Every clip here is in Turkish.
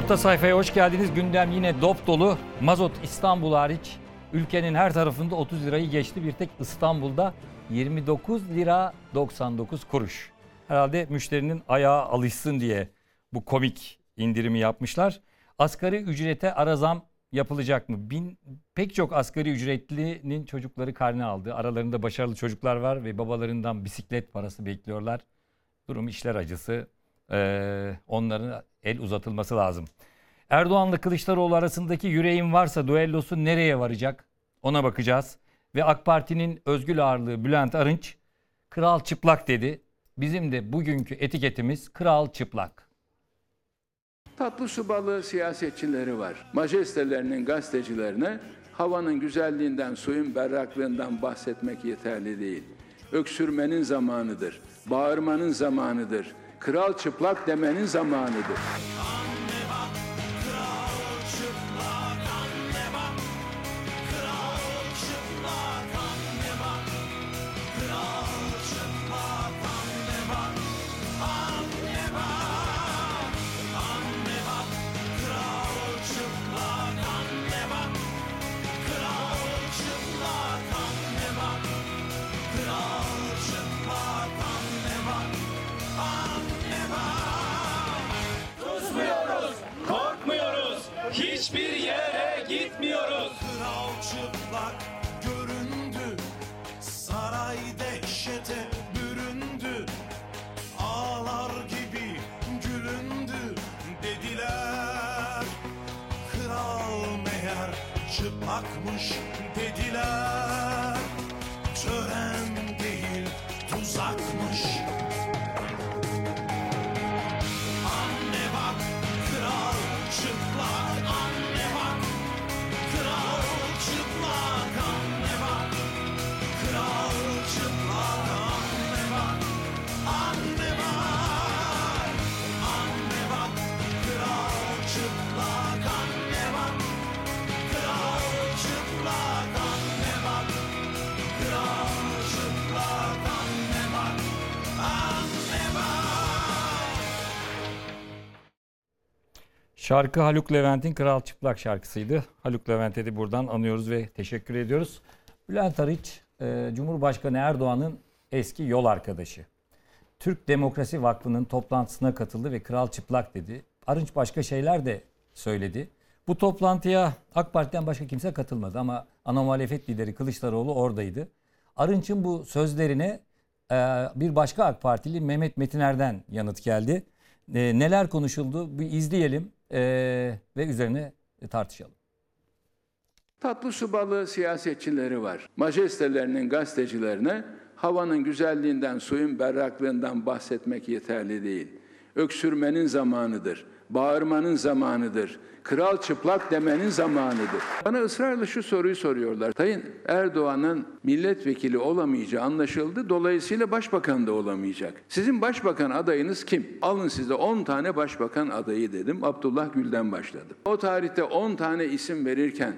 Orta sayfaya hoş geldiniz. Gündem yine dop dolu. Mazot İstanbul hariç ülkenin her tarafında 30 lirayı geçti. Bir tek İstanbul'da 29 lira 99 kuruş. Herhalde müşterinin ayağı alışsın diye bu komik indirimi yapmışlar. Asgari ücrete ara zam yapılacak mı? Bin, pek çok asgari ücretlinin çocukları karne aldı. Aralarında başarılı çocuklar var ve babalarından bisiklet parası bekliyorlar. Durum işler acısı. Ee, onların el uzatılması lazım. Erdoğan'la Kılıçdaroğlu arasındaki yüreğin varsa duellosu nereye varacak? Ona bakacağız. Ve AK Parti'nin özgül ağırlığı Bülent Arınç kral çıplak dedi. Bizim de bugünkü etiketimiz kral çıplak. Tatlı su balığı siyasetçileri var. Majestelerinin gazetecilerine havanın güzelliğinden, suyun berraklığından bahsetmek yeterli değil. Öksürmenin zamanıdır, bağırmanın zamanıdır, kral çıplak demenin zamanıdır. Şarkı Haluk Levent'in Kral Çıplak şarkısıydı. Haluk Levent'e de buradan anıyoruz ve teşekkür ediyoruz. Bülent Arıç, e, Cumhurbaşkanı Erdoğan'ın eski yol arkadaşı. Türk Demokrasi Vakfı'nın toplantısına katıldı ve Kral Çıplak dedi. Arınç başka şeyler de söyledi. Bu toplantıya AK Parti'den başka kimse katılmadı ama ana muhalefet lideri Kılıçdaroğlu oradaydı. Arınç'ın bu sözlerine e, bir başka AK Partili Mehmet Metiner'den yanıt geldi. E, neler konuşuldu bir izleyelim e, ve üzerine tartışalım. Tatlı su balığı siyasetçileri var. Majestelerinin gazetecilerine havanın güzelliğinden, suyun berraklığından bahsetmek yeterli değil. Öksürmenin zamanıdır, bağırmanın zamanıdır, kral çıplak demenin zamanıdır. Bana ısrarla şu soruyu soruyorlar. Sayın Erdoğan'ın milletvekili olamayacağı anlaşıldı. Dolayısıyla başbakan da olamayacak. Sizin başbakan adayınız kim? Alın size 10 tane başbakan adayı dedim. Abdullah Gül'den başladım. O tarihte 10 tane isim verirken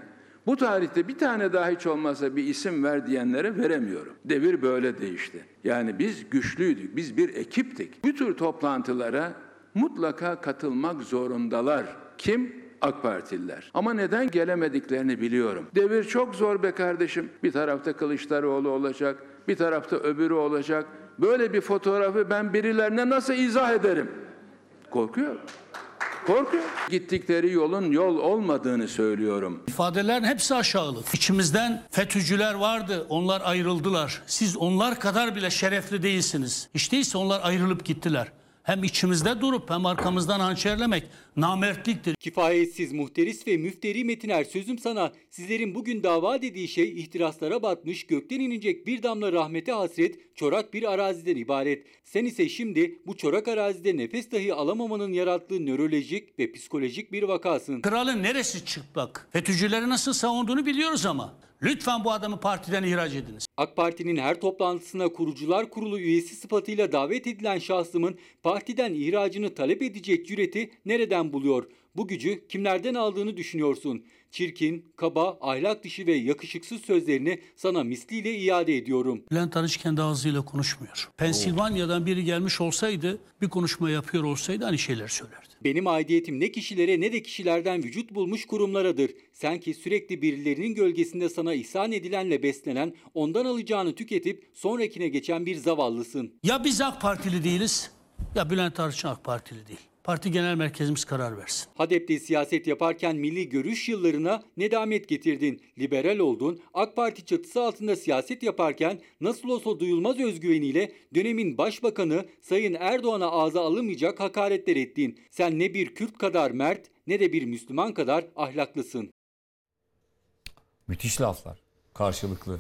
bu tarihte bir tane daha hiç olmazsa bir isim ver diyenlere veremiyorum. Devir böyle değişti. Yani biz güçlüydük, biz bir ekiptik. Bu tür toplantılara mutlaka katılmak zorundalar. Kim? AK Partililer. Ama neden gelemediklerini biliyorum. Devir çok zor be kardeşim. Bir tarafta Kılıçdaroğlu olacak, bir tarafta öbürü olacak. Böyle bir fotoğrafı ben birilerine nasıl izah ederim? Korkuyor. Korkuyor. Gittikleri yolun yol olmadığını söylüyorum. İfadelerin hepsi aşağılık. İçimizden FETÖ'cüler vardı. Onlar ayrıldılar. Siz onlar kadar bile şerefli değilsiniz. Hiç değilse onlar ayrılıp gittiler. Hem içimizde durup hem arkamızdan hançerlemek namertliktir. Kifayetsiz muhteris ve müfteri Metiner sözüm sana sizlerin bugün dava dediği şey ihtiraslara batmış gökten inecek bir damla rahmete hasret çorak bir araziden ibaret. Sen ise şimdi bu çorak arazide nefes dahi alamamanın yarattığı nörolojik ve psikolojik bir vakasın. Kralın neresi çıplak? FETÖ'cüleri nasıl savunduğunu biliyoruz ama. Lütfen bu adamı partiden ihraç ediniz. AK Parti'nin her toplantısına kurucular kurulu üyesi sıfatıyla davet edilen şahsımın partiden ihracını talep edecek cüreti nereden buluyor? Bu gücü kimlerden aldığını düşünüyorsun. Çirkin, kaba, ahlak dışı ve yakışıksız sözlerini sana misliyle iade ediyorum. Bülent Arınç kendi ağzıyla konuşmuyor. Pensilvanya'dan biri gelmiş olsaydı, bir konuşma yapıyor olsaydı aynı şeyler söylerdi. Benim aidiyetim ne kişilere ne de kişilerden vücut bulmuş kurumlaradır. Sen ki sürekli birilerinin gölgesinde sana ihsan edilenle beslenen, ondan alacağını tüketip sonrakine geçen bir zavallısın. Ya biz AK Partili değiliz, ya Bülent Arınç AK Partili değil. Parti genel merkezimiz karar versin. Hadep'te siyaset yaparken milli görüş yıllarına nedamet getirdin. Liberal oldun. AK Parti çatısı altında siyaset yaparken nasıl olsa duyulmaz özgüveniyle dönemin başbakanı Sayın Erdoğan'a ağza alınmayacak hakaretler ettin. Sen ne bir Kürt kadar mert ne de bir Müslüman kadar ahlaklısın. Müthiş laflar. Karşılıklı.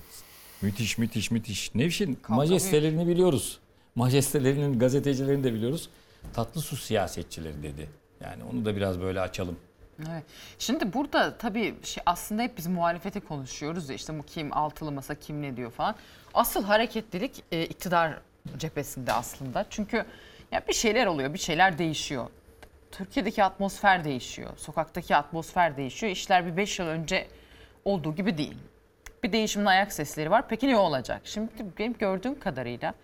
Müthiş müthiş müthiş. Nevşin majestelerini biliyoruz. Majestelerinin gazetecilerini de biliyoruz. Tatlı su siyasetçileri dedi. Yani onu da biraz böyle açalım. Evet. Şimdi burada tabii şey aslında hep biz muhalefeti konuşuyoruz ya işte bu kim altılı masa kim ne diyor falan. Asıl hareketlilik e, iktidar cephesinde aslında. Çünkü ya bir şeyler oluyor, bir şeyler değişiyor. Türkiye'deki atmosfer değişiyor. Sokaktaki atmosfer değişiyor. İşler bir 5 yıl önce olduğu gibi değil. Bir değişimin ayak sesleri var. Peki ne olacak? Şimdi benim gördüğüm kadarıyla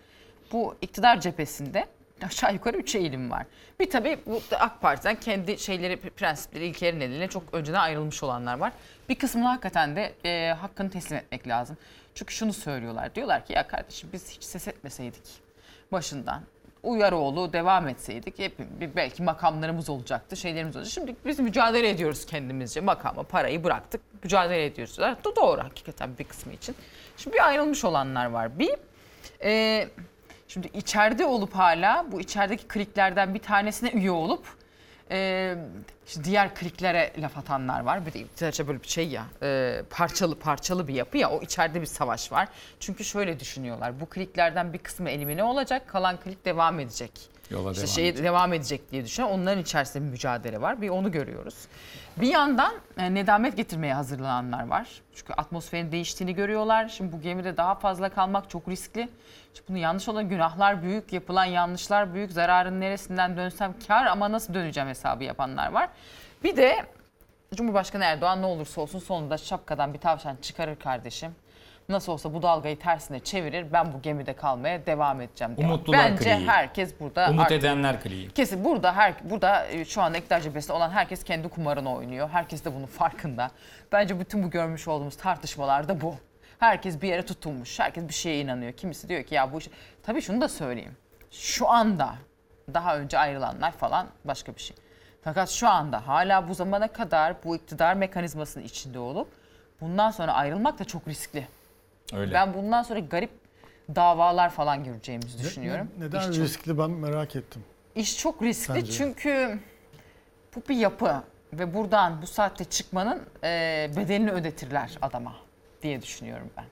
bu iktidar cephesinde aşağı yukarı üç eğilim var. Bir tabii bu AK Parti'den kendi şeyleri, prensipleri, ilkeleri nedeniyle çok önceden ayrılmış olanlar var. Bir kısmını hakikaten de e, hakkını teslim etmek lazım. Çünkü şunu söylüyorlar. Diyorlar ki ya kardeşim biz hiç ses etmeseydik başından. Uyaroğlu devam etseydik hep belki makamlarımız olacaktı, şeylerimiz olacaktı. Şimdi biz mücadele ediyoruz kendimizce. Makamı, parayı bıraktık, mücadele ediyoruz. Do- Doğru hakikaten bir kısmı için. Şimdi bir ayrılmış olanlar var. Bir, e, Şimdi içeride olup hala bu içerideki kliklerden bir tanesine üye olup e, işte diğer kliklere laf atanlar var. Bir de böyle bir şey ya e, parçalı parçalı bir yapı ya o içeride bir savaş var. Çünkü şöyle düşünüyorlar bu kliklerden bir kısmı elimine olacak kalan klik devam edecek. Yola İşte devam şey edecek. devam edecek diye düşünüyor. Onların içerisinde bir mücadele var. Bir onu görüyoruz. Bir yandan e, nedamet getirmeye hazırlananlar var. Çünkü atmosferin değiştiğini görüyorlar. Şimdi bu gemide daha fazla kalmak çok riskli. Şimdi bunu yanlış olan günahlar büyük, yapılan yanlışlar büyük. Zararın neresinden dönsem kar ama nasıl döneceğim hesabı yapanlar var. Bir de Cumhurbaşkanı Erdoğan ne olursa olsun sonunda şapkadan bir tavşan çıkarır kardeşim. Nasıl olsa bu dalgayı tersine çevirir. Ben bu gemide kalmaya devam edeceğim. diyor. Umutlular Bence kliği. herkes burada Umut artık- edenler kliği. Kesin burada her burada e, şu anda iktidar cephesinde olan herkes kendi kumarını oynuyor. Herkes de bunun farkında. Bence bütün bu görmüş olduğumuz tartışmalar da bu. Herkes bir yere tutulmuş. Herkes bir şeye inanıyor. Kimisi diyor ki ya bu iş... Tabii şunu da söyleyeyim. Şu anda daha önce ayrılanlar falan başka bir şey. Fakat şu anda hala bu zamana kadar bu iktidar mekanizmasının içinde olup bundan sonra ayrılmak da çok riskli. Öyle. Ben bundan sonra garip davalar falan göreceğimizi düşünüyorum. Ne- neden İş çok- riskli ben merak ettim. İş çok riskli Bence. çünkü bu bir yapı ve buradan bu saatte çıkmanın e, bedelini ödetirler adama diye düşünüyorum ben.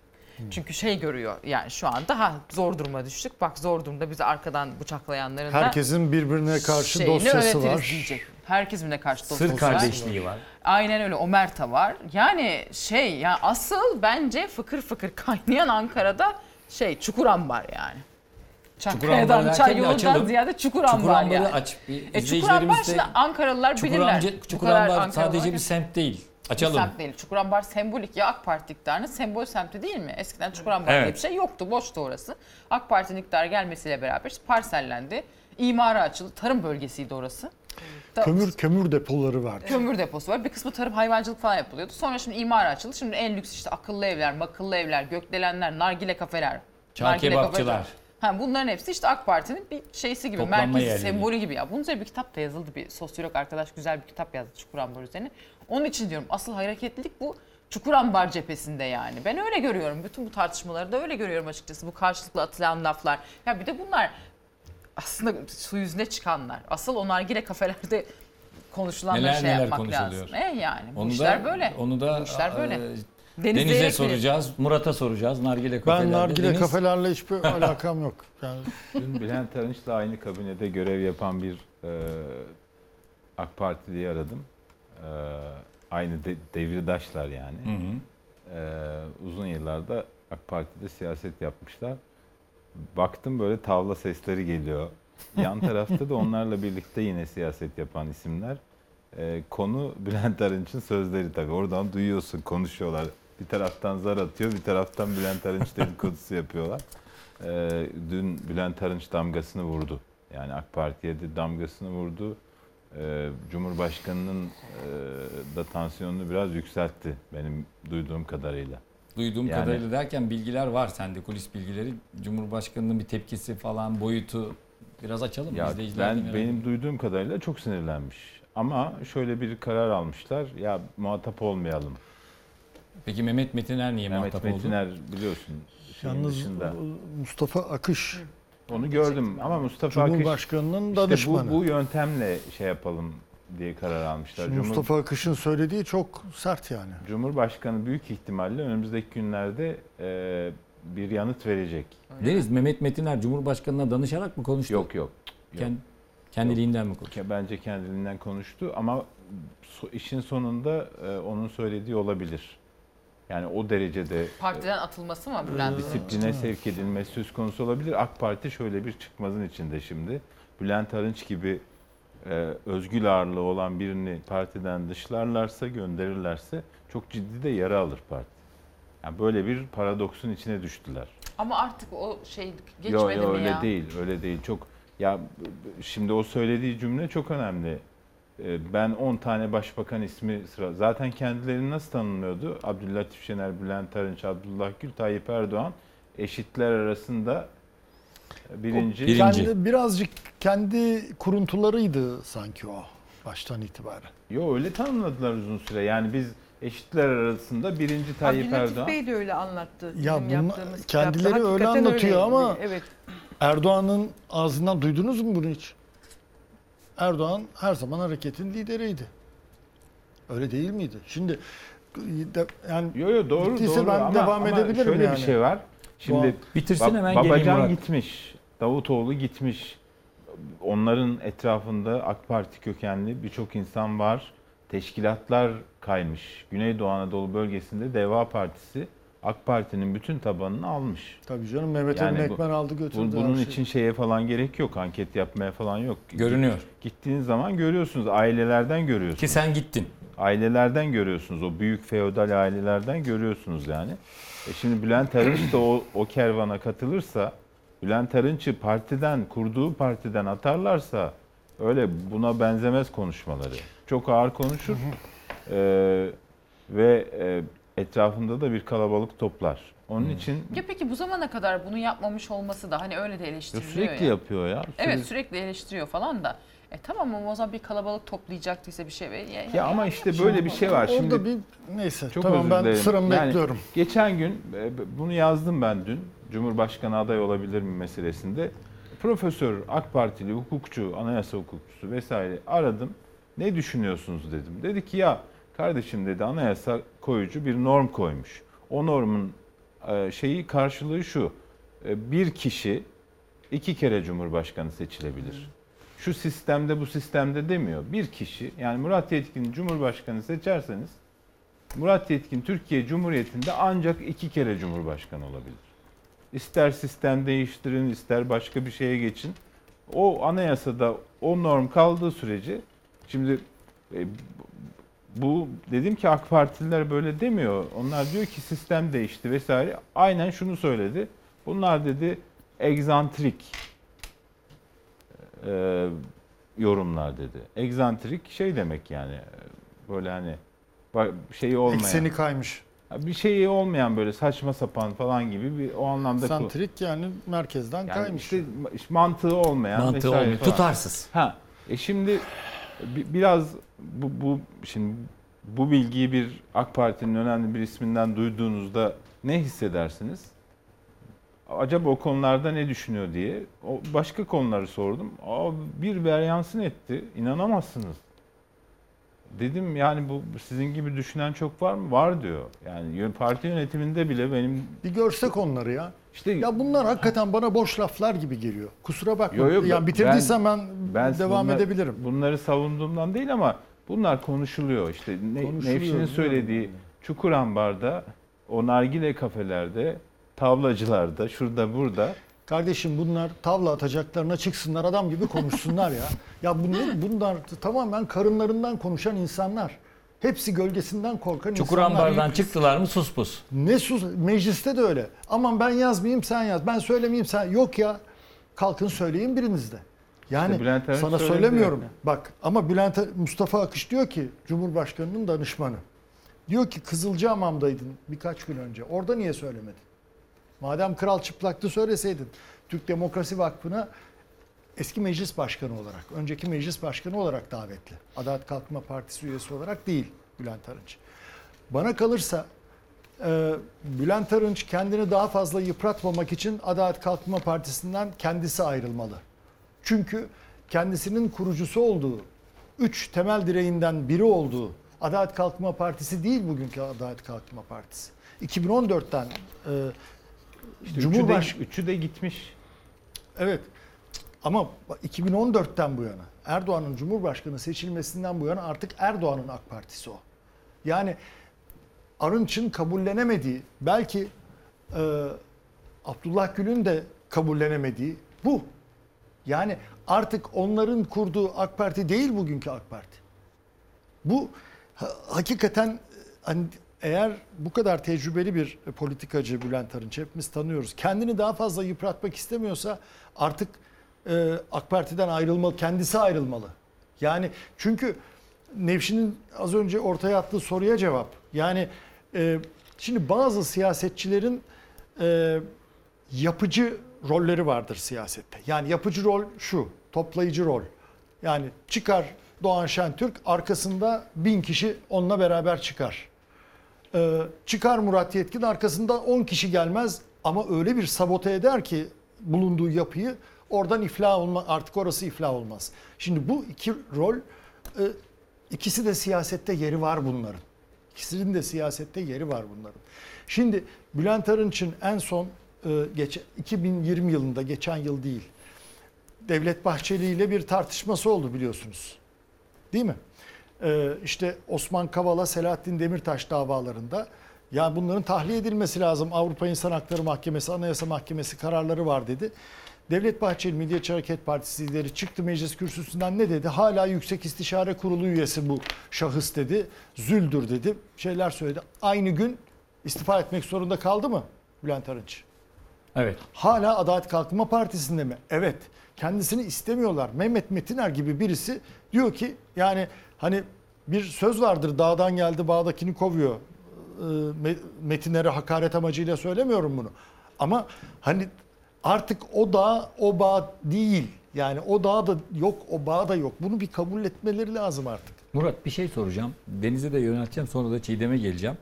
Çünkü şey görüyor yani şu anda ha zor duruma düştük. Bak zor durumda bizi arkadan bıçaklayanların da Herkesin birbirine karşı dosyası var. diyecek. Herkes birbirine karşı dosyası Sır var. kardeşliği var. Aynen öyle Omerta var. Yani şey ya asıl bence fıkır fıkır kaynayan Ankara'da şey Çukurambar yani. Çukurambar Çankaya'dan derken çay de yolundan açalım. ziyade Çukurambar Çukurambar'ı yani. aç. Bir E izleyicilerimiz de şimdi Ankaralılar bilirler. Çukurambar, Bu kadar Çukurambar Ankaralı sadece bir semt değil. bir Açalım. semt değil. Çukurambar sembolik ya AK Parti iktidarının sembol semti değil mi? Eskiden Çukurambar Evet. diye bir şey yoktu. Boştu orası. AK Parti'nin iktidara gelmesiyle beraber parsellendi. İmara açıldı. Tarım bölgesiydi orası. Kömür kömür depoları vardı. kömür deposu var. Bir kısmı tarım hayvancılık falan yapılıyordu. Sonra şimdi imara açıldı. Şimdi en lüks işte akıllı evler, makıllı evler, gökdelenler, nargile kafeler. Çağ nargile kebapçılar. kafeler. Ha, bunların hepsi işte AK Parti'nin bir şeysi gibi, Toplanma merkezi yerleri. sembolü gibi ya. Bunun üzerine bir kitap da yazıldı. Bir sosyolog arkadaş güzel bir kitap yazdı Çukurambar üzerine. Onun için diyorum asıl hareketlilik bu Çukurambar cephesinde yani. Ben öyle görüyorum. Bütün bu tartışmaları da öyle görüyorum açıkçası. Bu karşılıklı atılan laflar. Ya bir de bunlar aslında su yüzüne çıkanlar. Asıl o nargile kafelerde konuşulanları Neler şey neler yapmak lazım. E yani bu Onu işler da, böyle. Onu da bu işler böyle. e, Denizde Deniz'e soracağız. Murat'a soracağız. Nargile Ben kafelerde. nargile Deniz, kafelerle hiçbir alakam yok. Yani Dün Bülent Arınç'la aynı kabinede görev yapan bir e, AK Partili'yi aradım. E, aynı de, devirdaşlar yani. Hı hı. E, uzun yıllarda AK Parti'de siyaset yapmışlar. Baktım böyle tavla sesleri geliyor. Yan tarafta da onlarla birlikte yine siyaset yapan isimler. e, konu Bülent Arınç'ın sözleri tabii. Oradan duyuyorsun konuşuyorlar. Bir taraftan zar atıyor, bir taraftan Bülent Arınç dedikodusu yapıyorlar. E, dün Bülent Arınç damgasını vurdu. Yani AK Parti'ye de damgasını vurdu. E, Cumhurbaşkanı'nın e, da tansiyonunu biraz yükseltti benim duyduğum kadarıyla. Duyduğum Yani- kadarıyla derken bilgiler var sende kulis bilgileri. Cumhurbaşkanının bir tepkisi falan boyutu biraz açalım mı? Ya İzleyiciler de ben benim duyduğum kadarıyla çok sinirlenmiş. Ama şöyle bir karar almışlar. Ya muhatap olmayalım. Peki Mehmet Metiner niye Mehmet muhatap oldu? Metiner biliyorsun Yalnız dışında. Mustafa Akış Onu gördüm ama Mustafa Akış Cumhurbaşkanının işte danışmanı. bu, bu yöntemle şey yapalım diye karar almışlar. Şimdi Cumhur- Mustafa Akış'ın söylediği çok sert yani. Cumhurbaşkanı büyük ihtimalle önümüzdeki günlerde e, bir yanıt verecek. Deniz Mehmet Metiner Cumhurbaşkanı'na danışarak mı konuştu? Yok yok. yok. Kend- kendiliğinden mi konuştu? Bence kendiliğinden konuştu ama so- işin sonunda e, onun söylediği olabilir. Yani o derecede Partiden atılması mı Bülent? disipline sevk edilmesi söz konusu olabilir. AK Parti şöyle bir çıkmazın içinde şimdi. Bülent Arınç gibi e, özgül ağırlığı olan birini partiden dışlarlarsa, gönderirlerse çok ciddi de yara alır parti. Yani böyle bir paradoksun içine düştüler. Ama artık o şey Yo, geçmedi yo, mi öyle ya? değil, öyle değil. Çok ya şimdi o söylediği cümle çok önemli. Ee, Ben 10 tane başbakan ismi sıra zaten kendilerini nasıl tanımlıyordu? Abdüllatif Şener, Bülent Arınç, Abdullah Gül, Tayyip Erdoğan eşitler arasında birinci. Birinci. Kendi, birazcık kendi kuruntularıydı sanki o baştan itibaren. Yo öyle tanımladılar uzun süre. Yani biz eşitler arasında birinci Tayyip Abdülatif Erdoğan. Bey de öyle anlattı. Ya bizim bunlar- yaptığımız kendileri kitapta. öyle Hakikaten anlatıyor öyleydi. ama- Evet. Erdoğan'ın ağzından duydunuz mu bunu hiç? Erdoğan her zaman hareketin lideriydi. Öyle değil miydi? Şimdi de- yani Yo yo doğru doğru ben ama, devam ama edebilirim şöyle yani. bir şey var. Şimdi. Bitirsin Ba- hemen geleyim Babacan Murat. gitmiş. Davutoğlu gitmiş. Onların etrafında AK Parti kökenli birçok insan var. Teşkilatlar kaymış. Güneydoğu Anadolu bölgesinde Deva Partisi AK Parti'nin bütün tabanını almış. tabii canım Mehmet Yani bu- Ekmen aldı Bu- götürdü. bunun her şeyi. için şeye falan gerek yok. Anket yapmaya falan yok. Görünüyor. Gittiğiniz zaman görüyorsunuz. Ailelerden görüyorsunuz. Ki sen gittin. ailelerden görüyorsunuz. O büyük feodal ailelerden görüyorsunuz yani. E şimdi Bülent Arınç da o, o kervana katılırsa, Bülent Arınç'ı partiden, kurduğu partiden atarlarsa öyle buna benzemez konuşmaları. Çok ağır konuşur Ee, ve e, etrafında da bir kalabalık toplar. Onun için Ya peki bu zamana kadar bunu yapmamış olması da hani öyle de Ya eleştiriliyor sürekli ya. yapıyor ya. Evet sürekli eleştiriyor falan da. E tamam ama o zaman bir kalabalık toplayacaktıysa bir şey. Ya, Ya ama işte böyle bir şey var. Orada Şimdi bir neyse Çok tamam özür ben dilerim. sıramı Yani bekliyorum. Geçen gün e, bunu yazdım ben dün. Cumhurbaşkanı aday olabilir mi meselesinde. Profesör AK Partili hukukçu, anayasa hukukçusu vesaire aradım. Ne düşünüyorsunuz dedim. Dedi ki ya kardeşim dedi anayasa koyucu bir norm koymuş. O normun e, şeyi karşılığı şu. E, Bir kişi iki kere cumhurbaşkanı seçilebilir. Şu sistemde bu sistemde demiyor. Bir kişi yani Murat Yetkin'i cumhurbaşkanı seçerseniz Murat Yetkin Türkiye Cumhuriyeti'nde ancak iki kere Cumhurbaşkanı olabilir. İster sistem değiştirin, ister başka bir şeye geçin. O anayasada o norm kaldığı sürece şimdi e, bu dedim ki AK Partililer böyle demiyor. Onlar diyor ki sistem değişti vesaire. Aynen şunu söyledi. Bunlar dedi egzantrik e, yorumlar dedi. Egzantrik şey demek yani böyle hani şeyi olmayan. Ekseni kaymış. Bir şeyi olmayan böyle saçma sapan falan gibi bir o anlamda Santrik yani merkezden yani kaymış. işte mantığı olmayan Mantığı olmuyor. falan. Tutarsız. Ha. E şimdi bi- biraz bu, bu şimdi bu bilgiyi bir AK Parti'nin önemli bir isminden duyduğunuzda ne hissedersiniz? Acaba o konularda ne düşünüyor diye. O başka konuları sordum. Aa, bir beryansın etti. İnanamazsınız. Dedim yani bu sizin gibi düşünen çok var mı? Var diyor. Yani parti yönetiminde bile benim Bir görsek onları ya. işte Ya bunlar hakikaten bana boş laflar gibi geliyor. Kusura bakma. Yo, yo, ben- yani bitirdiysem ben, Ben devam bunlar- edebilirim. Bunları savunduğumdan değil ama bunlar konuşuluyor. İşte ne, Nevşin'in söylediği Çukurambar'da, o nargile kafelerde, tavlacılarda, şurada burada Kardeşim bunlar tavla atacaklarına çıksınlar adam gibi konuşsunlar ya. Ya bunlar, bunlar tamamen karınlarından konuşan insanlar. Hepsi gölgesinden korkan Çukur insanlar. ambardan çıktılar mı sus pus. Ne sus mecliste de öyle. Aman ben yazmayayım sen yaz. Ben söylemeyeyim sen. Yok ya. Kalkın söyleyin biriniz de. Yani İşte Bülent Arınç sana söyledi söylemiyorum. ya. Bak ama Bülent Mustafa Akış diyor ki Cumhurbaşkanının danışmanı. Diyor ki Kızılcahamam'daydın birkaç gün önce. Orada niye söylemedin? Madem kral çıplaktı söyleseydin. Türk Demokrasi Vakfı'na eski meclis başkanı olarak, önceki meclis başkanı olarak davetli. Adalet Kalkınma Partisi üyesi olarak değil Bülent Arınç. Bana kalırsa e, Bülent Arınç kendini daha fazla yıpratmamak için Adalet Kalkınma Partisi'nden kendisi ayrılmalı. Çünkü kendisinin kurucusu olduğu, üç temel direğinden biri olduğu Adalet Kalkınma Partisi değil bugünkü Adalet Kalkınma Partisi. 2014'ten e, İşte Cumhurbaş- üçü, de, üçü de gitmiş. Evet. Ama 2014'ten bu yana Erdoğan'ın Cumhurbaşkanı seçilmesinden bu yana artık Erdoğan'ın AK Partisi o. Yani Arınç'ın kabullenemediği, belki e, Abdullah Gül'ün de kabullenemediği bu. Yani artık onların kurduğu AK Parti değil bugünkü AK Parti. Bu ha- hakikaten e, hani eğer bu kadar tecrübeli bir politikacı Bülent Arınç hepimiz tanıyoruz. Kendini daha fazla yıpratmak istemiyorsa artık e, AK Parti'den ayrılmalı, kendisi ayrılmalı. Yani çünkü Nevşin'in az önce ortaya attığı soruya cevap. Yani e, şimdi bazı siyasetçilerin e, yapıcı rolleri vardır siyasette. Yani yapıcı rol şu, toplayıcı rol. Yani çıkar Doğan Şentürk, arkasında bin kişi onunla beraber çıkar. Ee, çıkar Murat Yetkin, arkasında 10 kişi gelmez ama öyle bir sabote eder ki bulunduğu yapıyı oradan iflah olma artık orası iflah olmaz. Şimdi bu iki rol e, ikisi de siyasette yeri var bunların. İkisinin de siyasette yeri var bunların. Şimdi Bülent Arınç'ın en son e, geç, 2020 yılında geçen yıl değil. Devlet Bahçeli ile bir tartışması oldu biliyorsunuz. Değil mi? Ee, işte Osman Kavala, Selahattin Demirtaş davalarında ya bunların tahliye edilmesi lazım. Avrupa İnsan Hakları Mahkemesi, Anayasa Mahkemesi kararları var dedi. Devlet Bahçeli Milliyetçi Hareket Partisi lideri çıktı meclis kürsüsünden ne dedi? Hala Yüksek İstişare Kurulu üyesi bu şahıs dedi. Züldür dedi. Şeyler söyledi. Aynı gün istifa etmek zorunda kaldı mı Bülent Arınç? Evet. Hala Adalet Kalkınma Partisi'nde mi? Evet. Kendisini istemiyorlar. Mehmet Metiner gibi birisi diyor ki yani hani bir söz vardır dağdan geldi bağdakini kovuyor. Ee, Me- Metinlere hakaret amacıyla söylemiyorum bunu. Ama hani artık o dağ o bağ değil. Yani o dağ da yok, o bağ da yok. Bunu bir kabul etmeleri lazım artık. Murat bir şey soracağım. Deniz'e de yönelteceğim sonra da Çiğdem'e geleceğim.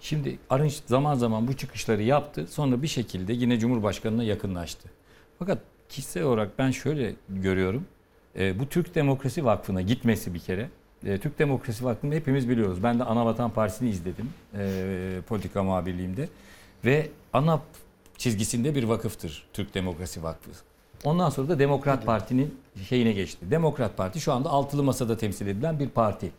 Şimdi Arınç zaman zaman bu çıkışları yaptı. Sonra bir şekilde yine Cumhurbaşkanı'na yakınlaştı. Fakat kişisel olarak ben şöyle görüyorum. E, bu Türk Demokrasi Vakfı'na gitmesi bir kere. E, Türk Demokrasi Vakfı'nı hepimiz biliyoruz. Ben de Anavatan Partisi'ni izledim e, politika muhabirliğimde. Ve ana çizgisinde bir vakıftır Türk Demokrasi Vakfı. Ondan sonra da Demokrat Parti'nin şeyine geçti. Demokrat Parti şu anda altılı masada temsil edilen bir parti.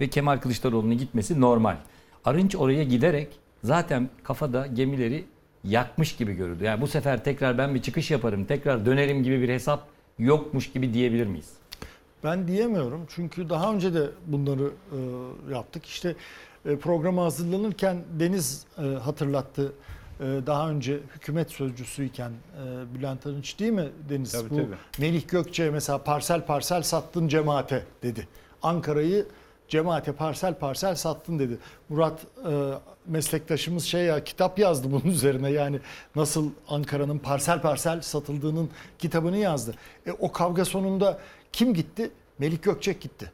Ve Kemal Kılıçdaroğlu'nun gitmesi normal. Arınç oraya giderek zaten kafada gemileri yakmış gibi görüldü. Yani bu sefer tekrar ben bir çıkış yaparım, tekrar dönerim gibi bir hesap yokmuş gibi diyebilir miyiz? Ben diyemiyorum çünkü daha önce de bunları e, yaptık. İşte e, programa hazırlanırken Deniz e, hatırlattı. E, daha önce hükümet sözcüsüyken e, Bülent Arınç değil mi Deniz? Tabii, Bu tabii. Melih Gökçe mesela parsel parsel sattın cemaate dedi. Ankara'yı cemaate parsel parsel sattın dedi. Murat e, meslektaşımız şey ya kitap yazdı bunun üzerine yani nasıl Ankara'nın parsel parsel satıldığının kitabını yazdı. E, o kavga sonunda kim gitti? Melih Gökçek gitti.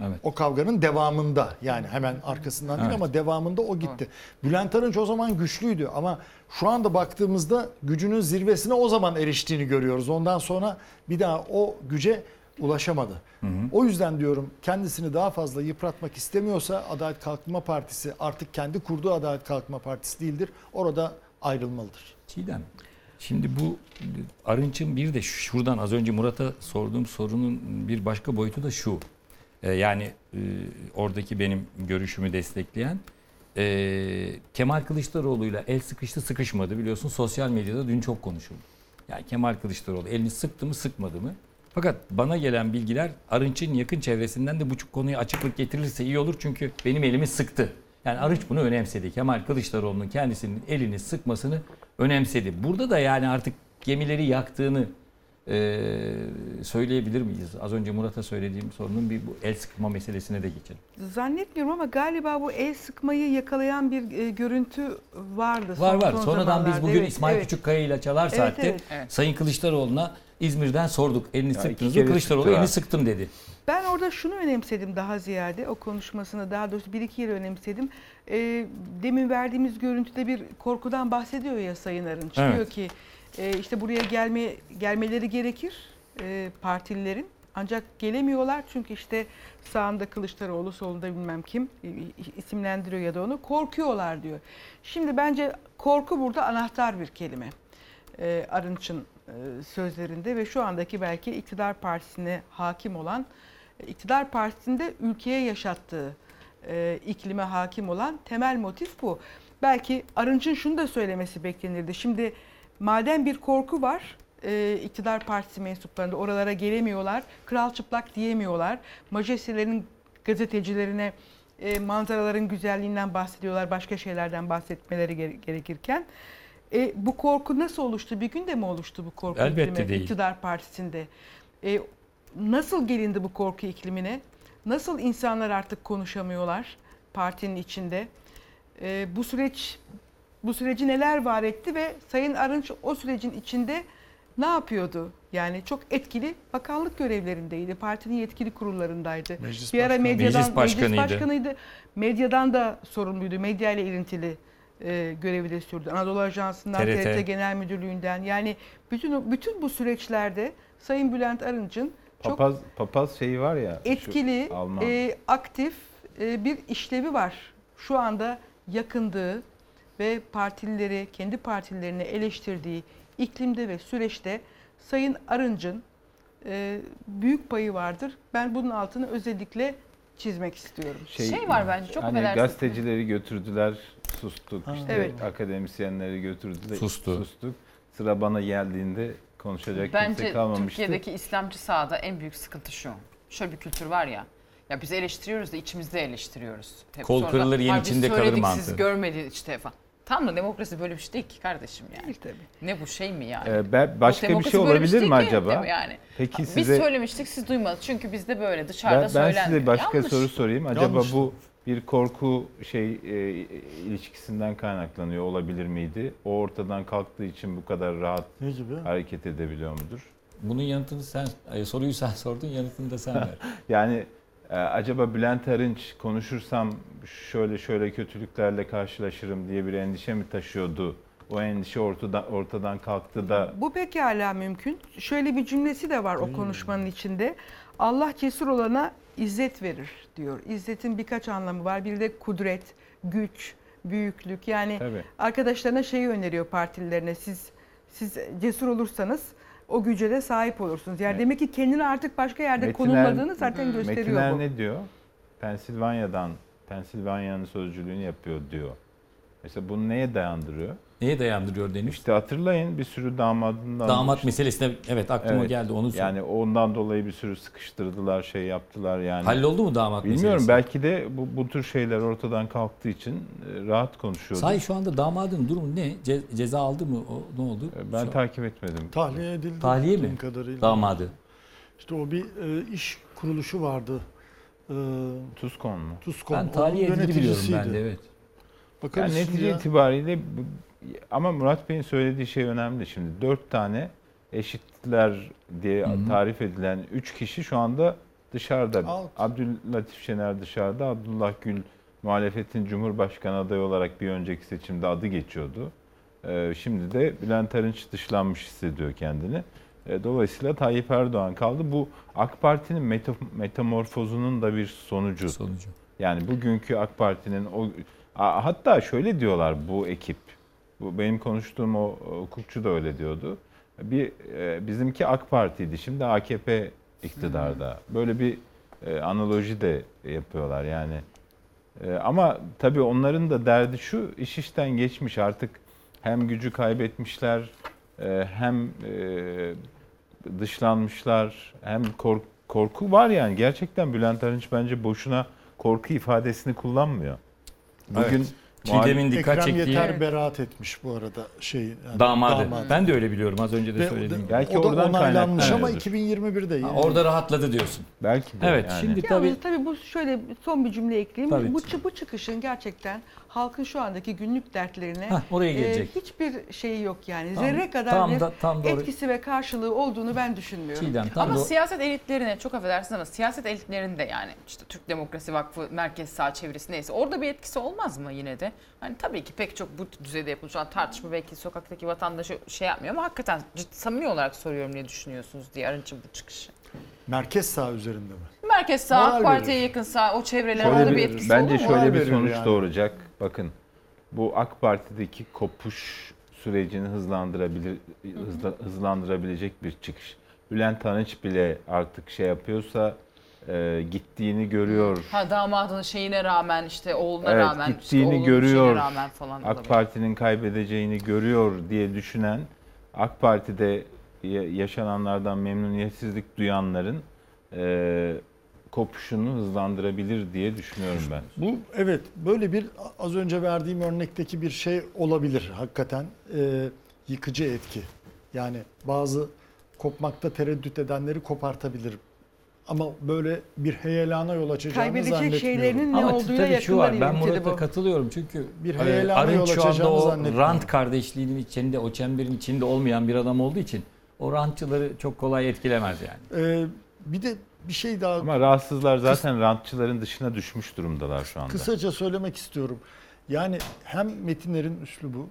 Evet. O kavganın devamında yani hemen arkasından değil Evet. ama devamında o gitti. Bülent Arınç o zaman güçlüydü ama şu anda baktığımızda gücünün zirvesine o zaman eriştiğini görüyoruz. Ondan sonra bir daha o güce ulaşamadı. O yüzden diyorum kendisini daha fazla yıpratmak istemiyorsa Adalet Kalkınma Partisi artık kendi kurduğu Adalet Kalkınma Partisi değildir. Orada ayrılmalıdır. Çiğdem. Şimdi bu Arınç'ın bir de şuradan az önce Murat'a sorduğum sorunun bir başka boyutu da şu. Ee, yani e, oradaki benim görüşümü destekleyen e, Kemal Kılıçdaroğlu'yla el sıkıştı sıkışmadı biliyorsun sosyal medyada dün çok konuşuldu. Yani Kemal Kılıçdaroğlu elini sıktı mı sıkmadı mı? Fakat bana gelen bilgiler Arınç'ın yakın çevresinden de bu konuya açıklık getirilirse iyi olur. Çünkü benim elimi sıktı. Yani Arınç bunu önemsedi. Kemal Kılıçdaroğlu'nun kendisinin elini sıkmasını önemsedi. Burada da yani artık gemileri yaktığını eee, söyleyebilir miyiz? Az önce Murat'a söylediğim sorunun bir bu el sıkma meselesine de geçelim. Zannetmiyorum ama galiba bu el sıkmayı yakalayan bir e, görüntü vardı. Var son- var. son Sonradan biz bugün Evet, İsmail evet. Küçükkaya ile Çalar Evet, Saat'te evet. Sayın Kılıçdaroğlu'na İzmir'den sorduk. Elini iki sıktınız mı? Kılıçdaroğlu elini sıktım dedi. Ben orada şunu önemsedim daha ziyade o konuşmasını daha doğrusu bir iki yere önemsedim. E, demin verdiğimiz görüntüde bir korkudan bahsediyor ya Sayın Arınç. Evet. Diyor ki e, işte buraya gelme gelmeleri gerekir e, partililerin. Ancak gelemiyorlar çünkü işte sağında Kılıçdaroğlu, solunda bilmem kim isimlendiriyor ya da onu korkuyorlar diyor. Şimdi bence korku burada anahtar bir kelime. E, Arınç'ın e, sözlerinde ve şu andaki belki iktidar partisine hakim olan, iktidar partisinde ülkeye yaşattığı e, iklime hakim olan temel motif bu. Belki Arınç'ın şunu da söylemesi beklenirdi. Şimdi madem bir korku var, e, iktidar partisi mensuplarında oralara gelemiyorlar, kral çıplak diyemiyorlar, majestelerin gazetecilerine e, manzaraların güzelliğinden bahsediyorlar, başka şeylerden bahsetmeleri gere- gerekirken e, bu korku nasıl oluştu? Bir günde mi oluştu bu korku Elbette iklimi değil. iktidar partisinde? E, nasıl gelindi bu korku iklimine? Nasıl insanlar artık konuşamıyorlar partinin içinde? E, bu süreç bu süreci neler var etti ve Sayın Arınç o sürecin içinde ne yapıyordu? Yani çok etkili bakanlık görevlerindeydi. Partinin yetkili kurullarındaydı. Meclis bir ara başkanı. medyadan Meclis başkanıydı. başkanıydı. Medyadan da sorumluydu. Medya ile ilintili e, görevi de sürdü. Anadolu Ajansı'ndan, TRT. TRT. Genel Müdürlüğü'nden. Yani bütün bütün bu süreçlerde Sayın Bülent Arınç'ın çok Papaz, papaz şeyi var ya. etkili, Alman. e, aktif e, bir işlevi var. Şu anda yakındığı ve partilileri, kendi partilerini eleştirdiği iklimde ve süreçte Sayın Arınç'ın e, büyük payı vardır. Ben bunun altını özellikle çizmek istiyorum. Şey var bence, çok hani affedersiniz. gazetecileri götürdüler sustuk. Ha. İşte Evet. akademisyenleri götürdüler Sustu. sustuk. Sıra bana geldiğinde konuşacak kimse Bence kalmamıştı. Türkiye'deki İslamcı sahada en büyük sıkıntı şu. Şöyle bir kültür var ya. Ya biz eleştiriyoruz da içimizde eleştiriyoruz. Hep Kol sonra, kırılır, yen "Ay biz içinde kalır söyledik, mantığı." Siz görmediniz işte falan. Tam da demokrasi böyle bir şey değil ki kardeşim yani. Değil tabii. Ne bu şey mi yani? Ee, ben- başka bir Demokrasi şey böyle olabilir değil mi ki, acaba? değil mi Yani. Peki Biz size söylemiştik siz duymadınız. Çünkü bizde böyle dışarıda ben, ben söylenmiyor. size başka Yanlış. soru sorayım. Acaba Yanlış. bu bir korku şey e, ilişkisinden kaynaklanıyor olabilir miydi? O ortadan kalktığı için bu kadar rahat Ne gibi? hareket edebiliyor mudur? Bunun yanıtını sen, e, soruyu sen sordun, yanıtını da sen ver. Yani e, acaba Bülent Arınç konuşursam şöyle şöyle kötülüklerle karşılaşırım diye bir endişe mi taşıyordu? O endişe ortadan, ortadan kalktı da Bu pekala mümkün. Şöyle bir cümlesi de var o konuşmanın içinde. Allah cesur olana izzet verir diyor. İzzetin birkaç anlamı var. Bir de kudret, güç, büyüklük. Yani tabii. arkadaşlarına şeyi öneriyor partililerine. Siz siz cesur olursanız o güce de sahip olursunuz. Yani Evet. demek ki kendini artık başka yerde Metiner- konumladığını zaten gösteriyor Metiner bu. ne diyor? Pensilvanya'dan, Pensilvanya'nın sözcülüğünü yapıyor diyor. Mesela bunu neye dayandırıyor? Neye dayandırıyor Deniz? İşte hatırlayın bir sürü damadından... Damat meselesine evet aklıma Evet. geldi onu sor. Yani ondan dolayı bir sürü sıkıştırdılar, şey yaptılar yani. Halloldu mu damat Bilmiyorum meselesi? belki de bu, bu tür şeyler ortadan kalktığı için e, rahat konuşuyordu. Sahi şu anda damadın durumu ne? Ce- ceza aldı mı? O ne oldu? E, Ben Şu- takip etmedim. Tahliye edildi. Tahliye mi? Kadarıyla. damadı. İşte o bir e, iş kuruluşu vardı. E, Tuzkon mu? TUSKOM. Ben tahliye edildi biliyorum ben de evet. Bakarız Yani netice ya. itibariyle ama Murat Bey'in söylediği şey önemli. Şimdi dört tane eşitler diye Hı hı. tarif edilen üç kişi şu anda dışarıda. Alt. Abdülatif Şener dışarıda. Abdullah Gül muhalefetin Cumhurbaşkanı adayı olarak bir önceki seçimde adı geçiyordu. Ee, şimdi de Bülent Arınç dışlanmış hissediyor kendini. Ee, dolayısıyla Tayyip Erdoğan kaldı. Bu AK Parti'nin meta- metamorfozunun da bir sonucu. Sonucu. Yani bugünkü AK Parti'nin o hatta şöyle diyorlar bu ekip. Bu benim konuştuğum o hukukçu da öyle diyordu. Bir e, bizimki AK Parti'ydi. Şimdi AKP iktidarda. Böyle bir e, analoji de yapıyorlar yani. E, ama tabii onların da derdi şu iş işten geçmiş artık hem gücü kaybetmişler hem dışlanmışlar hem kork- korku var yani. Gerçekten Bülent Arınç bence boşuna korku ifadesini kullanmıyor. Bugün Evet. Çiğdem'in dikkat Ekrem çektiği Yeter beraat etmiş bu arada şey yani damadı. damadı. Ben de öyle biliyorum az önce de Ve söylediğim gibi. Belki o da oradan onaylanmış ama kaynaklanıyordur. 2021'de. Ha, yani. Orada rahatladı diyorsun. belki de Evet yani. şimdi Tabii. tabii Yalnız tabii bu şöyle son bir cümle ekleyeyim. Tabii. Bu, bu çıkışın gerçekten halkın şu andaki günlük dertlerine Hah, oraya e, gelecek. hiçbir şeyi yok yani. Tam- Zerre kadar tam bir da- tam doğru. etkisi ve karşılığı olduğunu ben düşünmüyorum. Çiğdem tam Ama siyaset elitlerine çok affedersin ama siyaset elitlerinde yani işte Türk Demokrasi Vakfı merkez sağ çevresi neyse orada bir etkisi olmaz mı yine de? Hani tabii ki pek çok bu düzeyde yapılmış olan tartışma belki sokaktaki vatandaşı şey yapmıyor ama hakikaten ciddi, samimi olarak soruyorum ne düşünüyorsunuz diye Arınç'ın bu çıkışı. Merkez sağ üzerinde mi? Merkez sağ, Moral Parti'ye yakın sağ o çevreler Şöyle orada bir, bir- etkisi bence olur mu? şöyle bir sonuç yani. doğuracak. Bakın bu AK Parti'deki kopuş sürecini hızlandırabilir hızla- hızlandırabilecek bir çıkış. Bülent Arınç bile artık şey yapıyorsa e, gittiğini görüyor. Ha damadının şeyine rağmen işte oğluna Evet, rağmen işte gittiğini oğlunun görüyor. rağmen falan AK. Parti'nin kaybedeceğini görüyor diye düşünen AK Parti'de ya- yaşananlardan memnuniyetsizlik duyanların e, kopuşunu hızlandırabilir diye düşünüyorum ben. Bu evet böyle bir az önce verdiğim örnekteki bir şey olabilir hakikaten Ee, yıkıcı etki. Yani bazı kopmakta tereddüt edenleri kopartabilir. Ama böyle bir heyelana yol açacağını Kaybedecek zannetmiyorum. şeylerinin ne Ama olduğuyla tabii şu var ben Murat'a katılıyorum çünkü Bir e, heyelana yol şu anda açacağını o zannetmiyorum. rant kardeşliğinin içinde o çemberin içinde olmayan bir adam olduğu için o rantçıları çok kolay etkilemez yani. Ee, bir de bir şey daha Ama rahatsızlar zaten rantçıların dışına düşmüş durumdalar şu anda. kısaca söylemek istiyorum. Yani hem metinlerin üslubu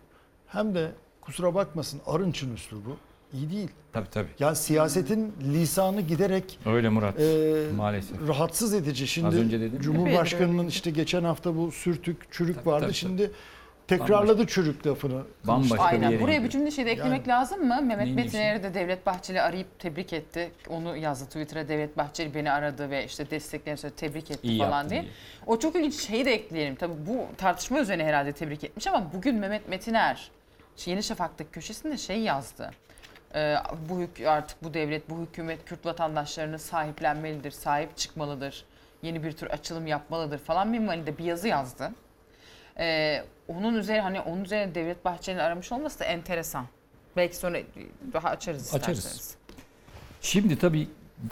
hem de kusura bakmasın Arınç'ın üslubu iyi değil. Tabii tabii. Yani siyasetin lisanı giderek Öyle Murat. e, Maalesef. rahatsız edici. Şimdi Az önce dedim. Cumhurbaşkanının işte geçen hafta bu sürtük, çürük Tabii, vardı. tabii, Şimdi tekrarladı çürük lafını. Bambaşka bir Aynen. yere Buraya gidiyor. bir cümle şey de eklemek Yani- lazım mı? Mehmet? Metiner'i de Devlet Bahçeli arayıp tebrik etti. Onu yazdı Twitter'a. Devlet Bahçeli beni aradı ve işte desteklerini söyledi, tebrik etti İyi falan yaptın diye. diye. O çok ilginç şeyi de ekleyelim. Tabii bu tartışma üzerine herhalde tebrik etmiş ama bugün Mehmet Metiner şey, Yeni Şafak'taki köşesinde şey yazdı. Ee, bu hük artık bu devlet, bu hükümet Kürt vatandaşlarını sahiplenmelidir, sahip çıkmalıdır. Yeni bir tür açılım yapmalıdır falan minvalinde bir yazı yazdı. Ee, onun üzerine hani onun üzerine Devlet Bahçeli'ni aramış olması da enteresan. Belki sonra daha açarız Açarız. isterseniz. Şimdi tabii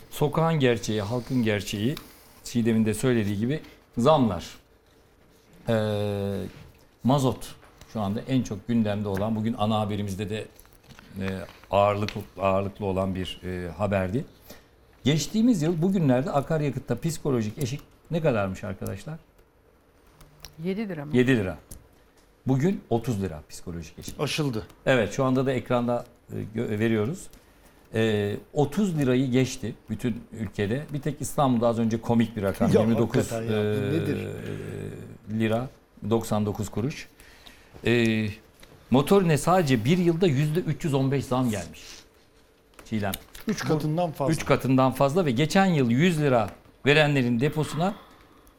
sokağın gerçeği, halkın gerçeği Çiğdem'in de söylediği gibi zamlar. Ee, mazot şu anda en çok gündemde olan bugün ana haberimizde de e, ağırlık ağırlıklı olan bir e, haberdi. Geçtiğimiz yıl bugünlerde akaryakıtta psikolojik eşik ne kadarmış arkadaşlar? 7 lira mı? 7 lira. Bugün 30 lira psikolojik eşik. Aşıldı. Evet şu anda da ekranda e, veriyoruz. E, 30 lirayı geçti bütün ülkede. Bir tek İstanbul'da az önce komik bir rakam. Ya 29 hakikaten ya, e, nedir? lira 99 kuruş. E, motorine sadece bir yılda %315 zam gelmiş. Çiğdem. 3 katından fazla. 3 katından fazla ve geçen yıl 100 lira verenlerin deposuna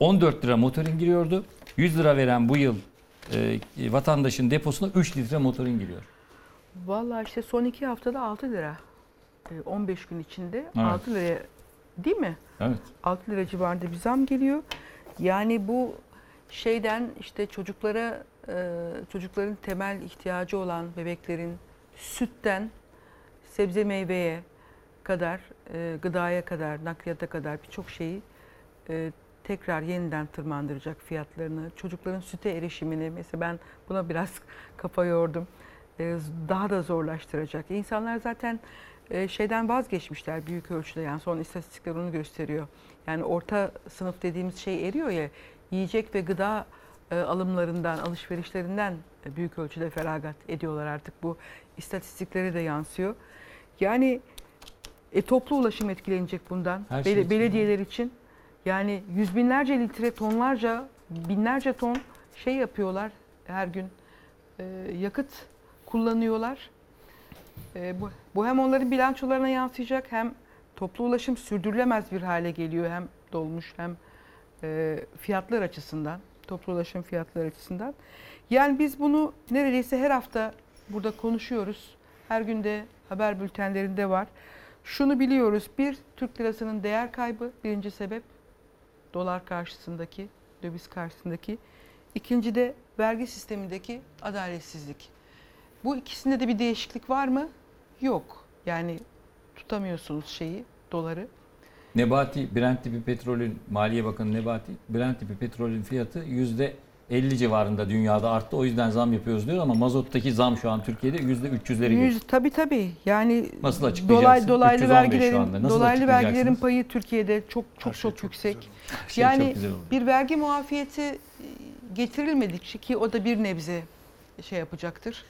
14 lira motorin giriyordu. 100 lira veren bu yıl e, vatandaşın deposuna 3 litre motorin giriyor. Vallahi işte son iki haftada 6 lira. Ee, 15 gün içinde Evet. 6 liraya değil mi? Evet. 6 lira civarında bir zam geliyor. Yani bu şeyden işte çocuklara e, çocukların temel ihtiyacı olan bebeklerin sütten sebze meyveye kadar e, gıdaya kadar nakliyata kadar birçok şeyi e, tekrar yeniden tırmandıracak fiyatlarını. Çocukların süte erişimini mesela ben buna biraz kafa yordum. E, daha da zorlaştıracak. İnsanlar zaten e, şeyden vazgeçmişler büyük ölçüde yani son istatistikler onu gösteriyor. Yani orta sınıf dediğimiz şey eriyor ya yiyecek ve gıda e, alımlarından, alışverişlerinden büyük ölçüde feragat ediyorlar artık. Bu istatistiklere de yansıyor. Yani e, toplu ulaşım etkilenecek bundan. Her şey Bele- için. belediyeler için. Yani yüz binlerce litre, tonlarca, binlerce ton şey yapıyorlar her gün. E, yakıt kullanıyorlar. E, bu, bu hem onların bilançolarına yansıyacak hem toplu ulaşım sürdürülemez bir hale geliyor. Hem dolmuş hem e, fiyatlar açısından, toplu ulaşım fiyatları açısından. Yani biz bunu neredeyse her hafta burada konuşuyoruz. Her günde haber bültenlerinde var. Şunu biliyoruz. Bir, Türk lirasının değer kaybı birinci sebep. Dolar karşısındaki, döviz karşısındaki. İkinci de vergi sistemindeki adaletsizlik. Bu ikisinde de bir değişiklik var mı? Yok. Yani tutamıyorsunuz şeyi, doları. Nebati, Brent tipi petrolün, Maliye Bakanı Nebati, Brent tipi petrolün fiyatı yüzde 50 civarında dünyada arttı. O yüzden zam yapıyoruz diyor ama mazottaki zam şu an Türkiye'de yüzde 300'leri geçti. Yüz, tabii tabii. Yani Nasıl açıklayacaksın? dolay, dolaylı 315 şu vergilerin dolaylı vergilerin payı Türkiye'de çok çok şey çok, çok yüksek. güzel Şey yani çok bir vergi muafiyeti e, getirilmedikçe ki o da bir nebze şey yapacaktır.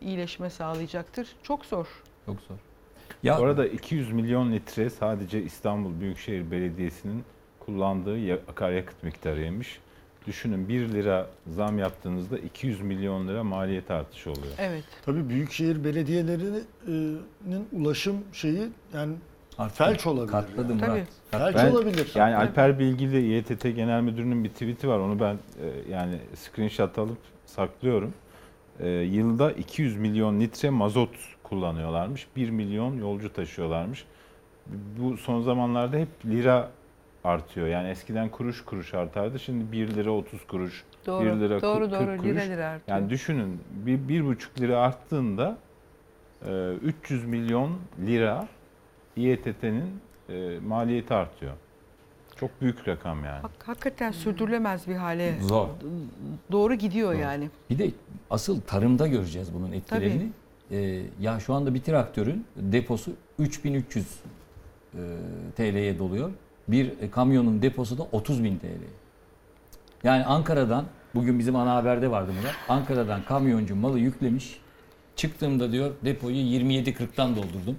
iyileşme sağlayacaktır. Çok zor. Çok zor. Ya Bu arada 200 milyon litre sadece İstanbul Büyükşehir Belediyesi'nin kullandığı ya- akaryakıt miktarıymış. Düşünün 1 lira zam yaptığınızda 200 milyon lira maliyet artışı oluyor. Evet. Tabii büyükşehir belediyelerinin ulaşım şeyi yani artık felç olabilir. katladı yani. Murat. Tabii. Felç Ben- olabilir. Yani Alper Bilgili İETT Genel Müdürü'nün bir tweet'i var. Onu ben e, yani screenshot alıp saklıyorum. E, yılda 200 milyon litre mazot kullanıyorlarmış. 1 milyon yolcu taşıyorlarmış. Bu son zamanlarda hep lira artıyor. Yani eskiden kuruş kuruş artardı. Şimdi 1 lira 30 kuruş. Doğru. 1 lira doğru 40 doğru. kuruş. Lira lira artıyor. Yani düşünün bir, bir buçuk lira arttığında e, 300 milyon lira İETT'nin e, maliyeti artıyor. Çok büyük rakam yani. Hak- hakikaten sürdürülemez bir hale Zor. doğru gidiyor Zor. yani. Bir de asıl tarımda göreceğiz bunun etkilerini. Ee, ya şu anda bir traktörün deposu 3300 e, TL'ye doluyor. Bir e, kamyonun deposu da 30.000 TL. Yani Ankara'dan bugün bizim ana haberde vardı Murat. Ankara'dan kamyoncu malı yüklemiş. Çıktığımda diyor depoyu 27.40'tan doldurdum.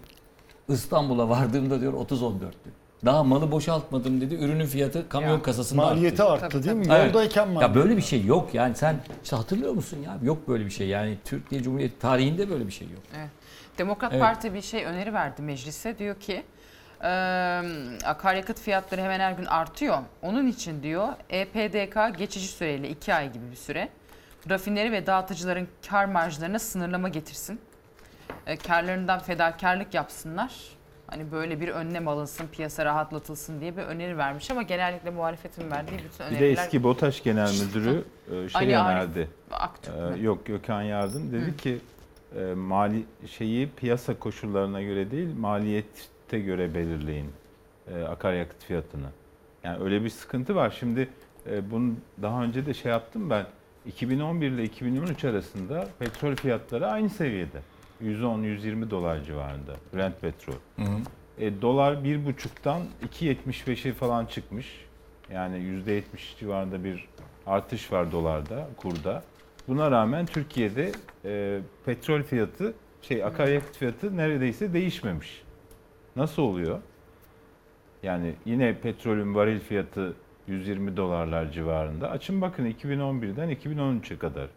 İstanbul'a vardığımda diyor 30.14'tü. Daha malı boşaltmadım dedi. Ürünün fiyatı kamyon Ya, kasasında Maliyeti arttı. arttı değil mi? Evet. Yoldayken maliyeti. Ya böyle bir şey yok yani sen işte hatırlıyor musun ya? Yok böyle bir şey yani Türkiye Cumhuriyeti tarihinde böyle bir şey yok. Demokrat Evet. Parti bir şey öneri verdi meclise. Diyor ki e, akaryakıt fiyatları hemen her gün artıyor. Onun için diyor EPDK geçici süreyle 2 ay gibi bir süre rafineri ve dağıtıcıların kar marjlarına sınırlama getirsin. E, karlarından fedakarlık yapsınlar. Hani böyle bir önlem alınsın, piyasa rahatlatılsın diye bir öneri vermiş ama genellikle muhalefetin verdiği bütün Bir öneriler de eski BOTAŞ Genel Müdürü e, şey Ali önerdi. E, yok Gökhan Yardın dedi ki e, mali şeyi piyasa koşullarına göre değil maliyete göre belirleyin e, akaryakıt fiyatını. Yani öyle bir sıkıntı var. Şimdi e, bunu daha önce de şey yaptım ben. 2011 ile 2013 arasında petrol fiyatları aynı seviyede. 110-120 dolar civarında Brent petrol. E, dolar bir buçuktan 2.75'e falan çıkmış. Yani %70 civarında bir artış var dolarda, kurda. Buna rağmen Türkiye'de e, petrol fiyatı, şey akaryakıt fiyatı neredeyse değişmemiş. Nasıl oluyor? Yani yine petrolün varil fiyatı 120 dolarlar civarında. Açın bakın 2011'den 2013'e kadar.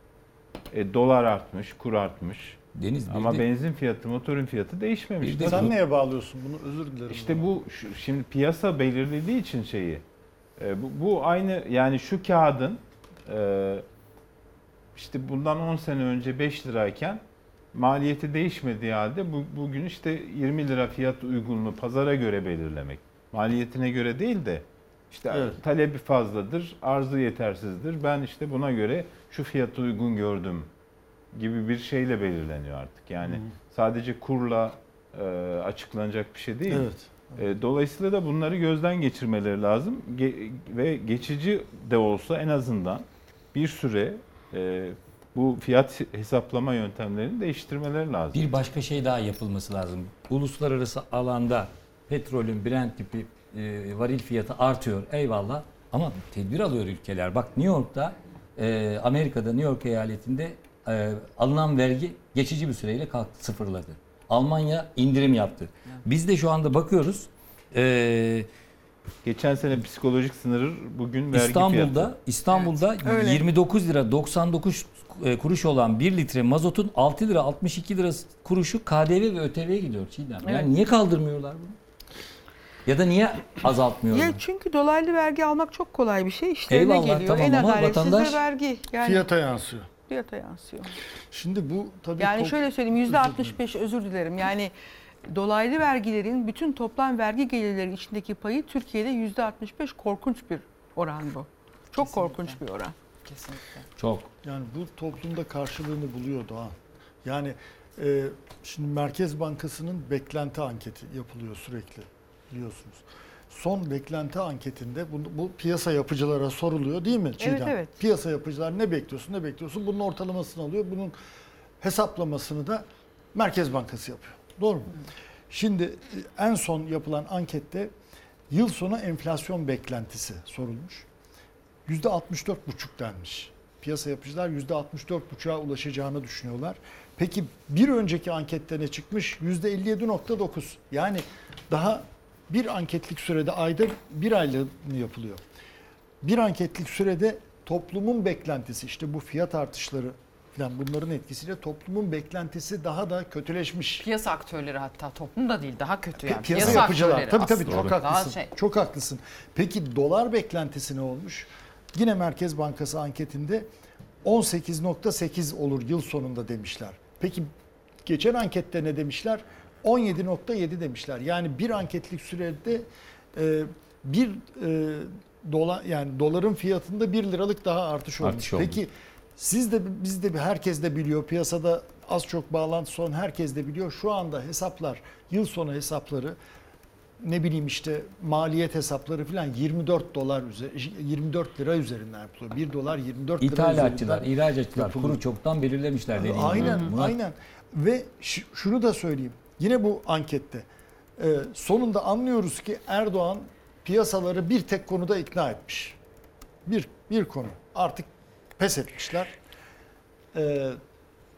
E, dolar artmış, kur artmış. Deniz bir Ama de- benzin fiyatı, motorun fiyatı değişmemiş. Bir de? Sen neye bağlıyorsun bunu? Özür dilerim. İşte bu şu- şimdi piyasa belirlediği için şeyi e, bu, bu aynı yani şu kağıdın e, işte bundan 10 sene önce 5 lirayken maliyeti değişmediği halde bu, bugün işte 20 lira fiyat uygunluğu pazara göre belirlemek. Maliyetine göre değil de işte Evet. talebi fazladır, arzı yetersizdir. Ben işte buna göre şu fiyatı uygun gördüm gibi bir şeyle belirleniyor artık. Yani sadece kurla e, açıklanacak bir şey değil. Evet. E, Dolayısıyla da bunları gözden geçirmeleri lazım Ge- ve geçici de olsa en azından bir süre e, bu fiyat hesaplama yöntemlerini değiştirmeleri lazım. Bir başka şey daha yapılması lazım. Uluslararası alanda petrolün Brent tipi e, varil fiyatı artıyor eyvallah ama tedbir alıyor ülkeler. Bak New York'ta e, Amerika'da New York eyaletinde e, alınan vergi geçici bir süreyle kalktı sıfırladı. Almanya indirim yaptı. Biz de şu anda bakıyoruz e, Geçen sene psikolojik sınırı bugün vergi İstanbul'da fiyatı. İstanbul'da öyle. 29 lira 99 e, kuruş olan 1 litre mazotun 6 lira 62 lira kuruşu KDV ve ÖTV'ye gidiyor Çiğdem. Evet. Yani niye kaldırmıyorlar bunu? Ya da niye azaltmıyorlar? Ya çünkü dolaylı vergi almak çok kolay bir şey. İşlerine Eyvallah, geliyor. tamam en adaletsiz vatandaş de vergi. Yani Fiyata yansıyor. fiyata yansıyor. Şimdi bu tabii Yani şöyle söyleyeyim yüzde Özür dilerim. 65 özür dilerim. Yani dolaylı vergilerin bütün toplam vergi gelirleri içindeki payı Türkiye'de yüzde 65 korkunç bir oran bu. Çok korkunç bir oran. Kesinlikle. Çok. Yani bu toplumda karşılığını buluyor Doğan. Yani e, şimdi Merkez Bankası'nın beklenti anketi yapılıyor sürekli biliyorsunuz. Son beklenti anketinde bu, bu piyasa yapıcılara soruluyor değil mi Çiğdem? Evet, evet. Piyasa yapıcılar ne bekliyorsun ne bekliyorsun bunun ortalamasını alıyor. Bunun hesaplamasını da Merkez Bankası yapıyor. Doğru mu? Şimdi e, en son yapılan ankette yıl sonu enflasyon beklentisi sorulmuş. %64,5 denmiş. Piyasa yapıcılar %64,5'a ulaşacağını düşünüyorlar. Peki bir önceki ankette ne çıkmış? %57,9. Yani daha bir anketlik sürede ayda bir aylığını yapılıyor. Bir anketlik sürede toplumun beklentisi işte bu fiyat artışları falan bunların etkisiyle toplumun beklentisi daha da kötüleşmiş. Piyasa aktörleri hatta toplum da değil daha kötü yani. Pi- piyasa, yapıcılar. Tabii tabii çok haklısın. şey- Çok haklısın. Peki dolar beklentisi ne olmuş? Yine Merkez Bankası anketinde 18.8 olur yıl sonunda demişler. Peki geçen ankette ne demişler? 17.7 demişler. Yani bir anketlik sürede e, bir e, dolar yani doların fiyatında 1 liralık daha artış olmuş. Artış. Peki siz de biz de herkes de biliyor piyasada az çok bağlantısı olan herkes de biliyor. Şu anda hesaplar yıl sonu hesapları ne bileyim işte maliyet hesapları falan 24 dolar üzeri 24 lira üzerinden yapılıyor. 1 dolar 24 lira İthalatçılar, ihracatçılar yapılıyor. kuru çoktan belirlemişler dediğin gibi. Aynen, Murat, aynen. Ve şunu da söyleyeyim. Yine bu ankette e, sonunda anlıyoruz ki Erdoğan piyasaları bir tek konuda ikna etmiş. Bir bir konu. Artık pes etmişler. E,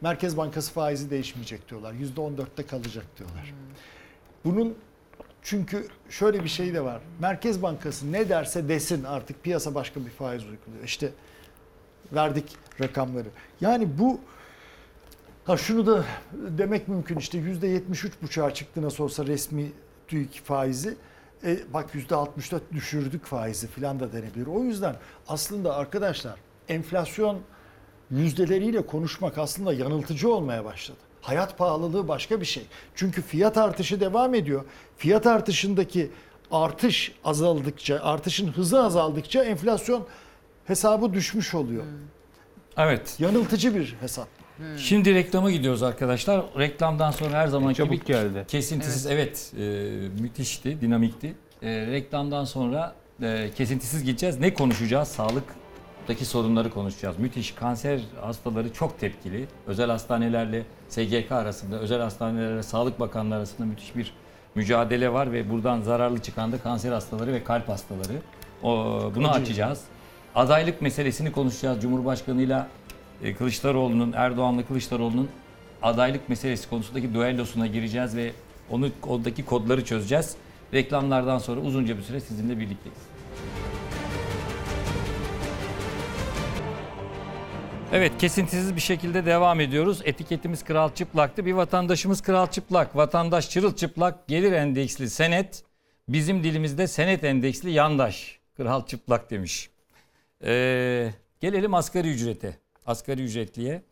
Merkez Bankası faizi değişmeyecek diyorlar. %14'te kalacak diyorlar. Bunun çünkü şöyle bir şey de var. Merkez Bankası ne derse desin artık piyasa başka bir faiz uyguluyor. İşte verdik rakamları. Yani bu ha şunu da demek mümkün işte yüzde yetmiş üç buçuğa çıktı nasıl olsa resmi TÜİK faizi. E, bak yüzde 64 düşürdük faizi filan da denebilir. O yüzden aslında arkadaşlar enflasyon yüzdeleriyle konuşmak aslında yanıltıcı olmaya başladı. Hayat pahalılığı başka bir şey. Çünkü fiyat artışı devam ediyor. Fiyat artışındaki artış azaldıkça, artışın hızı azaldıkça enflasyon hesabı düşmüş oluyor. Evet. Yanıltıcı bir hesap. Şimdi reklama gidiyoruz arkadaşlar. Reklamdan sonra her zaman Çabuk gibi geldi. kesintisiz evet, e, müthişti, dinamikti. E, reklamdan sonra e, kesintisiz gideceğiz. Ne konuşacağız? Sağlıktaki sorunları konuşacağız. Müthiş kanser hastaları çok tepkili. Özel hastanelerle SGK arasında, özel hastanelerle Sağlık Bakanlığı arasında müthiş bir mücadele var ve buradan zararlı çıkan da kanser hastaları ve kalp hastaları. O, bunu Acı. açacağız. Adaylık meselesini konuşacağız. Cumhurbaşkanıyla e, Kılıçdaroğlu'nun, Erdoğan'la Kılıçdaroğlu'nun adaylık meselesi konusundaki düellosuna gireceğiz ve onu oradaki kodları çözeceğiz. Reklamlardan sonra uzunca bir süre sizinle birlikteyiz. Evet kesintisiz bir şekilde devam ediyoruz. Etiketimiz Kral Çıplak'tı. Bir vatandaşımız Kral Çıplak, vatandaş çırılçıplak, gelir endeksli senet, bizim dilimizde senet endeksli yandaş. Kral Çıplak demiş. Ee, gelelim asgari ücrete, asgari ücretliye.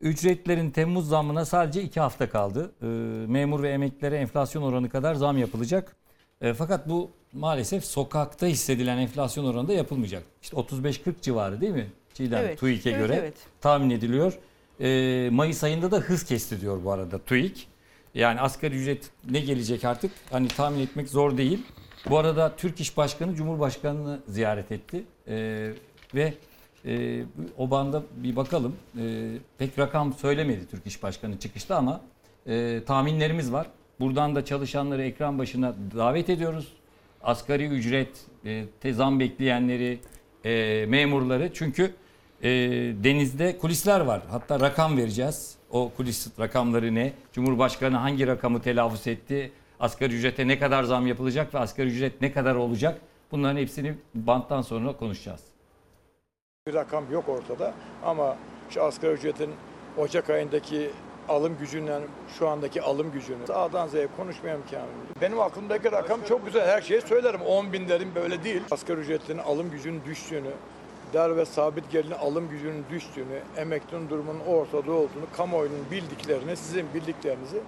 Ücretlerin Temmuz zammına sadece iki hafta kaldı. Ee, memur ve emeklilere enflasyon oranı kadar zam yapılacak. Ee, fakat bu maalesef sokakta hissedilen enflasyon oranında yapılmayacak. İşte 35-40 civarı değil mi? Çiğdem Evet, TÜİK'e evet, göre evet. tahmin ediliyor. Ee, Mayıs ayında da hız kesti diyor bu arada TÜİK. Yani asgari ücret ne gelecek artık hani tahmin etmek zor değil. Bu arada Türk İş Başkanı Cumhurbaşkanı'nı ziyaret etti. Ee, ve e, o banda bir bakalım. Ee, pek rakam söylemedi Türk İş Başkanı çıkışta ama e, tahminlerimiz var. Buradan da çalışanları ekran başına davet ediyoruz. Asgari ücret, e, zam bekleyenleri, e, memurları. Çünkü e, denizde kulisler var. Hatta rakam vereceğiz. O kulis rakamları ne? Cumhurbaşkanı hangi rakamı telaffuz etti? Asgari ücrete ne kadar zam yapılacak ve asgari ücret ne kadar olacak? Bunların hepsini banttan sonra konuşacağız. Bir rakam yok ortada ama şu asgari ücretin Ocak ayındaki alım gücünden şu andaki alım gücünü A'dan Z'ye konuşmaya imkanım yok. Benim aklımdaki rakam çok güzel. Her şeyi söylerim. 10 bin derim böyle değil. Asgari ücretin alım gücünün düştüğünü dar ve sabit gelirli alım gücünün düştüğünü, emeklinin durumunun ortada olduğunu, kamuoyunun bildiklerini, sizin bildiklerinizi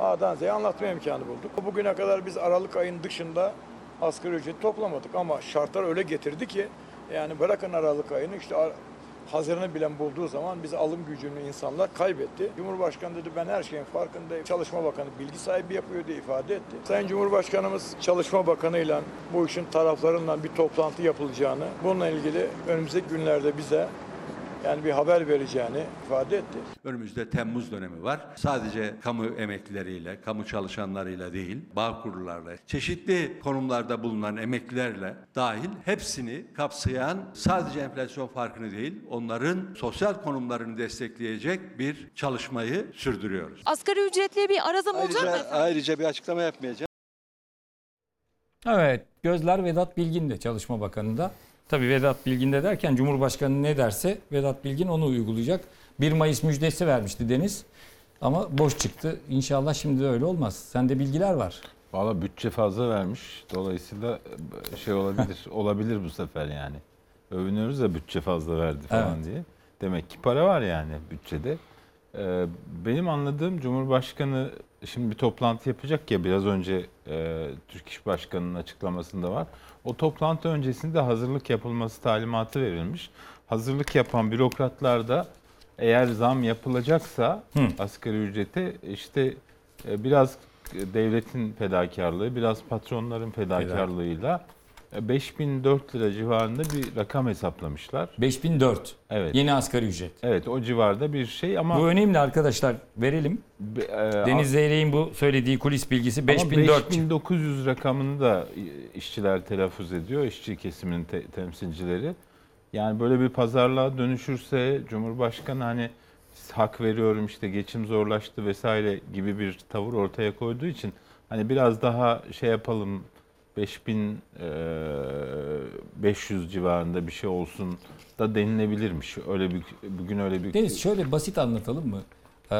A'dan Z'ye anlatma imkanı bulduk. Bugüne kadar biz Aralık ayın dışında asgari ücret toplamadık ama şartlar öyle getirdi ki yani bırakın Aralık ayını işte Haziran'ı bilen bulduğu zaman biz alım gücünü insanlar kaybetti. Cumhurbaşkanı dedi ben her şeyin farkındayım. Çalışma Bakanı bilgi sahibi yapıyor diye ifade etti. Sayın Cumhurbaşkanımız Çalışma Bakanı'yla bu işin taraflarından bir toplantı yapılacağını, bununla ilgili önümüzdeki günlerde bize yani bir haber vereceğini ifade etti. Önümüzde Temmuz dönemi var. Sadece kamu emeklileriyle, kamu çalışanlarıyla değil, bağ kurullarla, çeşitli konumlarda bulunan emeklilerle dahil hepsini kapsayan sadece enflasyon farkını değil, onların sosyal konumlarını destekleyecek bir çalışmayı sürdürüyoruz. Asgari ücretli bir ara zam olacak mı Ayrıca, efendim? ayrıca bir açıklama yapmayacağım. Evet, gözler Vedat Bilgin'de Çalışma Bakanı'nda. Tabii Vedat Bilgin'de derken Cumhurbaşkanı ne derse Vedat Bilgin onu uygulayacak. 1 Mayıs müjdesi vermişti Deniz. Ama boş çıktı. İnşallah şimdi de öyle olmaz. Sende bilgiler var. Valla bütçe fazla vermiş. Dolayısıyla şey olabilir. olabilir bu sefer yani. Övünüyoruz ya bütçe fazla verdi falan Evet. diye. Demek ki para var yani bütçede. Ee, benim anladığım Cumhurbaşkanı şimdi bir toplantı yapacak ya biraz önce e, Türk İş Başkanı'nın açıklamasında var. O toplantı öncesinde hazırlık yapılması talimatı verilmiş. Hazırlık yapan bürokratlar da eğer zam yapılacaksa asgari ücrete işte e, biraz devletin fedakarlığı, biraz patronların fedakarlığıyla 5004 lira civarında bir rakam hesaplamışlar. 5004. Evet. Yeni asgari ücret. Evet o civarda bir şey ama Bu önemli arkadaşlar. Verelim. Be- e, Deniz Zeyrek'in bu söylediği kulis bilgisi Ama 5004. 5900 rakamını da işçiler telaffuz ediyor, işçi kesiminin te- temsilcileri. Yani böyle bir pazarlığa dönüşürse Cumhurbaşkanı hani hak veriyorum işte geçim zorlaştı vesaire gibi bir tavır ortaya koyduğu için hani biraz daha şey yapalım 5500 civarında bir şey olsun da denilebilirmiş. Öyle bir bugün öyle bir Deniz şöyle basit anlatalım mı? Ee,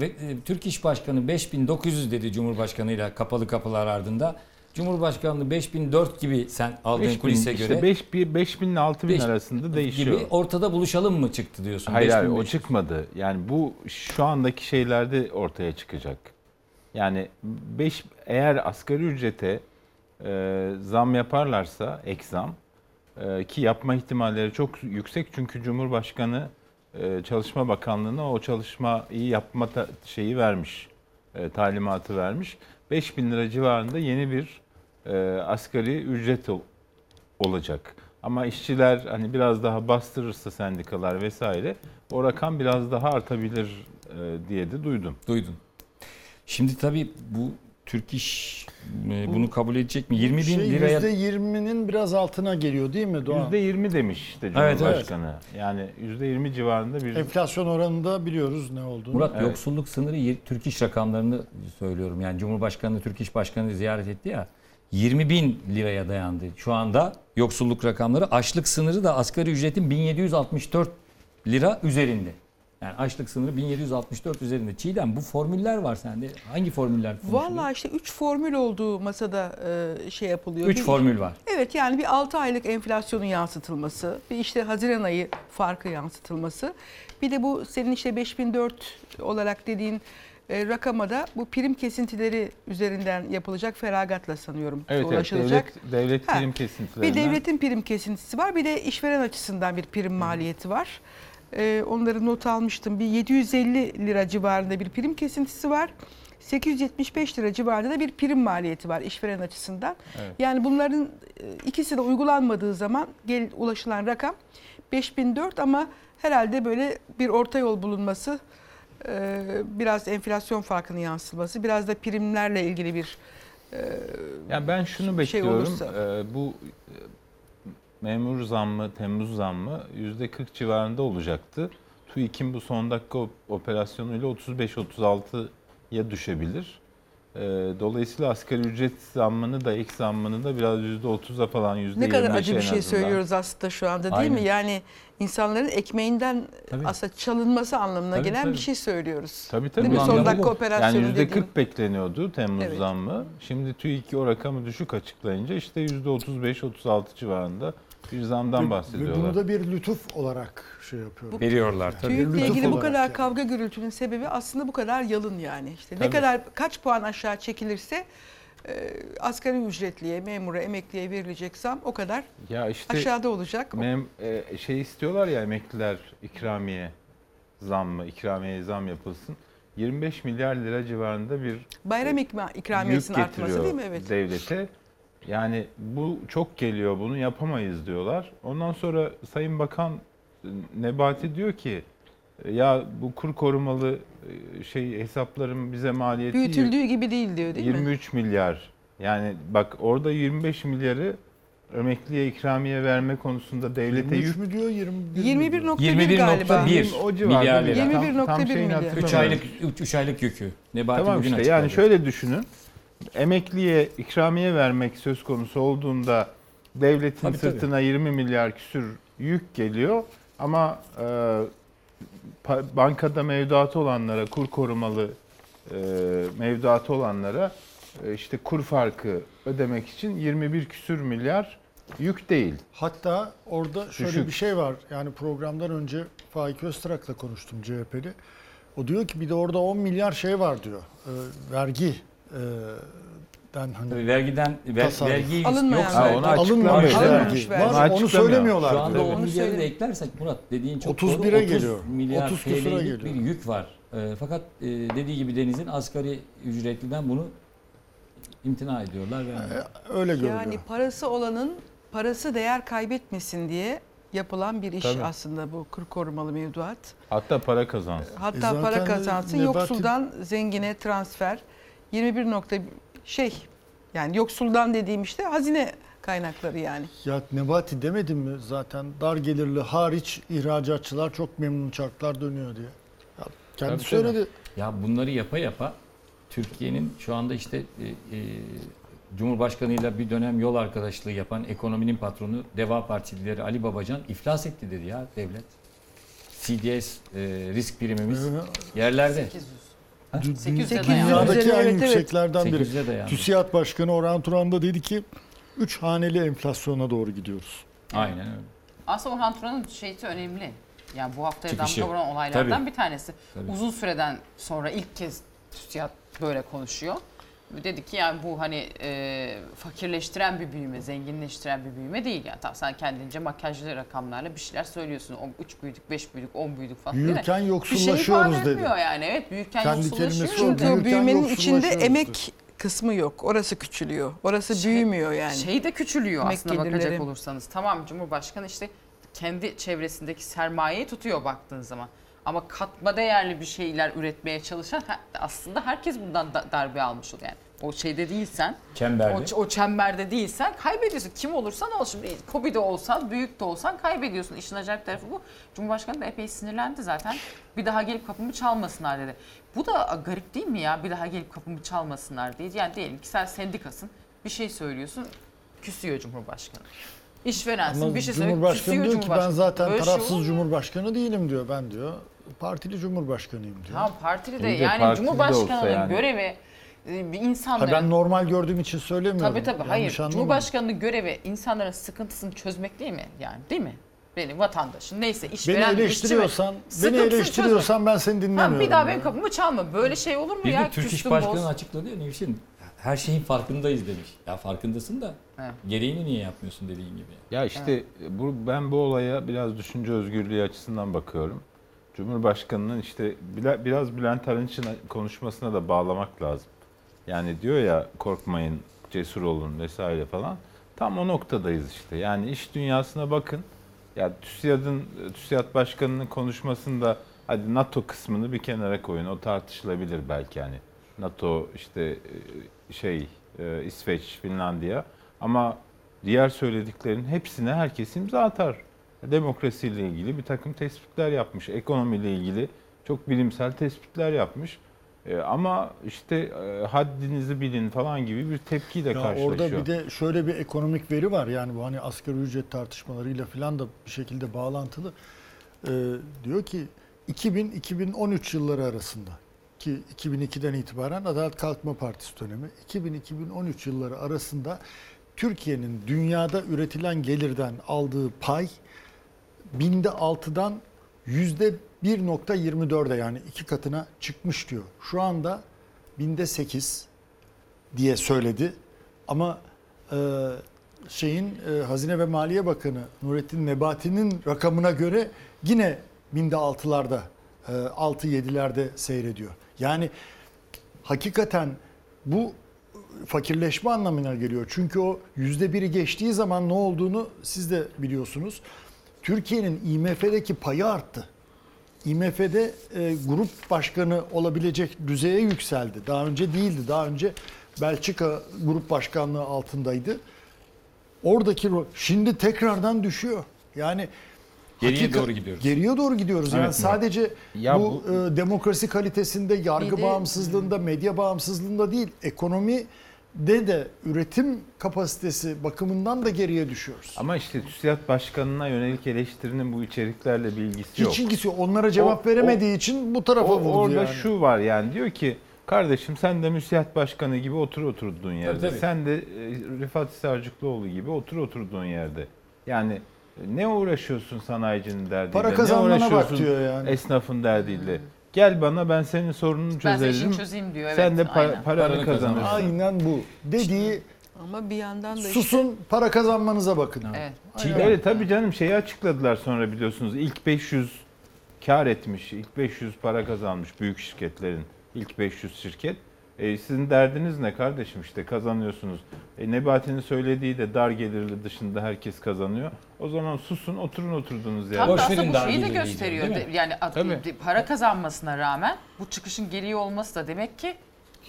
e, Türk İş Başkanı 5900 dedi Cumhurbaşkanıyla kapalı kapılar ardında. Cumhurbaşkanlığı 5004 gibi sen aldığın 5000, kulise işte göre 5 5000 ile 6000 Beş- arasında değişiyor. gibi ortada buluşalım mı çıktı diyorsun? Hayır hayır o 5500. çıkmadı. Yani bu şu andaki şeylerde ortaya çıkacak. Yani 5 eğer asgari ücrete e, zam yaparlarsa ek zam e, ki yapma ihtimalleri çok yüksek çünkü Cumhurbaşkanı e, Çalışma Bakanlığı'na o çalışmayı yapma ta- şeyi vermiş. E, talimatı vermiş. 5000 lira civarında yeni bir e, asgari ücret ol- olacak. Ama işçiler hani biraz daha bastırırsa sendikalar vesaire o rakam biraz daha artabilir e, diye de duydum. Duydun. Şimdi tabii bu Türk İş Bu- bunu kabul edecek mi? 20 bin şey, liraya %20'nin biraz altına geliyor değil mi Doğan? %20 demiş işte Evet, Cumhurbaşkanı. Yani %20 civarında bir Enflasyon oranında biliyoruz ne olduğunu. Murat Evet. yoksulluk sınırı Türk İş rakamlarını söylüyorum. Yani Cumhurbaşkanı Türk İş Başkanı ziyaret etti ya. 20 bin liraya dayandı. Şu anda yoksulluk rakamları açlık sınırı da asgari ücretin 1764 lira üzerinde. Yani açlık sınırı 1764 üzerinde. Çiğdem bu formüller var sende. Hangi formüller konuşuluyor? Vallahi işte 3 formül olduğu masada e, şey yapılıyor. 3 Bir- formül var. Evet yani bir 6 aylık enflasyonun yansıtılması, bir işte Haziran ayı farkı yansıtılması. Bir de bu senin işte 5004 olarak dediğin e, rakama da bu prim kesintileri üzerinden yapılacak feragatla sanıyorum Evet, evet ulaşılacak. devlet, devlet Ha, prim kesintilerinden. Bir devletin prim kesintisi var bir de işveren açısından bir prim maliyeti var. Ee, onları not almıştım. Bir 750 lira civarında bir prim kesintisi var. 875 lira civarında da bir prim maliyeti var işveren açısından. Evet. Yani bunların e, ikisi de uygulanmadığı zaman gel, ulaşılan rakam 5004 ama herhalde böyle bir orta yol bulunması, e, biraz enflasyon farkının yansıtılması, biraz da primlerle ilgili bir e, Yani ben şunu şey bekliyorum. olursa. e, bu e, memur zammı, Temmuz zammı %40 civarında olacaktı. TÜİK'in bu son dakika op- operasyonuyla 35-36'ya düşebilir. E, Dolayısıyla asgari ücret zammını da ek zammını da biraz %30'a falan %25'e Ne kadar acı bir şey azından. söylüyoruz aslında şu anda değil Aynen. mi? Yani insanların ekmeğinden Tabii. aslında çalınması anlamına Tabii, gelen tabii. bir şey söylüyoruz. Tabii tabii. Değil mi? Son dakika operasyonu Yani %40 dediğin. bekleniyordu Temmuz Evet. zammı. Şimdi TÜİK o rakamı düşük açıklayınca işte %35-36 civarında Bir zamdan Ve bahsediyorlar. bunu da bir lütuf olarak şey yapıyorum. Veriyorlar tabii. Lütuf ilgili bu olarak kadar yani. kavga gürültünün sebebi aslında bu kadar yalın yani. İşte ne Tabii. kadar kaç puan aşağı çekilirse e, asgari ücretliye, memura, emekliye verilecek zam o kadar Ya işte aşağıda olacak. mem, e, şey istiyorlar ya emekliler ikramiye zam mı, ikramiye zam yapılsın. 25 milyar lira civarında bir Bayram ikma, ikramiyesinin yük artması getiriyor değil mi? Evet. devlete. Yani bu çok geliyor bunu yapamayız diyorlar. Ondan sonra Sayın Bakan e, Nebati diyor ki e, ya bu kur korumalı e, şey hesapların bize maliyeti Büyütüldüğü gibi değil diyor değil mi? 23 milyar. Yani bak orada 25 milyarı emekliye ikramiye verme konusunda devlete 23 yük mü diyor 21 mi diyor? 21.1 galiba. 21.1 o civarda milyar lira. rakam. 21.1 Tam şeyini milyar. hatırlamıyorum. 3 aylık 3 aylık yükü. Nebati Tamam bugün işte açıkladı. yani şöyle düşünün. Emekliye ikramiye vermek söz konusu olduğunda devletin Tabii, tabii. sırtına 20 milyar küsür yük geliyor ama e, bankada mevduatı olanlara, kur korumalı e, mevduatı olanlara e, işte kur farkı ödemek için 21 küsür milyar yük değil. Hatta orada şöyle Düşük. bir şey var. Yani programdan önce Faik Öztrak'la konuştum CHP'li. O diyor ki bir de orada 10 milyar şey var diyor. E, vergi den hani Tabii vergiden ver, Tasarruf. vergi Alınmayan yoksa Ha, onu alınmamış vergi. vergi. Var, Onu söylemiyorlar. Şu anda Onu söyle. eklersek Murat dediğin çok 31'e doğru. 30 geliyor. milyar 30 küsura TL'lik bir geliyor. yük var. Ee, fakat e, dediği gibi Deniz'in asgari ücretliden bunu imtina ediyorlar. Ve Öyle görünüyor. Yani parası olanın parası değer kaybetmesin diye yapılan bir iş Tabii. aslında bu kur korumalı mevduat. Hatta para kazansın. Hatta E para kazansın Nebati- yoksuldan zengine transfer 21 nokta şey yani yoksuldan dediğim işte hazine kaynakları yani. Ya Nebati demedim mi zaten dar gelirli hariç ihracatçılar çok memnun çarklar dönüyor diye. Ya kendisi Tabii, söyledi. Ya bunları yapa yapa Türkiye'nin şu anda işte e, e, Cumhurbaşkanıyla bir dönem yol arkadaşlığı yapan ekonominin patronu Deva Partili lideri Ali Babacan iflas etti dedi ya devlet. CDS e, risk primimiz yerlerde. 800'e Dü- dayandı. Dünyadaki en Evet, evet. yükseklerden biri. 800'e dayandı. TÜSİAD Başkanı Orhan Turan da dedi ki 3 haneli enflasyona doğru gidiyoruz. Aynen öyle. Aslında Orhan Turan'ın şeyi önemli. Yani bu haftaya damga vuran olaylardan Tabii. bir tanesi. Tabii. Uzun süreden sonra ilk kez TÜSİAD böyle konuşuyor. Dedi ki yani bu hani e, fakirleştiren bir büyüme, zenginleştiren bir büyüme değil. Yani tamam sen kendince makyajlı rakamlarla bir şeyler söylüyorsun. 3 büyüdük, 5 büyüdük, 10 büyüdük falan. değil mi? Büyürken bir şey yoksullaşıyoruz dedi. yani. Evet büyürken Kendi yoksullaşıyoruz. büyürken o büyümenin içinde yoksullaşıyoruz emek kısmı yok. Orası küçülüyor. Orası Şey- büyümüyor yani. Şey de küçülüyor Emek aslında gelirleri. bakacak olursanız. Tamam Cumhurbaşkanı işte kendi çevresindeki sermayeyi tutuyor baktığın zaman. Ama katma değerli bir şeyler üretmeye çalışan aslında herkes bundan da- darbe almış oluyor. Yani o şeyde değilsen, Çemberde. o, o çemberde değilsen kaybediyorsun. Kim olursan ol şimdi. Kobi de olsan, büyük de olsan kaybediyorsun. İşin acayip tarafı bu. Cumhurbaşkanı da epey sinirlendi zaten. Bir daha gelip kapımı çalmasınlar dedi. Bu da garip değil mi ya? Bir daha gelip kapımı çalmasınlar diye. Yani diyelim ki sen sendikasın. Bir şey söylüyorsun. Küsüyor Cumhurbaşkanı. İşverensin Ama bir şey söyle Cumhurbaşkanı küsüyor diyor ki ben zaten Böyle şey tarafsız mu? Cumhurbaşkanı değilim diyor ben diyor. Partili Cumhurbaşkanıyım diyor. Tamam partili de İyi de yani partili de Cumhurbaşkanının olsa yani. görevi e, bir Ha, insanların... ben normal gördüğüm için söylemiyorum. Tabii tabii Yanlış hayır. anlamayın. Cumhurbaşkanının görevi insanların sıkıntısını çözmek değil mi? Yani değil mi? Benim vatandaşım neyse Beni işveren işçi mi? eleştiriyorsan, beni Sıkıntısını eleştiriyorsan ben seni çözmek. dinlemiyorum. Ha, bir daha benim kapımı çalma. Böyle şey olur mu Bir ya? de Türk İş Küstüm Başkanı boz. açıkladı ya Nevşin. Her şeyin farkındayız demiş. Ya farkındasın da Evet. gereğini niye yapmıyorsun dediğin gibi. Ya işte bu ben bu olaya biraz düşünce özgürlüğü açısından bakıyorum. Cumhurbaşkanının işte biraz Bülent Arınç'ın konuşmasına da bağlamak lazım. Yani diyor ya korkmayın, cesur olun vesaire falan. Tam o noktadayız işte. Yani iş dünyasına bakın. Ya TÜSİAD'ın TÜSİAD Başkanı'nın konuşmasında hadi NATO kısmını bir kenara koyun. O tartışılabilir belki yani. NATO işte e, şey e, İsveç, Finlandiya ama diğer söylediklerinin hepsine herkes imza atar. Demokrasiyle ilgili bir takım tespitler yapmış. Ekonomiyle ilgili çok bilimsel tespitler yapmış. E, ama işte e, haddinizi bilin falan gibi bir tepkiyle Ya karşılaşıyor. orada bir de şöyle bir ekonomik veri var. Yani bu hani asgari ücret tartışmalarıyla falan da bir şekilde bağlantılı. Ee, diyor ki 2000-2013 yılları arasında ki 2002'den itibaren Adalet Kalkınma Partisi dönemi 2000-2013 yılları arasında Türkiye'nin dünyada üretilen gelirden aldığı pay binde 6'dan yüzde 1.24'e yani iki katına çıkmış diyor. Şu anda binde 8 diye söyledi. Ama e, şeyin e, Hazine ve Maliye Bakanı Nurettin Nebati'nin rakamına göre yine binde 6'larda e, 6-7'lerde seyrediyor. Yani hakikaten bu fakirleşme anlamına geliyor. Çünkü o yüzde biri geçtiği zaman ne olduğunu siz de biliyorsunuz. Türkiye'nin IMF'deki payı arttı. IMF'de e, grup başkanı olabilecek düzeye yükseldi. Daha önce değildi. Daha önce Belçika grup başkanlığı altındaydı. Oradaki şimdi tekrardan düşüyor. Yani Geriye doğru gidiyoruz. Geriye doğru gidiyoruz. Yani Evet, Murat. sadece Ya bu, e, demokrasi kalitesinde, yargı bağımsızlığında, medya bağımsızlığında değil, ekonomi de de üretim kapasitesi bakımından da geriye düşüyoruz. Ama işte TÜSİAD Başkanı'na yönelik eleştirinin bu içeriklerle bir ilgisi yok. Hiç ilgisi yok. Onlara cevap O- veremediği için bu tarafa O- vurdu orada yani. şu var yani diyor ki kardeşim sen de müsiat başkanı gibi otur oturduğun yerde. Tabii, tabii. Sen de e, Rıfat Sarcıklıoğlu gibi otur oturduğun yerde. Yani ne uğraşıyorsun sanayicinin derdiyle? Para ne kazanmana bak uğraşıyorsun diyor yani. Esnafın derdiyle. Gel bana ben senin sorununu Ben senin çözerim. işini çözeyim diyor. Evet, Sen de pa- aynen. paranı Paranı kazanırsın. kazanırsın. Aynen bu. Dediği Ama bir yandan da işte susun para kazanmanıza bakın. Evet. Öyle tabii canım şeyi açıkladılar sonra biliyorsunuz. İlk 500 kar etmiş, ilk 500 para kazanmış büyük şirketlerin. ilk 500 şirket. E, sizin derdiniz ne kardeşim işte kazanıyorsunuz. E, Nebati'nin söylediği de dar gelirli dışında herkes kazanıyor. O zaman susun oturun oturduğunuz Tam yerde. da Boş aslında bu şeyi de gösteriyor. diyor, değil mi? De- Yani at- Tabii. para kazanmasına rağmen bu çıkışın geriye olması da demek ki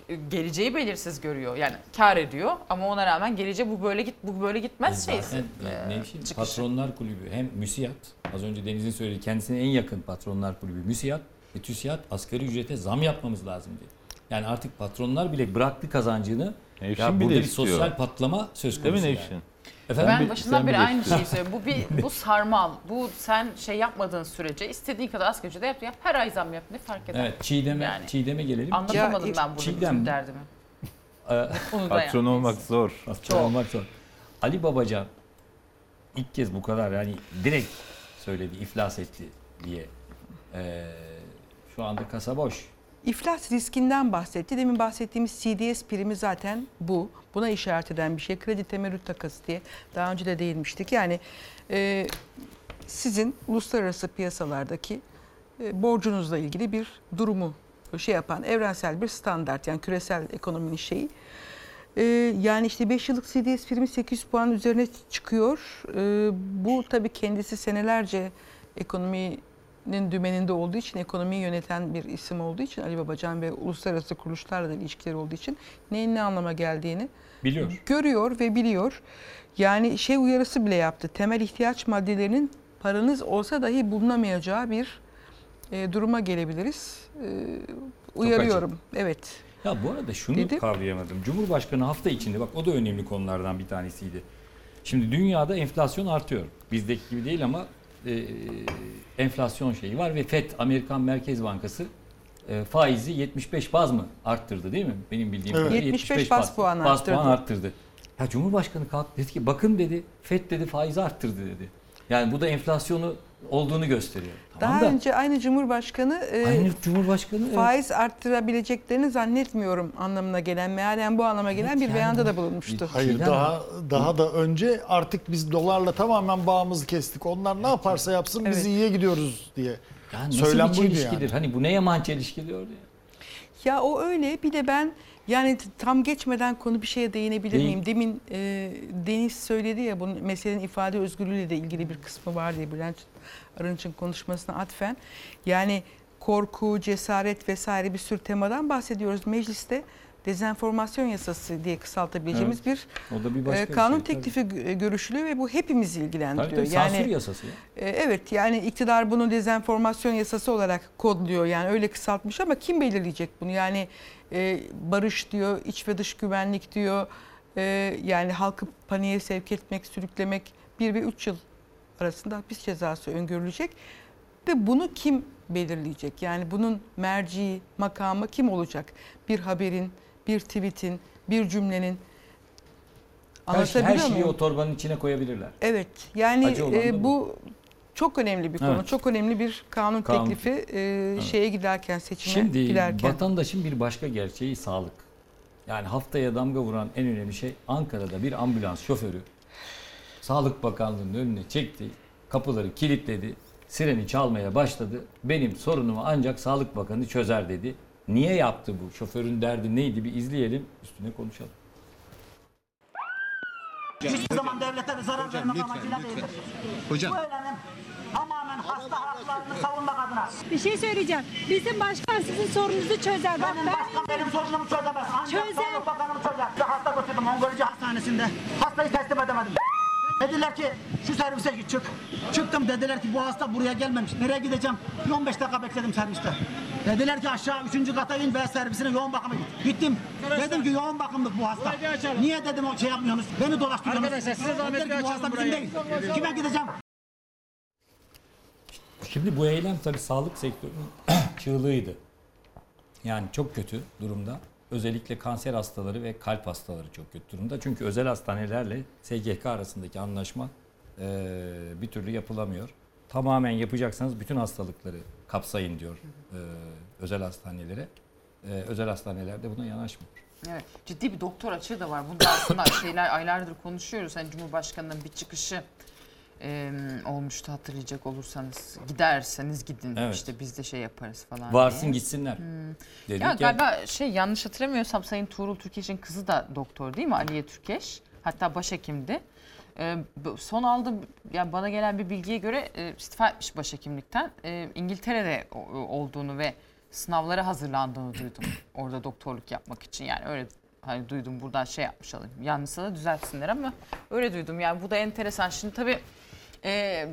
e, geleceği belirsiz görüyor. Yani kar ediyor ama ona rağmen geleceği bu böyle git bu böyle gitmez şeysi. Zaten e, çıkışı. Patronlar Kulübü hem MÜSİAD az önce Deniz'in söylediği kendisine en yakın Patronlar Kulübü MÜSİAD ve TÜSİAD asgari ücrete zam yapmamız lazım dedi. Yani artık patronlar bile bıraktı kazancını. Nevşin ya bile burada bir istiyor. sosyal patlama söz Değil mi konusu. yani. Nevşin? Efendim? Ben başından beri aynı şeyi söylüyorum. Bu bir bu sarmal. Bu sen şey yapmadığın sürece istediğin kadar asgari ücrete yap, yap. Her ay zam yap. Ne fark eder? Evet Çiğdem'e Yani. Çiğdem'e gelelim. Anlatamadım Ya, ben bunu Çiğdem- derdimi. Ee, Onu da Patron olmak zor. Patron olmak zor. Ali Babacan ilk kez bu kadar yani direkt söyledi iflas etti diye. Ee, şu anda kasa boş. İflas riskinden bahsetti. Demin bahsettiğimiz CDS primi zaten bu. Buna işaret eden bir şey. Kredi temerrüt takası diye daha önce de değinmiştik. Yani e, sizin uluslararası piyasalardaki e, borcunuzla ilgili bir durumu şey yapan evrensel bir standart yani küresel ekonominin şeyi. E, yani işte 5 yıllık CDS primi 800 puan üzerine çıkıyor. E, bu tabii kendisi senelerce ekonominin dümeninde olduğu için, ekonomiyi yöneten bir isim olduğu için Ali Babacan ve uluslararası kuruluşlarla da ilişkileri olduğu için neyin ne anlama geldiğini Biliyor. görüyor ve biliyor. Yani şey uyarısı bile yaptı. Temel ihtiyaç maddelerinin paranız olsa dahi bulunamayacağı bir e, duruma gelebiliriz. E, uyarıyorum. Evet. Ya bu arada şunu Dedi. kavrayamadım. Cumhurbaşkanı hafta içinde bak o da önemli konulardan bir tanesiydi. Şimdi dünyada enflasyon artıyor. Bizdeki gibi değil ama e, enflasyon şeyi var ve FED Amerikan Merkez Bankası e, faizi 75 baz mı arttırdı değil mi? Benim bildiğim Evet. kadarıyla 75 baz puan baz arttırdı. puan arttırdı. Ya Cumhurbaşkanı kalktı dedi ki bakın dedi FED dedi faizi arttırdı dedi. Yani bu da enflasyonu olduğunu gösteriyor. Tamam Daha da önce aynı Cumhurbaşkanı e, aynı Cumhurbaşkanı evet. faiz arttırabileceklerini zannetmiyorum anlamına gelen, mealen bu anlama gelen Evet, bir yani beyanda da bulunmuştu. Hayır daha daha da önce artık biz dolarla tamamen bağımızı kestik. Onlar ne yaparsa yapsın biz Evet. iyiye gidiyoruz diye. Ya nasıl Söylem bir buydu çelişkidir? yani. Hani bu neye man çelişkiliyor diye. Ya o öyle bir de ben yani tam geçmeden konu bir şeye değinebilir Değil. miyim? Demin e, Deniz söyledi ya bunun meselenin ifade özgürlüğüyle de ilgili bir kısmı var diye Bülent Arınç'ın konuşmasına atfen. Yani korku, cesaret vesaire bir sürü temadan bahsediyoruz. Mecliste dezenformasyon yasası diye kısaltabileceğimiz bir O da bir e, başka bir kanun şey, tabii. teklifi gö- görüşülüyor ve bu hepimizi ilgilendiriyor. Tabii tabii yani sansür yasası ya. e, Evet yani iktidar bunu dezenformasyon yasası olarak kodluyor yani öyle kısaltmış ama kim belirleyecek bunu yani e, barış diyor iç ve dış güvenlik diyor E, yani halkı paniğe sevk etmek sürüklemek 1 ve 3 yıl arasında hapis cezası öngörülecek ve bunu kim belirleyecek yani bunun merci makamı kim olacak bir haberin bir tweetin bir cümlenin Her, şey- her şeyi muyum? o torbanın içine koyabilirler. Evet. Yani e, bu. bu çok önemli bir konu. Evet. Çok önemli bir kanun, Kanun. teklifi e, şeye giderken seçime Şimdi giderken. vatandaşın bir başka gerçeği sağlık. Yani haftaya damga vuran en önemli şey Ankara'da bir ambulans şoförü Sağlık Bakanlığı'nın önüne çekti, kapıları kilitledi, sireni çalmaya başladı. Benim sorunumu ancak Sağlık Bakanı çözer dedi. Niye yaptı bu? Şoförün derdi neydi? Bir izleyelim, üstüne konuşalım. Hiçbir zaman devlete bir zarar vermek amacıyla değildir. Hocam. Bu eylemim tamamen hasta haklarını savunmak adına. Bir şey söyleyeceğim. Bizim başkan sizin sorununuzu çözer. Bak Benim ben başkan benim sorunumu çözemez. Ancak Çözer. Sağlık Bakanım çözer. Hasta götürdüm onkoloji hastanesinde. Hastayı teslim edemedim. Dediler ki şu servise git çık. Çıktım dediler ki bu hasta buraya gelmemiş. Nereye gideceğim? Bir 15 dakika bekledim serviste. Dediler ki aşağı 3. kata in ve servisine yoğun bakıma git. Gittim. Dedim ki yoğun bakımlık bu hasta. Niye dedim o şey yapmıyorsunuz? Beni dolaştırıyorsunuz. Arkadaşlar, size zahmet Dediler bir ki bu hasta açalım bizim değil. Kime gideceğim? Şimdi bu eylem tabii sağlık sektörünün çığlığıydı. Yani çok kötü durumda. Özellikle kanser hastaları ve kalp hastaları çok kötü durumda. Çünkü özel hastanelerle SGK arasındaki anlaşma eee, bir türlü yapılamıyor. Tamamen yapacaksanız bütün hastalıkları kapsayın diyor eee, özel hastanelere. Eee, özel hastaneler de buna yanaşmıyor. Evet, ciddi bir doktor açığı da var. Bunda aslında şeyler aylardır konuşuyoruz. Hani Cumhurbaşkanı'nın bir çıkışı e, olmuştu hatırlayacak olursanız. Giderseniz gidin Evet. işte biz de şey yaparız falan Varsın diye. gitsinler. Hmm. Dedik ya ya. galiba şey yanlış hatırlamıyorsam Sayın Tuğrul Türkeş'in kızı da doktor değil mi? Aliye Türkeş. Hatta başhekimdi. Ee, bu- son aldığım yani bana gelen bir bilgiye göre e, istifa etmiş başhekimlikten. E, İngiltere'de o- olduğunu ve sınavlara hazırlandığını duydum. Orada doktorluk yapmak için yani öyle hani duydum buradan şey yapmış olayım. Yanlışsa da düzeltsinler ama öyle duydum. Yani bu da enteresan. Şimdi tabii e,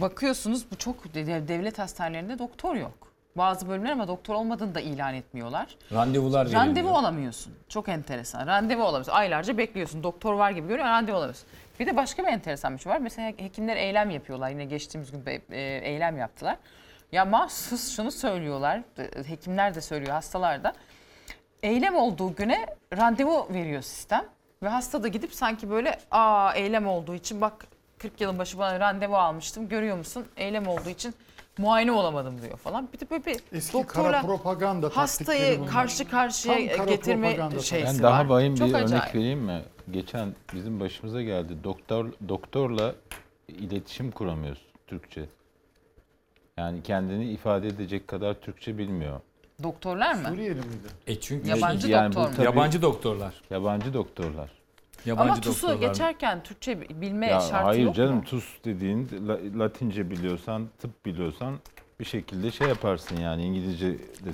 bakıyorsunuz bu çok de- devlet hastanelerinde doktor yok. Bazı bölümler ama doktor olmadığını da ilan etmiyorlar. Randevular Randevu verilmiyor. alamıyorsun. Çok enteresan. Randevu alamıyorsun. Aylarca bekliyorsun. Doktor var gibi görüyor randevu alamıyorsun. Bir de başka bir enteresan bir şey var. Mesela hekimler eylem yapıyorlar. Yine geçtiğimiz gün e, eylem yaptılar. Ya mahsus şunu söylüyorlar. e, Hekimler de söylüyor, hastalar da. Eylem olduğu güne randevu veriyor sistem. Ve hasta da gidip sanki böyle aa eylem olduğu için bak 40 yılın başı bana randevu almıştım. Görüyor musun? Eylem olduğu için muayene olamadım diyor falan. Bir de böyle bir Eski doktorla kara propaganda taktikleri hastayı bunlar. karşı karşıya Tam kara getirme propaganda şeysi Ben var. daha vahim bir Çok örnek acayip. vereyim mi? Geçen bizim başımıza geldi. Doktor doktorla iletişim kuramıyoruz Türkçe. Yani kendini ifade edecek kadar Türkçe bilmiyor. Doktorlar mı? Suriyeli miydi? E çünkü Yabancı Yani bu doktor mu? tabii- yabancı doktorlar. Yabancı doktorlar. Yabancı Ama TUS'u doktorlar. geçerken Türkçe bilme Ya şartı hayır yok canım mu? TUS dediğin La- Latince biliyorsan, tıp biliyorsan bir şekilde şey yaparsın yani İngilizce de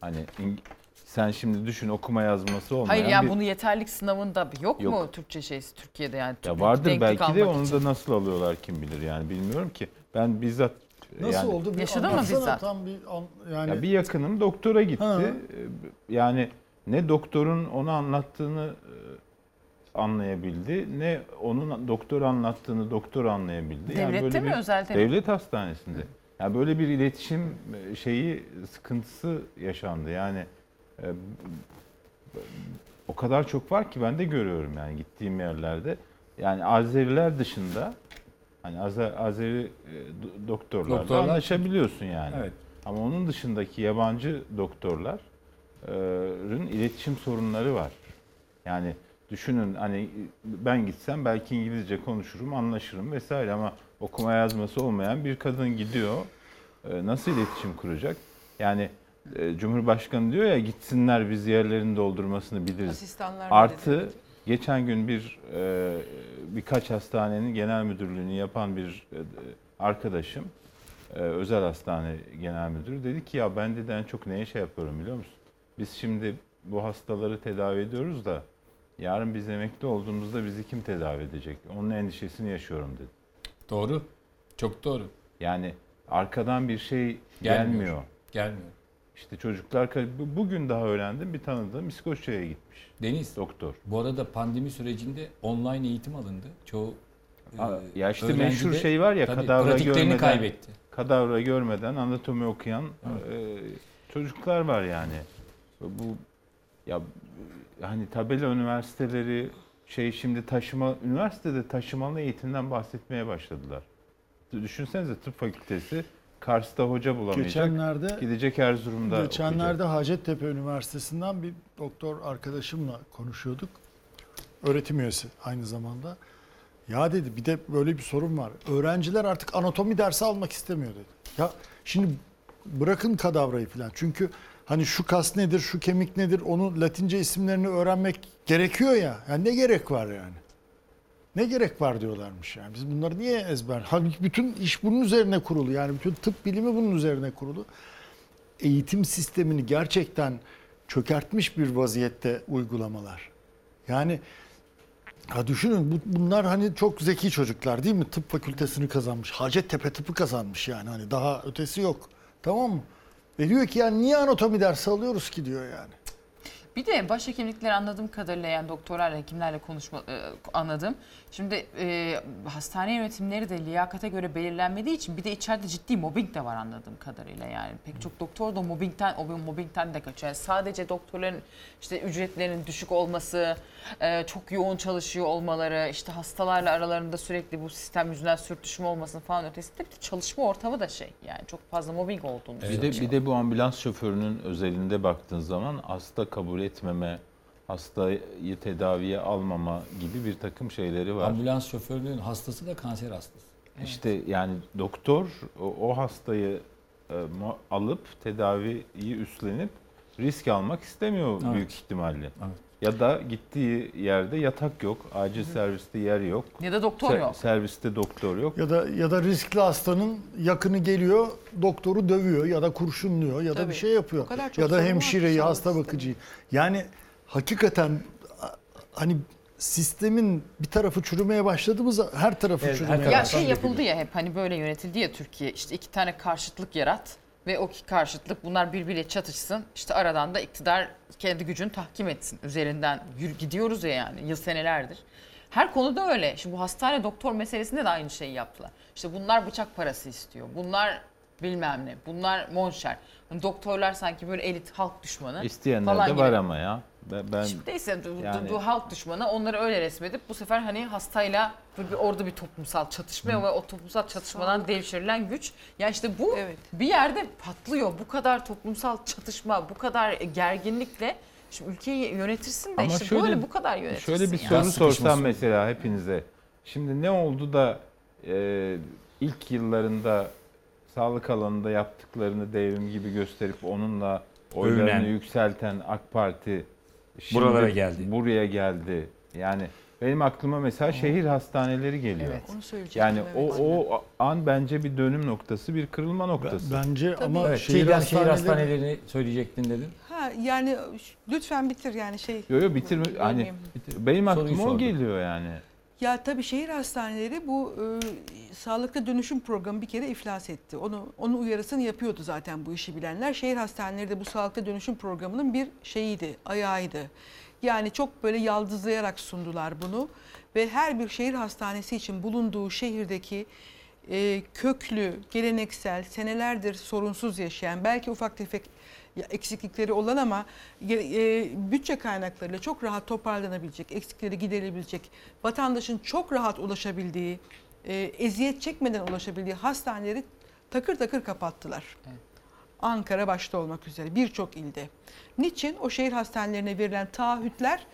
hani İng- sen şimdi düşün okuma yazması olmayan Hayır yani bir... bunu yeterlik sınavında yok, Yok. mu Türkçe şeysi Türkiye'de yani? Ya Türk- vardır denklik belki de almak onu için. da nasıl alıyorlar kim bilir yani bilmiyorum ki. Ben bizzat Nasıl yani, oldu? Bir Yaşadın mı anlatsana bizzat? Tam bir an- yani Ya bir yakınım doktora gitti. Ha. Ee, Yani ne doktorun onu anlattığını e, anlayabildi ne onun doktor anlattığını doktor anlayabildi. Devlette mi, bir- özelde mi? Devlet hastanesinde. Yani böyle bir iletişim e, şeyi sıkıntısı yaşandı. Yani e, o kadar çok var ki ben de görüyorum yani gittiğim yerlerde. Yani Azeriler dışında hani Azer- Azeri e, do- doktorlarla Doktorlar- anlaşabiliyorsun yani. Evet. Ama onun dışındaki yabancı doktorların iletişim sorunları var. Yani düşünün hani ben gitsem belki İngilizce konuşurum, anlaşırım vesaire ama okuma yazması olmayan bir kadın gidiyor. e, Nasıl iletişim kuracak? Yani e, Cumhurbaşkanı diyor ya gitsinler biz yerlerini doldurmasını biliriz. Asistanlar Artı geçen gün bir e, birkaç hastanenin genel müdürlüğünü yapan bir arkadaşım özel hastane genel müdürü dedi ki ya ben dedi en çok neye şey yapıyorum biliyor musun? Biz şimdi bu hastaları tedavi ediyoruz da yarın biz emekli olduğumuzda bizi kim tedavi edecek? Onun endişesini yaşıyorum dedi. Doğru. Çok doğru. Yani arkadan bir şey Gelmiyor. gelmiyor. Gelmiyor. İşte çocuklar bu- bugün daha öğrendim bir tanıdığım İskoçya'ya gitmiş. Deniz. Doktor. Bu arada pandemi sürecinde online eğitim alındı. Çoğu e, Ya işte meşhur şey var ya tabii kadavra görmeden kaybetti. kadavra görmeden anatomi okuyan e, çocuklar var yani. Bu ya hani tabela üniversiteleri şey şimdi taşıma üniversitede taşımalı eğitimden bahsetmeye başladılar. Düşünsenize tıp fakültesi Kars'ta hoca bulamayacak. Geçenlerde gidecek Erzurum'da Geçenlerde okuyacak. Hacettepe Üniversitesi'nden bir doktor arkadaşımla konuşuyorduk. Öğretim üyesi aynı zamanda. Ya dedi bir de böyle bir sorun var. Öğrenciler artık anatomi dersi almak istemiyor dedi. Ya şimdi bırakın kadavrayı falan. Çünkü hani şu kas nedir, şu kemik nedir, onu Latince isimlerini öğrenmek gerekiyor ya. Yani ne gerek var yani? Ne gerek var diyorlarmış yani. Biz bunları niye ezber? Halbuki bütün iş bunun üzerine kurulu. Yani bütün tıp bilimi bunun üzerine kurulu. Eğitim sistemini gerçekten çökertmiş bir vaziyette uygulamalar. Yani ha düşünün bu- bunlar hani çok zeki çocuklar değil mi? Tıp fakültesini kazanmış. Hacettepe tıpı kazanmış yani. Hani daha ötesi yok. Tamam mı? Ve diyor ki yani niye anatomi dersi alıyoruz ki diyor yani. Bir de başhekimlikler anladığım kadarıyla yani doktorlarla, hekimlerle konuşma e, anladım. Şimdi e, hastane yönetimleri de liyakate göre belirlenmediği için bir de içeride ciddi mobbing de var anladığım kadarıyla yani. Pek çok doktor da mobbingten, o mobbingten de kaçıyor. Yani sadece doktorların işte ücretlerinin düşük olması, e, çok yoğun çalışıyor olmaları, işte hastalarla aralarında sürekli bu sistem yüzünden sürtüşme olmasının falan ötesinde bir de çalışma ortamı da şey yani çok fazla mobbing olduğunu Bir de, bir de bu ambulans şoförünün özelinde baktığın zaman hasta kabul etmeme, hastayı tedaviye almama gibi bir takım şeyleri var. Ambulans şoförünün hastası da kanser hastası. İşte yani doktor o, o hastayı e, alıp tedaviyi üstlenip risk almak istemiyor Evet. büyük ihtimalle. Ya da gittiği yerde yatak yok, acil serviste yer yok. Ya da doktor yok. Serviste doktor yok. Ya da ya da riskli hastanın yakını geliyor, doktoru dövüyor ya da kurşunluyor ya da Tabii. bir şey yapıyor. O kadar çok Ya da sorun var hemşireyi, hasta sistemi. bakıcıyı. Yani hakikaten hani sistemin bir tarafı çürümeye başladı mı her tarafı Evet, her çürümeye tarafı. Ya başladı. şey yapıldı ya hep hani böyle yönetildi ya Türkiye işte iki tane karşıtlık yarat ve o ki karşıtlık bunlar birbiriyle çatışsın işte aradan da iktidar kendi gücünü tahkim etsin üzerinden gidiyoruz ya yani yıl senelerdir. Her konuda öyle. Şimdi bu hastane doktor meselesinde de aynı şeyi yaptılar. İşte bunlar bıçak parası istiyor. Bunlar bilmem ne. Bunlar monşer. Hani doktorlar sanki böyle elit halk düşmanı İsteyenler falan de gibi. var ama ya. Ben, ben Şimdi neyse du- du- Yani- du- halk düşmanı onları öyle resmedip bu sefer hani hastayla bir, orada bir toplumsal çatışma ve o toplumsal çatışmadan devşirilen güç. Ya işte bu bir yerde patlıyor. Bu kadar toplumsal çatışma, bu kadar gerginlikle şimdi ülkeyi yönetirsin de işte böyle bu kadar yönetirsin. Şöyle bir yani. soru sorsam mesela hepinize. Şimdi ne oldu da e, ilk yıllarında sağlık alanında yaptıklarını devrim gibi gösterip onunla oylarını Övünen. yükselten AK Parti şimdi Buralara geldi. Buraya geldi. Yani benim aklıma mesela şehir hastaneleri geliyor. Evet. Onu Yani evet. o o an bence bir dönüm noktası, bir kırılma noktası. Bence ama Evet, şehir, şehir, şehir hastaneleri- hastanelerini söyleyecektin dedin. Ha yani lütfen bitir yani şey. Yo yo bitirme hani benim aklıma o geliyor yani. Ya tabii şehir hastaneleri bu e, sağlıklı dönüşüm programı bir kere iflas etti. Onu onun uyarısını yapıyordu zaten bu işi bilenler. Şehir hastaneleri de bu sağlıklı dönüşüm programının bir şeyiydi, ayağıydı. Yani çok böyle yaldızlayarak sundular bunu ve her bir şehir hastanesi için bulunduğu şehirdeki e, köklü, geleneksel, senelerdir sorunsuz yaşayan, belki ufak tefek eksiklikleri olan ama e, bütçe kaynaklarıyla çok rahat toparlanabilecek, eksikleri giderilebilecek, vatandaşın çok rahat ulaşabildiği, e, eziyet çekmeden ulaşabildiği hastaneleri takır takır kapattılar. Ankara başta olmak üzere birçok ilde. Niçin? O şehir hastanelerine verilen taahhütler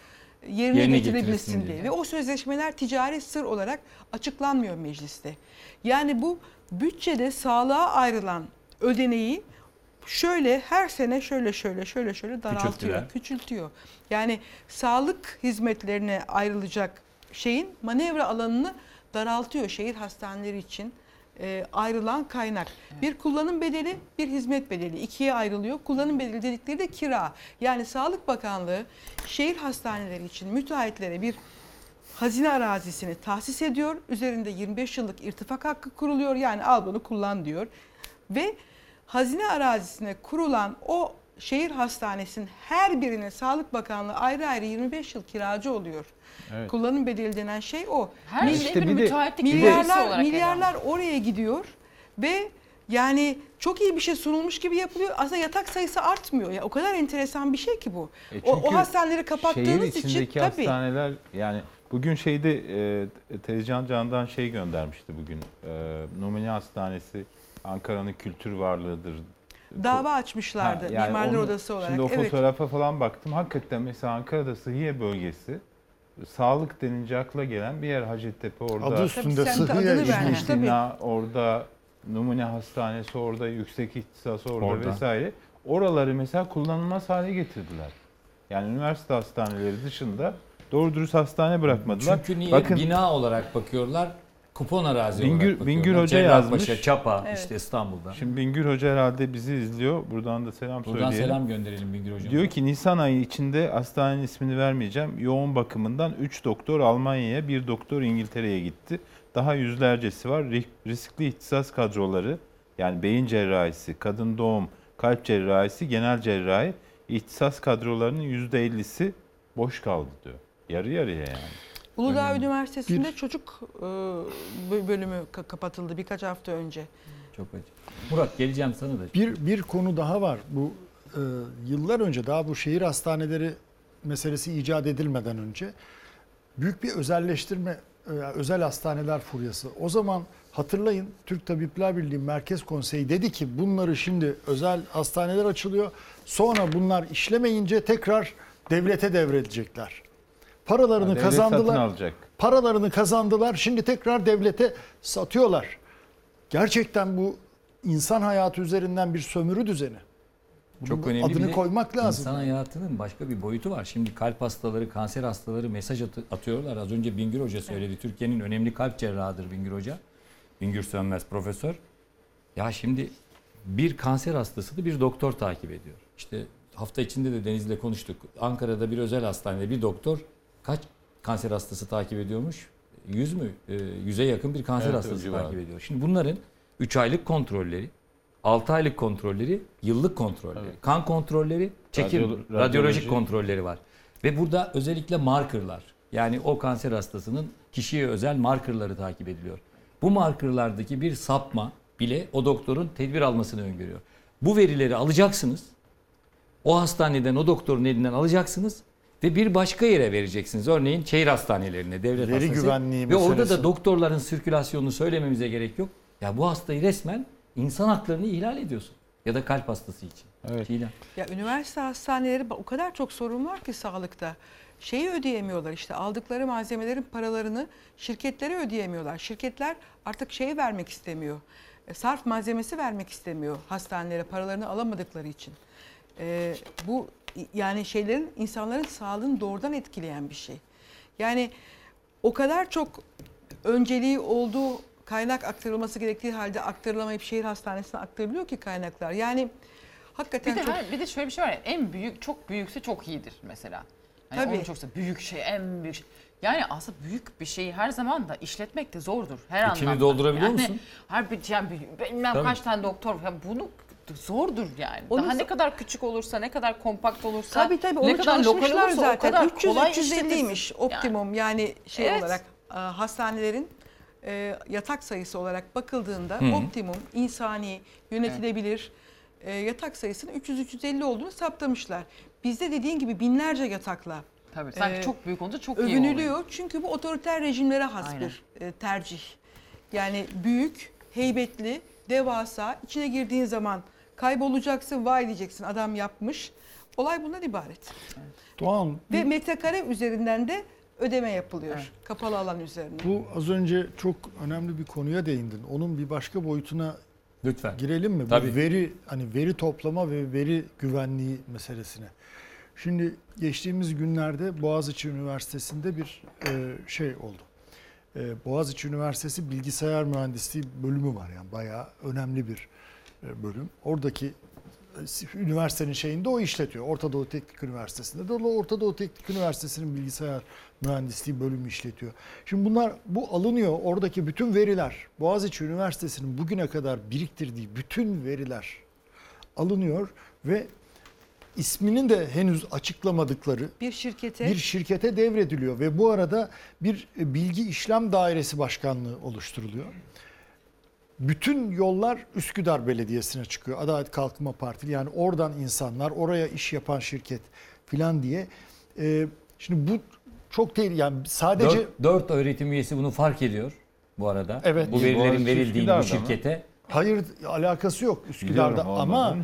yerine, Yerine getirebilsin diye. Ve o sözleşmeler ticari sır olarak açıklanmıyor mecliste. Yani bu bütçede sağlığa ayrılan ödeneği şöyle her sene şöyle şöyle şöyle şöyle daraltıyor, küçültüyor. Yani sağlık hizmetlerine ayrılacak şeyin manevra alanını daraltıyor şehir hastaneleri için e, ayrılan kaynak. Bir kullanım bedeli, bir hizmet bedeli ikiye ayrılıyor. Kullanım bedeli dedikleri de kira. Yani Sağlık Bakanlığı şehir hastaneleri için müteahhitlere bir hazine arazisini tahsis ediyor. Üzerinde 25 yıllık irtifak hakkı kuruluyor. Yani al bunu kullan diyor. Ve hazine arazisine kurulan o şehir hastanesinin her birine Sağlık Bakanlığı ayrı ayrı 25 yıl kiracı oluyor. Evet. Kullanım bedeli denen şey o. Her İşte şey bir bir müteahhitlik bir de- projesi Milyarlar, olarak milyarlar oraya gidiyor ve yani çok iyi bir şey sunulmuş gibi yapılıyor. Aslında yatak sayısı artmıyor. Ya o kadar enteresan bir şey ki bu. E o, o hastaneleri Şehir kapattığınız için tabii. hastaneler yani Bugün şeyde e, Tezcan Can'dan şey göndermişti bugün. E, Numune Hastanesi Ankara'nın kültür varlığıdır. Dava açmışlardı Ha, yani Mimarlar onu- Odası olarak. Şimdi o evet. fotoğrafa falan baktım. Hakikaten mesela Ankara'da Sıhhiye bölgesi sağlık denince akla gelen bir yer Hacettepe orada. Adı üstünde Tabii Sıhhiye İzmir. vermiş. Tabii. Bina orada numune hastanesi orada yüksek ihtisas orada, Orada. vesaire. Oraları mesela kullanılmaz hale getirdiler. Yani üniversite hastaneleri dışında doğru dürüst hastane bırakmadılar. Çünkü niye? Bakın Bina olarak bakıyorlar. Kupon arazi Bingür- olarak. Bingür Hoca Cerrahpaşa, yazmış. Çapa Evet. işte İstanbul'da. şimdi Bingür Hoca herhalde bizi izliyor. Buradan da selam Buradan söyleyelim. selam gönderelim Bingür Hocam'a. Diyor ki Nisan ayı içinde hastanenin ismini vermeyeceğim. Yoğun bakımından 3 doktor Almanya'ya, 1 doktor İngiltere'ye gitti. Daha yüzlercesi var. Ri- Riskli ihtisas kadroları yani beyin cerrahisi, kadın doğum, kalp cerrahisi, genel cerrahi ihtisas kadrolarının %50'si boş kaldı diyor. Yarı yarıya yani. Uludağ Üniversitesi'nde Bir- çocuk e, bö- bölümü ka- kapatıldı birkaç hafta önce. Çok acı. Murat geleceğim sana da. Bir, bir konu daha var. Bu e, yıllar önce daha bu şehir hastaneleri meselesi icat edilmeden önce büyük bir özelleştirme, e, özel hastaneler furyası. O zaman hatırlayın Türk Tabipler Birliği Merkez Konseyi dedi ki bunları şimdi özel hastaneler açılıyor. Sonra bunlar işlemeyince tekrar devlete devredecekler. Paralarını satın kazandılar. alacak. Paralarını kazandılar. Şimdi tekrar devlete satıyorlar. Gerçekten bu insan hayatı üzerinden bir sömürü düzeni. Bunun Çok önemli adını bir koymak lazım. İnsan hayatının başka bir boyutu var. Şimdi kalp hastaları, kanser hastaları mesaj atı- atıyorlar. Az önce Bingür Hoca söyledi. Türkiye'nin önemli kalp cerrahıdır Bingür Hoca. Bingür Sönmez profesör. Ya şimdi bir kanser hastasını bir doktor takip ediyor. İşte hafta içinde de Deniz'le konuştuk. Ankara'da bir özel hastanede bir doktor kaç kanser hastası takip ediyormuş? 100 mü? Ee, 100'e yakın bir kanser Evet, hastası takip ediyor. Şimdi bunların 3 aylık kontrolleri, 6 aylık kontrolleri, yıllık kontrolleri, kan kontrolleri, çekim, Radyolo- radyolojik radyoloji. kontrolleri var. Ve burada özellikle markerlar. Yani o kanser hastasının kişiye özel markerları takip ediliyor. Bu markerlardaki bir sapma bile o doktorun tedbir almasını öngörüyor. Bu verileri alacaksınız. O hastaneden, o doktorun elinden alacaksınız ve bir başka yere vereceksiniz. Örneğin şehir hastanelerine, devlet Veri hastanesi. güvenliği Ve orada da doktorların sirkülasyonunu söylememize gerek yok. Ya bu hastayı resmen insan haklarını ihlal ediyorsun. Ya da kalp hastası için. Evet. Çiğdem. Ya üniversite hastaneleri o kadar çok sorun var ki sağlıkta. Şeyi ödeyemiyorlar işte aldıkları malzemelerin paralarını şirketlere ödeyemiyorlar. Şirketler artık şey vermek istemiyor. E, Sarf malzemesi vermek istemiyor hastanelere paralarını alamadıkları için. E, bu yani şeylerin insanların sağlığını doğrudan etkileyen bir şey. Yani o kadar çok önceliği olduğu kaynak aktarılması gerektiği halde aktarılamayıp şehir hastanesine aktarılıyor ki kaynaklar. Yani hakikaten Bir de, çok bir de şöyle bir şey var ya en büyük çok büyükse çok iyidir mesela. Hani Tabii. çoksa büyük şey en büyük şey. Yani aslında büyük bir şeyi her zaman da işletmek de zordur her İçini anlamda. doldurabiliyor yani, musun? Her bir yani bilmem Tabii. kaç tane doktor ya bunu zordur yani. Onu Daha ne kadar küçük olursa, ne kadar kompakt olursa, Tabii tabii ne onu kadar lokal olursa o zaten. kadar 300 kolay 350'ymiş işletirsin. optimum yani, şey Evet. olarak e, hastanelerin e, yatak sayısı olarak bakıldığında Hı. optimum insani yönetilebilir e, yatak sayısının 300-350 olduğunu saptamışlar. Bizde dediğin gibi binlerce yatakla Tabii sanki Ee, çok büyük olunca çok iyi oluyor. övünülüyor. Çünkü bu otoriter rejimlere has Aynen. bir e, tercih. Yani büyük, heybetli, devasa, içine girdiğin zaman kaybolacaksın, vay diyeceksin adam yapmış. Olay bundan ibaret. Doğan Ve metrekare üzerinden de ödeme yapılıyor. Kapalı alan üzerine. bu az önce çok önemli bir konuya değindin. Onun bir başka boyutuna Lütfen. girelim mi? Tabii. Bu veri hani veri toplama ve veri güvenliği meselesine. Şimdi geçtiğimiz günlerde Boğaziçi Üniversitesi'nde bir e, şey oldu. E, Boğaziçi Üniversitesi Bilgisayar Mühendisliği bölümü var yani bayağı önemli bir bölüm. Oradaki e, üniversitenin şeyinde o işletiyor. Orta Doğu Teknik Üniversitesi'nde de o Orta Doğu Teknik Üniversitesi'nin bilgisayar mühendisliği bölümü işletiyor. Şimdi bunlar bu alınıyor. Oradaki bütün veriler Boğaziçi Üniversitesi'nin bugüne kadar biriktirdiği bütün veriler alınıyor ve isminin de henüz açıklamadıkları Bir şirkete bir şirkete devrediliyor ve bu arada bir e, bilgi işlem dairesi başkanlığı oluşturuluyor. Bütün yollar Üsküdar Belediyesi'ne çıkıyor. Adalet Kalkınma Partili yani oradan insanlar oraya iş yapan şirket filan diye. Ee, şimdi bu Çok tehlikeli. Yani sadece 4, 4 öğretim üyesi bunu fark ediyor bu arada. Evet. Bu verilerin verildiğini bu Üsküdar'da mı? şirkete. hayır alakası yok Üsküdar'da Biliyorum ama.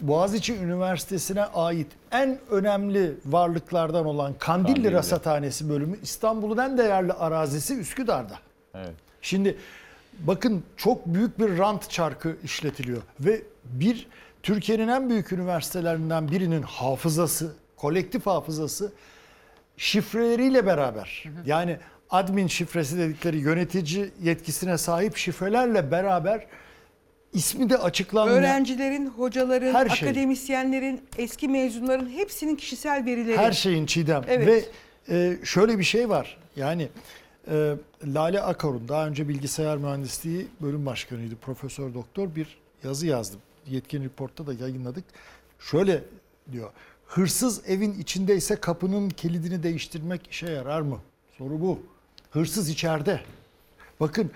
Boğaziçi Üniversitesi'ne ait en önemli varlıklardan olan Kandilli, Kandilli. Rasathanesi bölümü İstanbul'un en değerli arazisi Üsküdar'da. Evet. Şimdi bakın çok büyük bir rant çarkı işletiliyor ve bir Türkiye'nin en büyük üniversitelerinden birinin hafızası, kolektif hafızası şifreleriyle beraber yani admin şifresi dedikleri yönetici yetkisine sahip şifrelerle beraber ismi de açıklanmayan Öğrencilerin, hocaların, Her şey. akademisyenlerin, eski mezunların hepsinin kişisel verileri. Her şeyin Çiğdem. Evet. Ve e, şöyle bir şey var. Yani e, Lale Akarun daha önce bilgisayar mühendisliği bölüm başkanıydı. Profesör doktor bir yazı yazdı. Yetkin Report'ta da yayınladık. Şöyle diyor. Hırsız evin içindeyse kapının kilidini değiştirmek işe yarar mı? Soru bu. Hırsız içeride. Bakın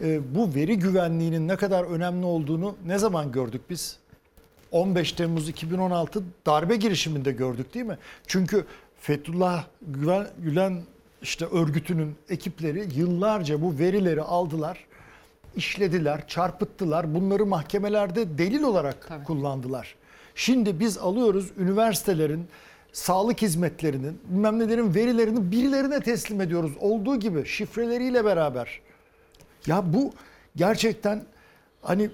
e, bu veri güvenliğinin ne kadar önemli olduğunu ne zaman gördük biz? 15 Temmuz 2016 darbe girişiminde gördük değil mi? Çünkü Fethullah Gülen, Gülen işte örgütünün ekipleri yıllarca bu verileri aldılar, işlediler, çarpıttılar. Bunları mahkemelerde delil olarak kullandılar. Şimdi biz alıyoruz üniversitelerin, sağlık hizmetlerinin, bilmem nelerin verilerini birilerine teslim ediyoruz. Olduğu gibi şifreleriyle beraber. Ya bu gerçekten hani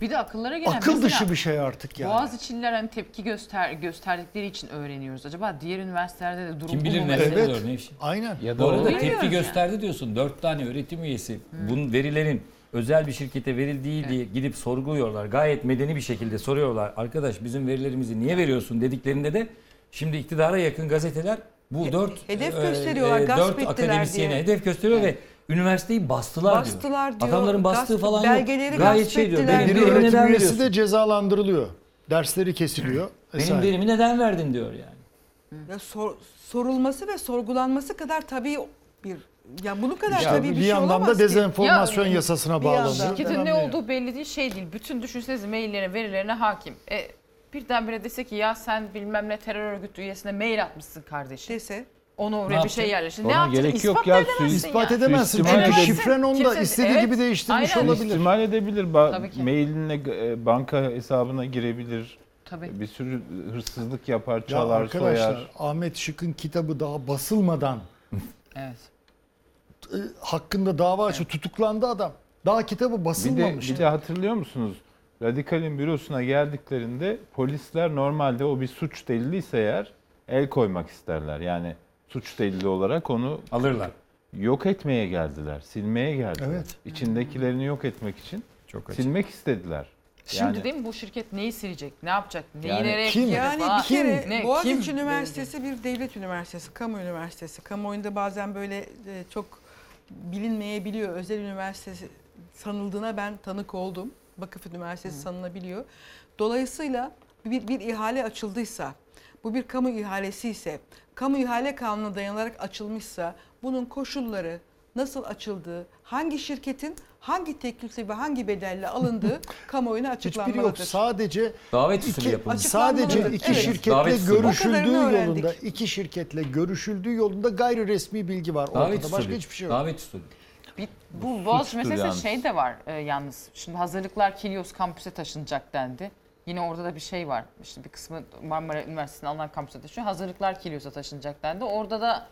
Bir de akıllara gelen akıl mesela dışı bir şey artık yani. Boğaziçi'liler hani tepki göster gösterdikleri için öğreniyoruz. Acaba diğer üniversitelerde de durum Kim bu bilir mu ne diyor Nevşin. Aynen. Ya da tepki yani. gösterdi diyorsun. Dört tane öğretim üyesi. Bunun verilerin özel bir şirkete verildiği diye gidip sorguluyorlar. Gayet medeni bir şekilde soruyorlar. Arkadaş bizim verilerimizi niye veriyorsun dediklerinde de şimdi iktidara yakın gazeteler bu dört hedef e, gösteriyorlar, gasp dört ettiler akademisyeni diye. hedef gösteriyor ve üniversiteyi bastılar, Bastılar diyor, Adamların bastığı gasp- falan belgeleri yok. Gayet şey diyor. Benim Bir diyor. öğretim neden üyesi veriyorsun? de cezalandırılıyor. Dersleri kesiliyor. Benim verimi neden verdin diyor yani. Ya sor- sorulması ve sorgulanması kadar tabii bir ya bunun kadar İşte tabii bir, bir şey yandan olamaz da dezenformasyon Ya, yasasına bağlanıyor. Şirketin ne olduğu belli değil şey değil. Bütün düşünsenize maillerine, verilerine hakim. E, birdenbire dese ki ya sen bilmem ne terör örgütü üyesine mail atmışsın kardeşim. dese Onu oraya Ne bir şey yapacak? yerleştir. Ne Ona yapacaksın? gerek yok İspat ya, edemezsin İspat ya. edemezsin Suistimal çünkü edemezsin. şifren onda Kimse- istediği evet, gibi değiştirmiş aynen. olabilir. İhtimal edebilir. Ba- Tabii ki. Mailine e, banka hesabına girebilir. Tabii. Bir sürü hırsızlık yapar, Ya çalar, arkadaşlar soyar. Ahmet Şık'ın kitabı daha basılmadan Evet. e, hakkında dava açı tutuklandı adam. Daha kitabı Bir de, basılmamış. bir de hatırlıyor musunuz? Radikal'in bürosuna geldiklerinde polisler normalde o bir suç deliliyse eğer el koymak isterler. Yani suç delili olarak onu Alırlar. yok etmeye geldiler, silmeye geldiler. Evet. İçindekilerini yok etmek için Çok açık. silmek istediler. Şimdi Yani- değil mi bu şirket neyi silecek? Ne yapacak? Neyi Yani nereye kim? koyacak Yani falan? bir kere Ne? Boğaziçi Kim? Üniversitesi bir devlet üniversitesi, kamu üniversitesi. Kamuoyunda bazen böyle e, çok bilinmeyebiliyor. Özel üniversitesi sanıldığına ben tanık oldum. Vakıf Üniversitesi sanılabiliyor. Dolayısıyla bir, bir ihale açıldıysa, bu bir kamu ihalesi ise, kamu ihale kanununa dayanarak açılmışsa bunun koşulları, nasıl açıldığı, hangi şirketin hangi teklifle ve hangi bedelle alındığı kamuoyuna Hiçbiri yok. açıklanmalıdır. Sadece Davet usulü iki, yapılmış. sadece Açıklanmalıdır. iki Evet. şirketle Davet görüşüldüğü yolunda, iki şirketle görüşüldüğü yolunda gayri resmi bilgi var Davet ortada. Başka hiçbir şey yok. Davet usulü. Bir, bu Boğaziçi suçtur meselesi yalnız. şey de var e, yalnız. Şimdi hazırlıklar Kilios kampüse taşınacak dendi. Yine orada da bir şey var. İşte bir kısmı Marmara Üniversitesi'nin alınan kampüse taşıyor. Hazırlıklar Kilios'a taşınacak dendi. Orada da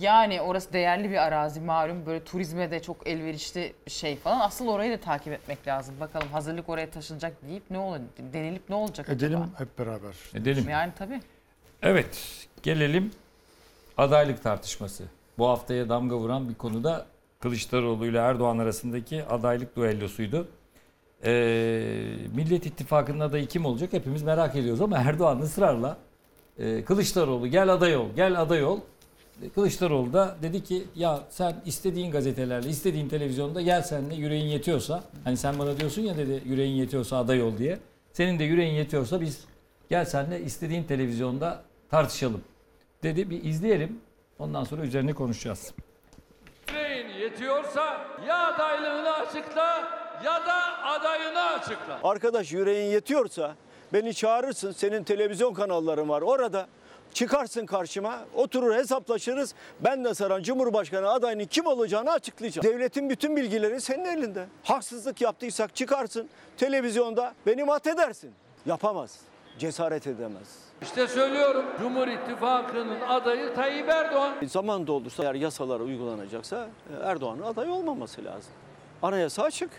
yani orası değerli bir arazi malum. Böyle turizme de çok elverişli bir şey falan. Asıl orayı da takip etmek lazım. Bakalım hazırlık oraya taşınacak deyip ne olur? Denilip ne olacak Edelim acaba? hep beraber. Edelim. Yani tabii. Evet, gelelim adaylık tartışması. Bu haftaya damga vuran bir konuda Kılıçdaroğlu ile Erdoğan arasındaki adaylık duellosuydu. Ee, Millet İttifakı'nın adayı kim olacak hepimiz merak ediyoruz ama Erdoğan ısrarla e, Kılıçdaroğlu gel aday ol, gel aday ol. E, Kılıçdaroğlu da dedi ki ya sen istediğin gazetelerle, istediğin televizyonda gel seninle yüreğin yetiyorsa. Hani sen bana diyorsun ya dedi yüreğin yetiyorsa aday ol diye. Senin de yüreğin yetiyorsa biz gel seninle istediğin televizyonda tartışalım dedi. Bir izleyelim. Ondan sonra üzerine konuşacağız. Yüreğin yetiyorsa ya adaylığını açıkla ya da adayını açıkla. Arkadaş yüreğin yetiyorsa beni çağırırsın. Senin televizyon kanalların var. Orada Çıkarsın karşıma, oturur hesaplaşırız. Ben de Saran Cumhurbaşkanı adayının kim olacağını açıklayacağım. Devletin bütün bilgileri senin elinde. Haksızlık yaptıysak çıkarsın televizyonda beni mat edersin. Yapamaz, cesaret edemez. İşte söylüyorum Cumhur İttifakı'nın adayı Tayyip Erdoğan. Zaman doldursa eğer yasalar uygulanacaksa e, Erdoğan'ın aday olmaması lazım. Anayasa açık.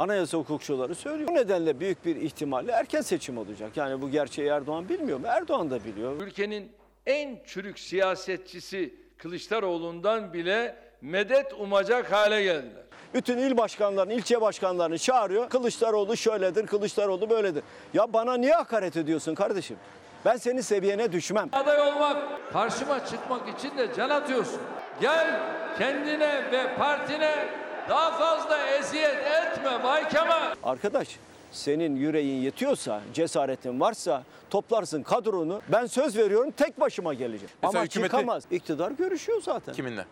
Anayasa hukukçuları söylüyor. Bu nedenle büyük bir ihtimalle erken seçim olacak. Yani bu gerçeği Erdoğan bilmiyor mu? Erdoğan da biliyor. Ülkenin en çürük siyasetçisi Kılıçdaroğlu'ndan bile medet umacak hale geldiler. Bütün il başkanlarını, ilçe başkanlarını çağırıyor. Kılıçdaroğlu şöyledir, Kılıçdaroğlu böyledir. Ya bana niye hakaret ediyorsun kardeşim? Ben senin seviyene düşmem. Aday olmak, karşıma çıkmak için de can atıyorsun. Gel kendine ve partine daha fazla eziyet etme Bay Kemal. Arkadaş senin yüreğin yetiyorsa, cesaretin varsa toplarsın kadronu. Ben söz veriyorum tek başıma geleceğim. Mesela Ama hükümeti- çıkamaz. İktidar görüşüyor zaten. Kiminle?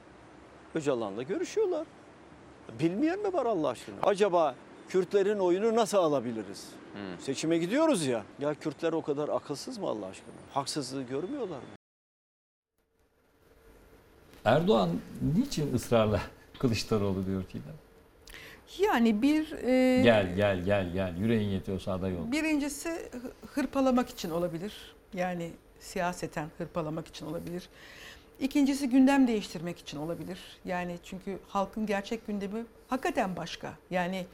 Öcalan'la görüşüyorlar. Bilmeyen mi var Allah aşkına? Acaba Kürtlerin oyunu nasıl alabiliriz? Seçime gidiyoruz ya. Ya Kürtler o kadar akılsız mı Allah aşkına? Haksızlığı görmüyorlar mı? Erdoğan niçin ısrarla Kılıçdaroğlu diyor ki? Yani bir e, Gel gel gel gel yüreğin yetiyorsa aday ol. Birincisi hı- hırpalamak için olabilir. Yani siyaseten hırpalamak için olabilir. İkincisi gündem değiştirmek için olabilir. Yani çünkü halkın gerçek gündemi hakikaten başka. Yani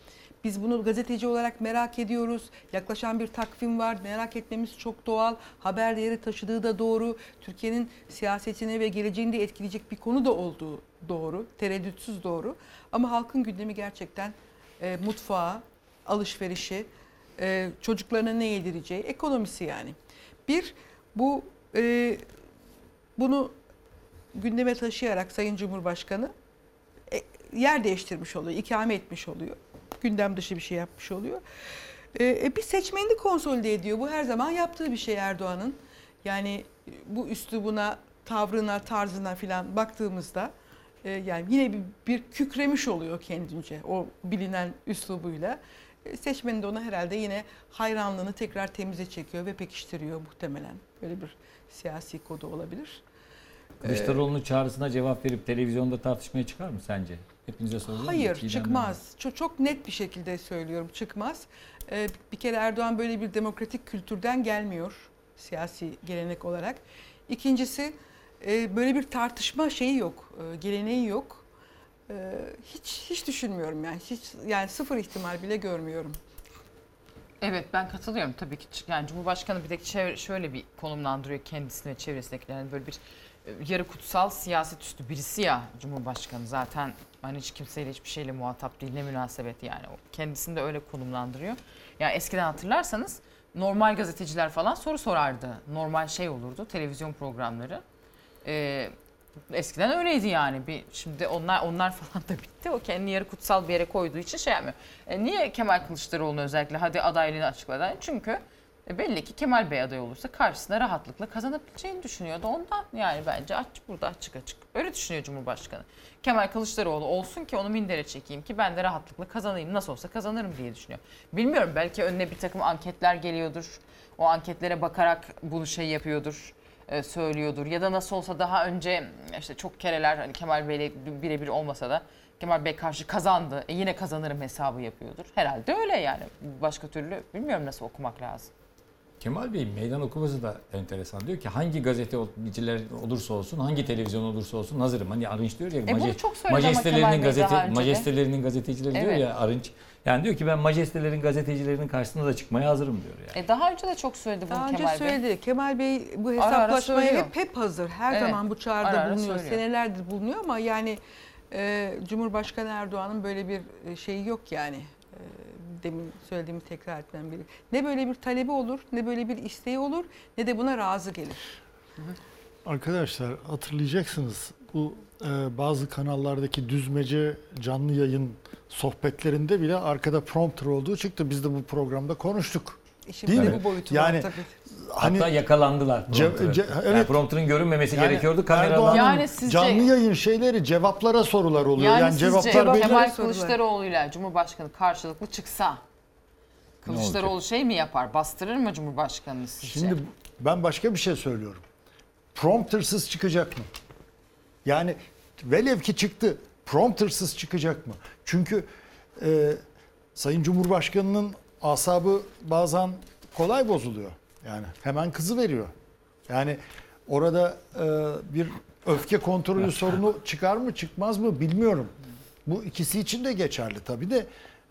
biz bunu gazeteci olarak merak ediyoruz. Yaklaşan bir takvim var. Merak etmemiz çok doğal. Haber değeri taşıdığı da doğru. Türkiye'nin siyasetini ve geleceğini de etkileyecek bir konu da olduğu doğru. Tereddütsüz doğru. Ama halkın gündemi gerçekten e, mutfağı, alışverişi, e, çocuklarına ne yedireceği, ekonomisi yani. Bir, bu e, bunu gündeme taşıyarak Sayın Cumhurbaşkanı e, yer değiştirmiş oluyor, ikame etmiş oluyor. Gündem dışı bir şey yapmış oluyor. E, e, bir seçmenini konsolide ediyor. Bu her zaman yaptığı bir şey Erdoğan'ın. Yani e, bu üslubuna, tavrına, tarzına filan baktığımızda e, yani yine bir, bir kükremiş oluyor kendince o bilinen üslubuyla. E, Seçmeni de ona herhalde yine hayranlığını tekrar temize çekiyor ve pekiştiriyor muhtemelen. Böyle bir siyasi kodu olabilir. Kılıçdaroğlu'nun çağrısına cevap verip televizyonda tartışmaya çıkar mı sence? Hepinize soruyorum. Hayır çıkmaz. Çok, çok net bir şekilde söylüyorum çıkmaz. Ee, bir kere Erdoğan böyle bir demokratik kültürden gelmiyor siyasi gelenek olarak. İkincisi e, böyle bir tartışma şeyi yok, e, geleneği yok. E, hiç hiç düşünmüyorum yani hiç yani sıfır ihtimal bile görmüyorum. Evet ben katılıyorum tabii ki. Yani Cumhurbaşkanı bir de çevre- şöyle bir konumlandırıyor kendisini ve çevresindekilerini. Yani böyle bir yarı kutsal siyaset üstü birisi ya Cumhurbaşkanı zaten hani hiç kimseyle hiçbir şeyle muhatap değil ne münasebet yani o kendisini de öyle konumlandırıyor. Yani eskiden hatırlarsanız normal gazeteciler falan soru sorardı. Normal şey olurdu televizyon programları. Ee, eskiden öyleydi yani. Bir şimdi onlar onlar falan da bitti. O kendini yarı kutsal bir yere koyduğu için şey yapmıyor. E, niye Kemal Kılıçdaroğlu'nu özellikle hadi adaylığını açıkladı? Çünkü e, belli ki Kemal Bey aday olursa karşısında rahatlıkla kazanabileceğini düşünüyordu. Ondan yani bence aç burada açık açık. Öyle düşünüyor Cumhurbaşkanı. Kemal Kılıçdaroğlu olsun ki onu mindere çekeyim ki ben de rahatlıkla kazanayım. Nasıl olsa kazanırım diye düşünüyor. Bilmiyorum belki önüne bir takım anketler geliyordur. O anketlere bakarak bunu şey yapıyordur e, söylüyordur ya da nasıl olsa daha önce işte çok kereler hani Kemal Bey'le birebir olmasa da Kemal Bey karşı kazandı. E yine kazanırım hesabı yapıyordur. Herhalde öyle yani. Başka türlü bilmiyorum nasıl okumak lazım. Kemal Bey'in meydan okuması da enteresan. Diyor ki hangi gazeteciler olursa olsun, hangi televizyon olursa olsun hazırım. Hani Arınç diyor ya, E maje- Bey gazete, daha önce majestelerinin gazetecileri diyor Evet. ya Arınç. Yani diyor ki ben majestelerin gazetecilerinin karşısına da çıkmaya hazırım diyor yani. E daha önce de çok söyledi bunu Daha önce Kemal Bey. söyledi. Kemal Bey bu Ara ara hesaplaşmaya söylüyor. hep hep hazır. Her Evet. zaman bu çağrıda Ara ara bulunuyor. söylüyor. Senelerdir bulunuyor ama yani e, Cumhurbaşkanı Erdoğan'ın böyle bir e, şeyi yok yani. E, demin söylediğimi tekrar etmem biri. Ne böyle bir talebi olur, ne böyle bir isteği olur, ne de buna razı gelir. Arkadaşlar hatırlayacaksınız bu e, bazı kanallardaki düzmece canlı yayın sohbetlerinde bile arkada prompter olduğu çıktı. Biz de bu programda konuştuk. İşin Değil bir de mi? bu boyutu yani var tabii. Hani Hatta yakalandılar. Ce- ce- Yani evet. prompter'ın görünmemesi Yani gerekiyordu. Kameradan Yani sizce- canlı yayın şeyleri cevaplara sorular oluyor. Yani, Yani, cevaplar belli. Kemal sorular. Kılıçdaroğlu'yla Cumhurbaşkanı karşılıklı çıksa Kılıçdaroğlu şey mi yapar? Bastırır mı Cumhurbaşkanını sizce? Şimdi ben başka bir şey söylüyorum. promptersız çıkacak mı? Yani velev ki çıktı. Promptersız çıkacak mı? Çünkü e, Sayın Cumhurbaşkanı'nın asabı bazen kolay bozuluyor. Yani hemen kızı veriyor. Yani orada e, bir öfke kontrolü sorunu çıkar mı çıkmaz mı bilmiyorum. Bu ikisi için de geçerli tabii de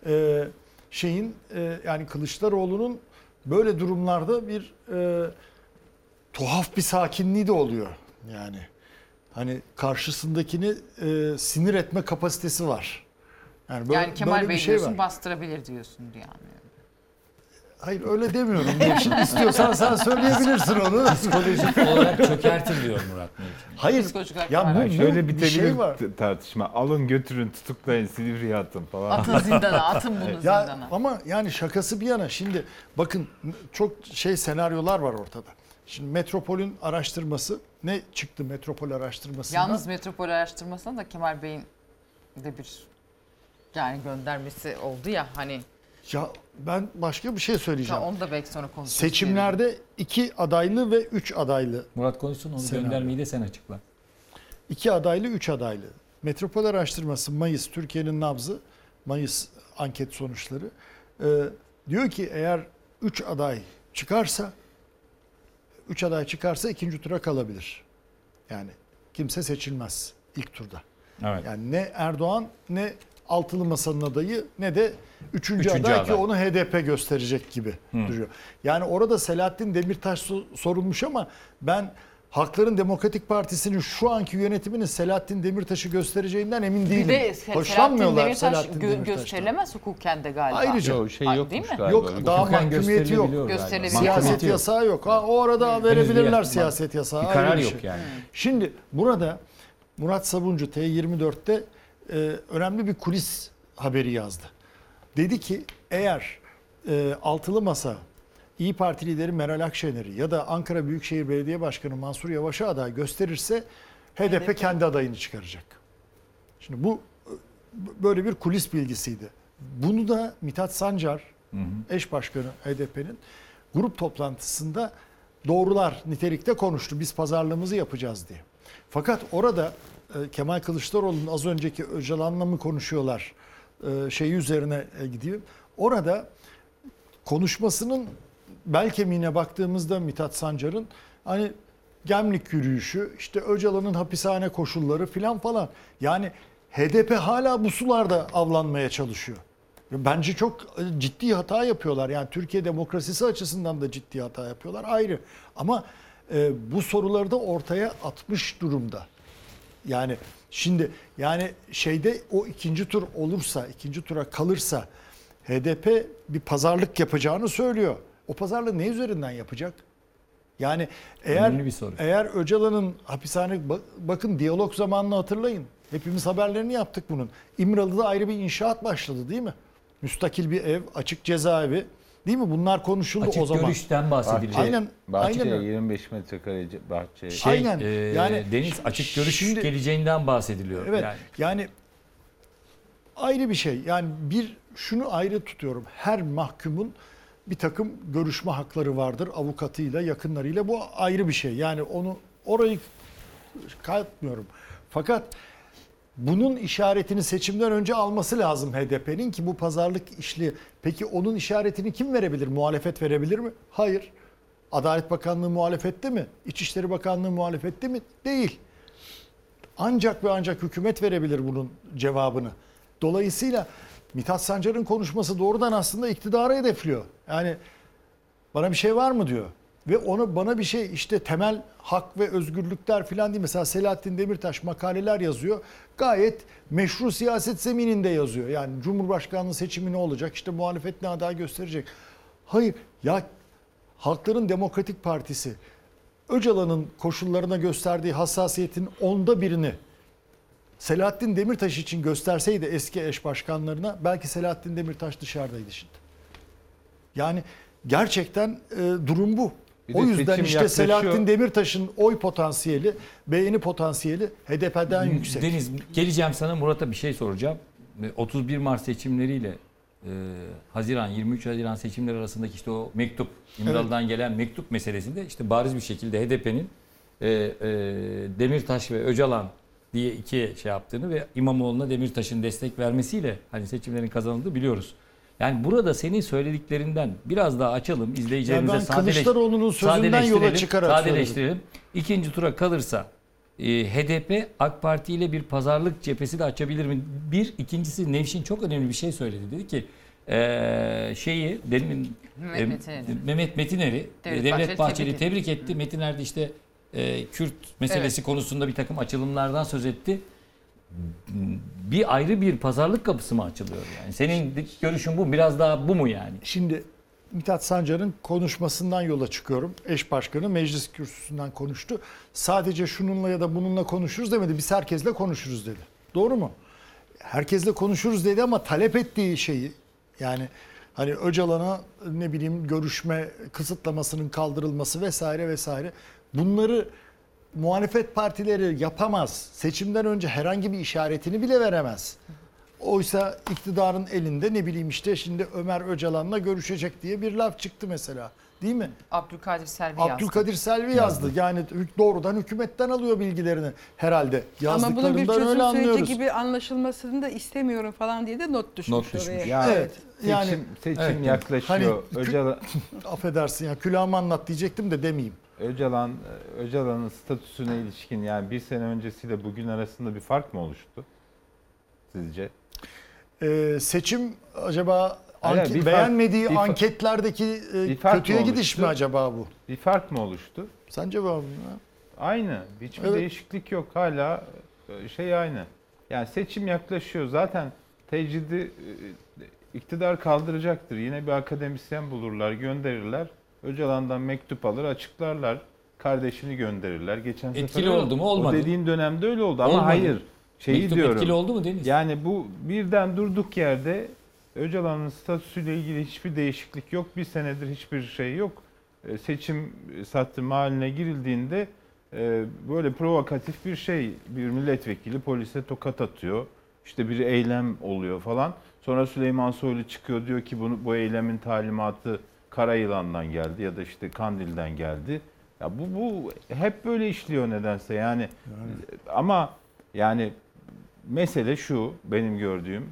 e, şeyin e, yani Kılıçdaroğlu'nun böyle durumlarda bir e, tuhaf bir sakinliği de oluyor. Yani hani karşısındakini e, sinir etme kapasitesi var. Yani böyle, yani Kemal böyle Bey bir şey diyorsun var. bastırabilir diyorsun yani. Hayır öyle demiyorum. Şimdi istiyorsan sen söyleyebilirsin onu. Psikolojik olarak çökertin diyor Murat. Hayır. Psikolojik olarak Ya bu, Yani şöyle bir bitebilir şey var. t- tartışma. Alın götürün tutuklayın Silivri'ye atın falan. Atın zindana, atın bunu Ya zindana. ama yani şakası bir yana şimdi bakın çok şey senaryolar var ortada. Şimdi Metropol'ün araştırması ne çıktı Metropol araştırmasından? Yalnız metropol araştırmasına da Kemal Bey'in de bir yani göndermesi oldu ya hani Ya ben başka bir şey söyleyeceğim. onu da belki sonra konuşuruz. Seçimlerde iki adaylı ve üç adaylı. Murat konuşsun onu Senaryo. göndermeyi de sen açıkla. İki adaylı, üç adaylı. Metropol araştırması Mayıs, Türkiye'nin nabzı, Mayıs anket sonuçları. Ee, diyor ki eğer üç aday çıkarsa, üç aday çıkarsa ikinci tura kalabilir. Yani kimse seçilmez ilk turda. Evet. Yani ne Erdoğan ne altılı masanın adayı ne de üçüncü, Üçüncü aday, ki aday. onu HDP gösterecek gibi duruyor. Yani orada Selahattin Demirtaş so- sorulmuş ama ben Halkların Demokratik Partisi'nin şu anki yönetiminin Selahattin Demirtaş'ı göstereceğinden emin değilim. Bir de Se- Selahattin Hoşlanmıyorlar Demirtaş Selahattin gö- Demirtaş'tan. gösterilemez hukuken de galiba. Ayrıca Yok şey yokmuş değil mi? galiba. Yok daha mahkumiyeti yok. gösterilebiliyor. Siyaset yok. yasağı yok. Ha, o arada bir verebilirler siyaset yasağı. Bir karar şey. yok yani. Şimdi burada Murat Sabuncu T24'te e, önemli bir kulis haberi yazdı. Dedi ki eğer e, altılı masa İyi Parti lideri Meral Akşener'i ya da Ankara Büyükşehir Belediye Başkanı Mansur Yavaş'a aday gösterirse HDP kendi adayını çıkaracak. Şimdi bu e, böyle bir kulis bilgisiydi. Bunu da Mithat Sancar, eş başkanı HDP'nin grup toplantısında doğrular nitelikte konuştu. Biz pazarlığımızı yapacağız diye. Fakat orada Kemal Kılıçdaroğlu'nun az önceki Öcalan'la mı konuşuyorlar e, şeyi üzerine e, gidiyor. Orada konuşmasının bel kemiğine baktığımızda Mithat Sancar'ın hani Gemlik yürüyüşü, işte Öcalan'ın hapishane koşulları filan falan. Yani HDP hala bu sularda avlanmaya çalışıyor. Bence çok e, ciddi hata yapıyorlar. Yani Türkiye demokrasisi açısından da ciddi hata yapıyorlar ayrı. Ama e, bu soruları da ortaya atmış durumda. Yani şimdi yani şeyde o ikinci tur olursa, ikinci tura kalırsa HDP bir pazarlık yapacağını söylüyor. O pazarlığı ne üzerinden yapacak? Yani eğer Önemli bir soru. eğer Öcalan'ın hapishane bak- bakın diyalog zamanını hatırlayın. Hepimiz haberlerini yaptık bunun. İmralı'da ayrı bir inşaat başladı değil mi? Müstakil bir ev, açık cezaevi. Değil mi? Bunlar konuşuldu Açık o zaman. görüşten bahsedilecek. Aynen, Bahçe aynen öyle. 25 metrekare bahçe. Şey, Aynen. e, Yani Deniz açık görüş şimdi- geleceğinden bahsediliyor. Evet. Yani Yani. ayrı bir şey. Yani bir şunu ayrı tutuyorum. Her mahkumun bir takım görüşme hakları vardır avukatıyla, yakınlarıyla. Bu ayrı bir şey. Yani onu orayı katmıyorum. Fakat bunun işaretini seçimden önce alması lazım HDP'nin ki bu pazarlık işli. Peki onun işaretini kim verebilir? Muhalefet verebilir mi? Hayır. Adalet Bakanlığı muhalefette mi? İçişleri Bakanlığı muhalefette mi? Değil. Ancak ve ancak hükümet verebilir bunun cevabını. Dolayısıyla Mithat Sancar'ın konuşması doğrudan aslında iktidarı hedefliyor. Yani bana bir şey var mı diyor. Ve onu bana bir şey işte temel hak ve özgürlükler falan değil. Mesela Selahattin Demirtaş makaleler yazıyor. Gayet meşru siyaset zemininde yazıyor. Yani Cumhurbaşkanlığı seçimi ne olacak? İşte muhalefet ne aday gösterecek? Hayır ya Halkların Demokratik Partisi Öcalan'ın koşullarına gösterdiği hassasiyetin onda birini Selahattin Demirtaş için gösterseydi eski eş başkanlarına belki Selahattin Demirtaş dışarıdaydı şimdi. Yani gerçekten e, durum bu. Bir o de yüzden seçim işte yaklaşıyor. Selahattin Demirtaş'ın oy potansiyeli, beğeni potansiyeli HDP'den yüksek. Deniz geleceğim sana Murat'a bir şey soracağım. Ve 31 Mart seçimleriyle e, Haziran 23 Haziran seçimleri arasındaki işte o mektup İmralı'dan gelen mektup meselesinde işte bariz bir şekilde HDP'nin e, e, Demirtaş ve Öcalan diye ikiye şey yaptığını ve İmamoğlu'na Demirtaş'ın destek vermesiyle hani seçimlerin kazanıldığı biliyoruz. Yani burada senin söylediklerinden biraz daha açalım izleyicilerimize Ya ben sadeleş- Kılıçdaroğlu'nun sözünden yola sadeleştirelim, çıkarak sadeleştirelim. İkinci tura kalırsa e, HDP AK Parti ile bir pazarlık cephesi de açabilir mi? Bir, ikincisi Nevşin çok önemli bir şey söyledi. Dedi ki e, şeyi demin Mehmet e, Metiner'i. Mehmet Metiner'i Devlet Devlet, Bahçeli Bahçeli tebrik tebrik, etti. Metiner de işte e, Kürt meselesi konusunda bir takım açılımlardan söz etti. Bir ayrı bir pazarlık kapısı mı açılıyor yani? Senin görüşün bu biraz daha bu mu yani? Şimdi Mithat Sancar'ın konuşmasından yola çıkıyorum. Eş başkanı meclis kürsüsünden konuştu. Sadece şununla ya da bununla konuşuruz demedi. Biz herkesle konuşuruz dedi. Doğru mu? Herkesle konuşuruz dedi ama talep ettiği şeyi yani hani Öcalan'a ne bileyim görüşme kısıtlamasının kaldırılması vesaire vesaire bunları muhalefet partileri yapamaz. Seçimden önce herhangi bir işaretini bile veremez. Oysa iktidarın elinde ne bileyim işte şimdi Ömer Öcalan'la görüşecek diye bir laf çıktı mesela. Değil mi? Abdülkadir Selvi yazdı. Abdülkadir Selvi yazdı. Yani doğrudan hükümetten alıyor bilgilerini herhalde. Ama bunun bir Yazdıklarından çözüm öyle süreci anlıyoruz. gibi anlaşılmasını da istemiyorum falan diye de not düşmüş, Not düşmüş. oraya. Ya Evet, seçim, yani- seçim Evet. yaklaşıyor. Hani- Öcalan, Affedersin ya külahımı anlat diyecektim de demeyeyim. Öcalan, Öcalan'ın statüsüne ilişkin yani bir sene öncesiyle bugün arasında bir fark mı oluştu? Sizce? Ee, seçim acaba Hayır, anke- bir fark- beğenmediği bir fa- anketlerdeki e, Bir fark kötüye mı gidiş mi acaba bu? Bir fark mı oluştu? Sen cevabını ver. Aynı. Hiçbir Evet. değişiklik yok. Hala e, şey aynı. Yani seçim yaklaşıyor. Zaten tecridi e, iktidar kaldıracaktır. Yine bir akademisyen bulurlar, gönderirler. Öcalan'dan mektup alır, açıklarlar. Kardeşini gönderirler. Geçen Etkili sefer oldu mu? Olmadı. O dediğin dönemde öyle oldu ama Olmadı. hayır. Şeyi Mektup diyorum. etkili oldu mu Deniz? Yani bu birden durduk yerde Öcalan'ın statüsüyle ilgili hiçbir değişiklik yok. Bir senedir hiçbir şey yok. E, Seçim sattırma haline girildiğinde e, böyle provokatif bir şey. Bir milletvekili polise tokat atıyor. İşte bir eylem oluyor falan. Sonra Süleyman Soylu çıkıyor diyor ki bunu bu eylemin talimatı Karayılan'dan geldi ya da işte Kandil'den geldi. Ya bu bu hep böyle işliyor nedense yani. Ama yani mesele şu benim gördüğüm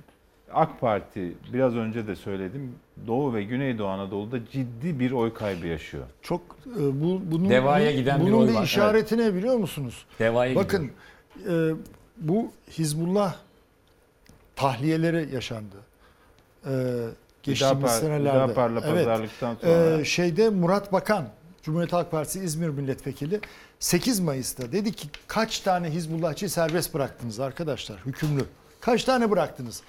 AK Parti biraz önce de söyledim Doğu ve Güneydoğu Anadolu'da ciddi bir oy kaybı yaşıyor. Çok e, bu bunun Devaya bir- giden bir bunun oy bir var, işareti ne biliyor musunuz? Devaya Bakın e, bu Hizbullah tahliyeleri yaşandı. E, geçtiğimiz Hüdapar- senelerde. Hüdapar'la pazarlıktan sonra. E, şeyde Murat Bakan, Cumhuriyet Halk Partisi İzmir Milletvekili 8 Mayıs'ta dedi ki kaç tane Hizbullahçı serbest bıraktınız arkadaşlar hükümlü? Kaç tane bıraktınız?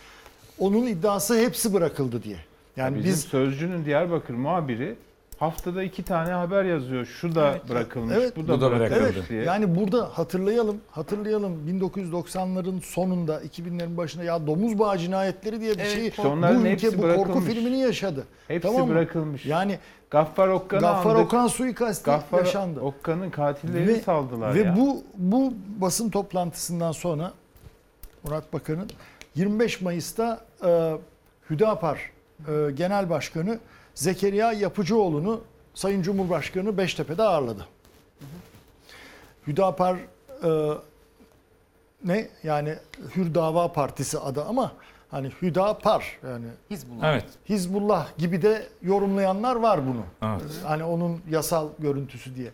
Onun iddiası hepsi bırakıldı diye. Yani Bizim biz Sözcü'nün Diyarbakır muhabiri haftada iki tane haber yazıyor. Şu da bırakılmış, Evet. bu da, bırakılmış Evet, diye. Yani burada hatırlayalım, hatırlayalım 1990'ların sonunda, 2000'lerin başında ya domuz bağı cinayetleri diye bir Evet, şey işte bu hepsi ülke bu korku filmini yaşadı. Hepsi Tamam mı? bırakılmış. Yani Gaffar Okkan'ı Gaffar andık. Okan suikasti Gaffar yaşandı. Okkan'ın katillerini ve, saldılar ve ya. bu bu basın toplantısından sonra Murat Bakan'ın 25 Mayıs'ta e, Hüdapar e, Genel Başkanı Zekeriya Yapıcıoğlu'nu Sayın Cumhurbaşkanı Beştepe'de ağırladı. Hüdapar e, ne yani Hür Dava Partisi adı ama hani Hüdapar yani Hizbullah. Evet. Hizbullah gibi de yorumlayanlar var bunu. Evet. Hani onun yasal görüntüsü diye.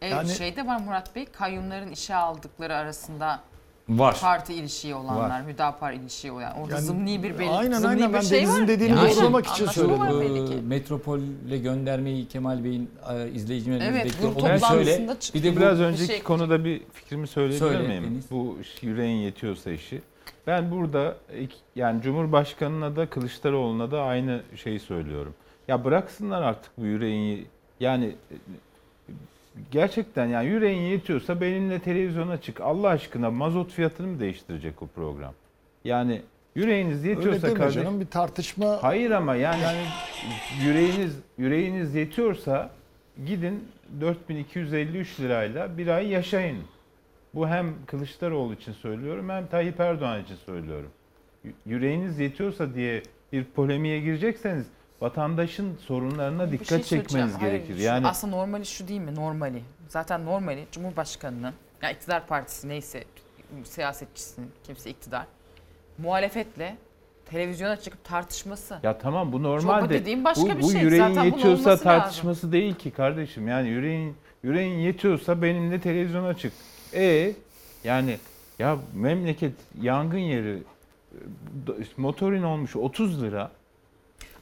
E, Yani- şeyde var Murat Bey, kayyumların işe aldıkları arasında Var. parti ilişiği olanlar, Hüdapar ilişiği olan. Orada Yani- zımni bir belli, Aynen, zımni aynen. bir Ben şey Deniz'in var. dediğini Aynen. vurgulamak için Anlaşma söyledim. var Bu belli ki. Metropol'le göndermeyi Kemal Bey'in e, izleyicilerimiz Evet, bekliyor. Onu söyle. toplantısında çıktı. Bir de bu Biraz bir önceki şey- konuda bir fikrimi söyleyebilir Söyle, miyim? Deniz. Bu yüreğin yetiyorsa işi. Ben burada iki- yani Cumhurbaşkanına da Kılıçdaroğlu'na da aynı şeyi söylüyorum. Ya bıraksınlar artık bu yüreğin yani e, gerçekten yani yüreğin yetiyorsa benimle televizyona çık. Allah aşkına mazot fiyatını mı değiştirecek o program? Yani yüreğiniz Öyle yetiyorsa deme kardeşim. canım bir tartışma. Hayır ama yani, yüreğiniz yüreğiniz yetiyorsa gidin 4253 lirayla bir ay yaşayın. Bu hem Kılıçdaroğlu için söylüyorum hem Tayyip Erdoğan için söylüyorum. Yüreğiniz yetiyorsa diye bir polemiğe girecekseniz vatandaşın sorunlarına dikkat şey çekmeniz. Hayır, gerekir. şu- Yani aslında normali şu değil mi? Normali. Zaten normali Cumhurbaşkanı'nın, ya iktidar partisi neyse siyasetçisinin, kimse iktidar, muhalefetle televizyona çıkıp tartışması. Ya tamam bu normal de dediğim başka bu, bir bu şey. yüreğin Zaten yetiyorsa olması lazım. tartışması değil ki kardeşim. Yani yüreğin yüreğin yetiyorsa benimle televizyon açık. E yani ya memleket yangın yeri e, motorin olmuş 30 lira.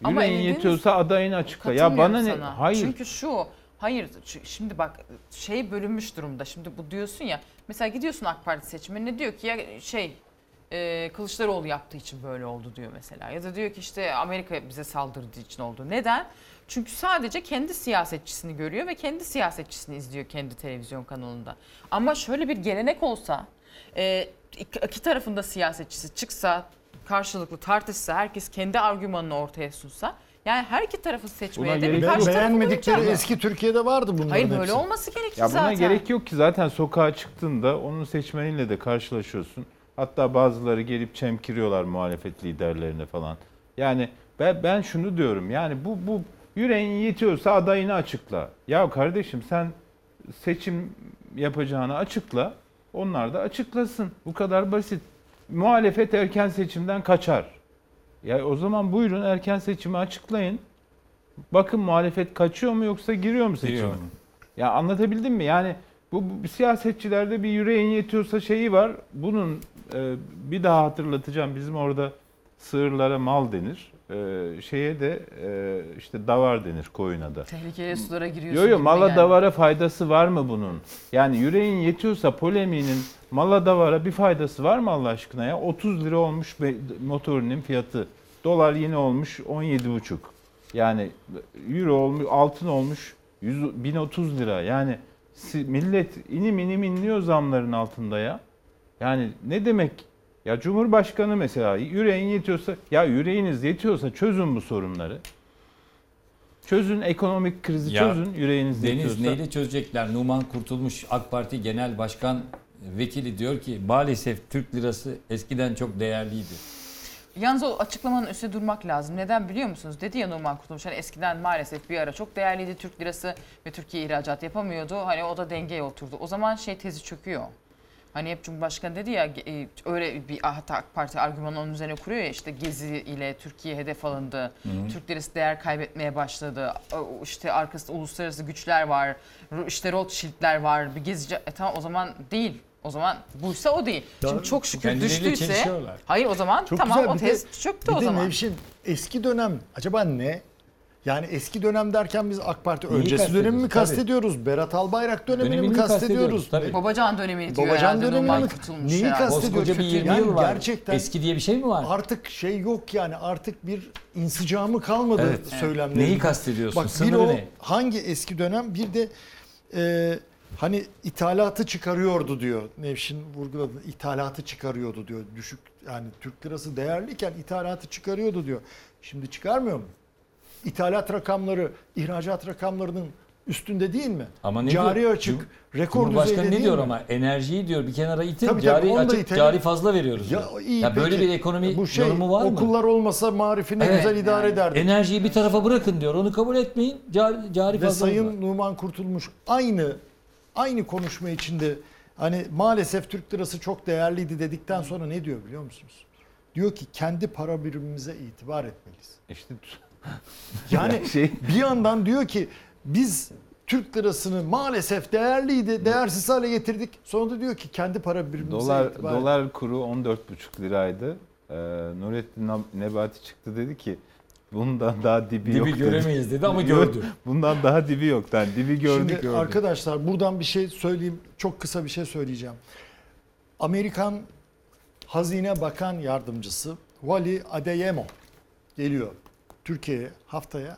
Ama Yüreğin Engin, yetiyorsa adayını açıkla. Ya bana ne? Sana. Hayır. Çünkü şu, hayır şimdi bak şey bölünmüş durumda. Şimdi bu diyorsun ya, mesela gidiyorsun AK Parti seçmenine diyor ki ya şey e, Kılıçdaroğlu yaptığı için böyle oldu diyor mesela. Ya da diyor ki işte Amerika bize saldırdığı için oldu. Neden? Çünkü sadece kendi siyasetçisini görüyor ve kendi siyasetçisini izliyor kendi televizyon kanalında. Ama şöyle bir gelenek olsa, e, iki tarafında siyasetçisi çıksa, karşılıklı tartışsa, herkes kendi argümanını ortaya sunsa, yani her iki tarafı seçmeye de bir Be- karşı tarafı beğenmedikleri eski Türkiye'de vardı bunların Hayır böyle hepsi. olması gerekir Ya buna zaten. gerek yok ki zaten sokağa çıktığında onun seçmeniyle de karşılaşıyorsun. Hatta bazıları gelip çemkiriyorlar muhalefet liderlerine falan. Yani ben, ben şunu diyorum yani bu bu yüreğin yetiyorsa adayını açıkla. Ya kardeşim sen seçim yapacağını açıkla. Onlar da açıklasın. Bu kadar basit. Muhalefet erken seçimden kaçar. Ya o zaman buyurun erken seçimi açıklayın. Bakın muhalefet kaçıyor mu yoksa giriyor mu seçime? Giriyor. Ya anlatabildim mi? Yani bu, bu siyasetçilerde bir yüreğin yetiyorsa şeyi var. Bunun e, bir daha hatırlatacağım. Bizim orada sığırlara mal denir. E, şeye de e, işte davar denir koyuna da. Tehlikeli sulara giriyorsun. Yo yo gibime mala geldi. davara faydası var mı bunun? Yani yüreğin yetiyorsa polemiğinin mala davara bir faydası var mı Allah aşkına ya? 30 lira olmuş motorinin fiyatı. Dolar yine olmuş 17,5. Yani euro olmuş altın olmuş 100, 1030 lira. Yani millet inim inim inliyor zamların altında ya. Yani ne demek? Ya Cumhurbaşkanı mesela yüreğin yetiyorsa ya yüreğiniz yetiyorsa çözün bu sorunları. Çözün ekonomik krizi Ya, çözün yüreğiniz Deniz yetiyorsa. neyle çözecekler? Numan Kurtulmuş AK Parti Genel Başkan Vekili diyor ki maalesef Türk lirası eskiden çok değerliydi. Yalnız o açıklamanın üstüne durmak lazım. Neden biliyor musunuz? Dedi ya Numan Kurtulmuş hani eskiden maalesef bir ara çok değerliydi Türk lirası ve Türkiye ihracat yapamıyordu. Hani o da dengeye oturdu. O zaman şey tezi çöküyor. Hani hep Cumhurbaşkanı dedi ya e, öyle bir hatta AK Parti argümanı onun üzerine kuruyor ya işte Gezi ile Türkiye hedef alındı. Hı hı. Türk lirası değer kaybetmeye başladı. İşte arkasında uluslararası güçler var. İşte Rothschild'ler var. Bir gezici e tamam o zaman değil. O zaman buysa o değil. Ya, Şimdi çok şükür kendileriyle düştüyse hayır o zaman Çok tamam güzel. o Bir de- tez çöktü bir o de zaman. Nevşin eski dönem acaba ne? Yani eski dönem derken biz AK Parti Neyi öncesi kastediyoruz? dönemini Tabii. kastediyoruz. Berat Albayrak dönemini mi Dönemini kastediyoruz? kastediyoruz, tabii. Babacan dönemini diyor Babacan herhalde Numan mi? Neyi herhalde. kastediyor? Koskoca bir 20 yani yıl var. Gerçekten Eski diye bir şey mi var? Artık şey yok yani artık bir insicamı kalmadı Evet. söylemlerin. Neyi kastediyorsun? Bak bir o ne? hangi eski dönem bir de e, hani ithalatı çıkarıyordu diyor. Nevşin vurguladı. İthalatı çıkarıyordu diyor. Düşük yani Türk lirası değerliyken ithalatı çıkarıyordu diyor. Şimdi çıkarmıyor mu? İthalat rakamları ihracat rakamlarının üstünde değil mi? Ama ne Cari diyor? açık rekor Cumhurbaşkanı ne diyor mi? ama enerjiyi diyor bir kenara itin Tabii tabii, cari da açık itelim. cari fazla veriyoruz Ya, diyor. iyi, ya böyle bir ekonomi bu şey, yorumu var mı? Okullar olmasa marifi ne Evet. güzel idare ederdik. Enerjiyi bir tarafa bırakın diyor. Onu kabul etmeyin. Cari, cari Ve fazla Sayın Numan Kurtulmuş aynı aynı konuşma içinde hani maalesef Türk lirası çok değerliydi dedikten sonra ne diyor biliyor musunuz? Diyor ki kendi para birimimize itibar etmeliyiz. İşte Yani şey bir yandan diyor ki biz Türk lirasını maalesef değerliydi, değersiz hale getirdik. Sonra da diyor ki kendi para birimimize Dolar itibar dolar kuru 14,5 liraydı. Ee, Nurettin Nebati çıktı dedi ki bundan daha dibi, Dibi yok dedi. göremeyiz dedi ama gördü. Bundan daha dibi yok. Yani dibi gördük Şimdi gördük. arkadaşlar buradan bir şey söyleyeyim. Çok kısa bir şey söyleyeceğim. Amerikan Hazine Bakan Yardımcısı Wally Adeyemo geliyor Türkiye'ye haftaya.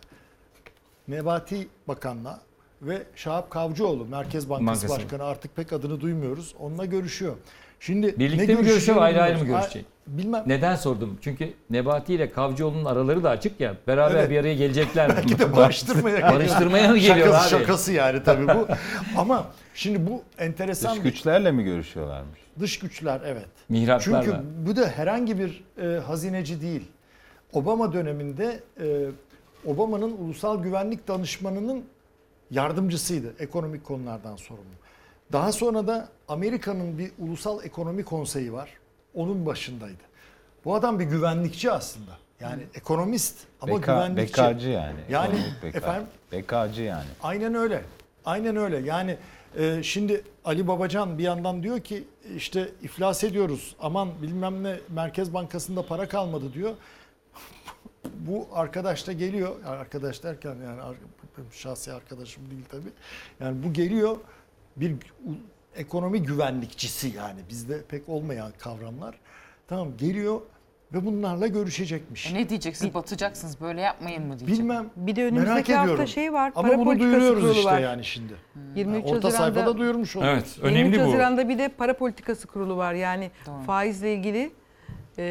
Nebati Bakan'la ve Şahap Kavcıoğlu Merkez Bankası, Bankası. Başkanı artık pek adını duymuyoruz. Onunla görüşüyor. Şimdi Birlikte ne mi görüşüyor ayrı ayrı mı görüşecek? Bilmem. Neden sordum? Çünkü Nebati ile Kavcıoğlu'nun araları da açık ya. Beraber Evet. bir araya gelecekler mi? Belki de barıştırmaya geliyor. Barıştırmaya mı geliyor şakası, abi? Şakası yani tabii bu. Ama şimdi bu enteresan Dış bir güçlerle mi görüşüyorlarmış? Dış güçler evet. Mihraklarla. Çünkü bu da herhangi bir e, hazineci değil. Obama döneminde e, Obama'nın ulusal güvenlik danışmanının yardımcısıydı. Ekonomik konulardan sorumlu. Daha sonra da Amerika'nın bir ulusal ekonomi konseyi var. Onun başındaydı. Bu adam bir güvenlikçi aslında. Yani ekonomist ama Beka, güvenlikçi. bekacı yani. Yani ekonomik beka. efendim Bekacı yani. Aynen öyle. Aynen öyle. Yani e, şimdi Ali Babacan bir yandan diyor ki işte iflas ediyoruz. Aman bilmem ne Merkez Bankası'nda para kalmadı diyor. Bu arkadaş da geliyor. Arkadaş derken yani şahsi arkadaşım değil tabii. Yani bu geliyor bir ekonomi güvenlikçisi yani bizde pek olmayan kavramlar. Tamam geliyor ve bunlarla görüşecekmiş. E ne diyeceksiniz? Batacaksınız böyle yapmayın mı diyecek. Bilmem. Bir de Merak önümüzdeki hafta ediyorum. şey var. Ama para bunu duyuruyoruz işte var. yani şimdi. 23 Orta Haziran'da, sayfada duyurmuş olduk. Evet, 23 önemli bu. Haziran'da bir de para politikası kurulu var. Yani faizle ilgili e,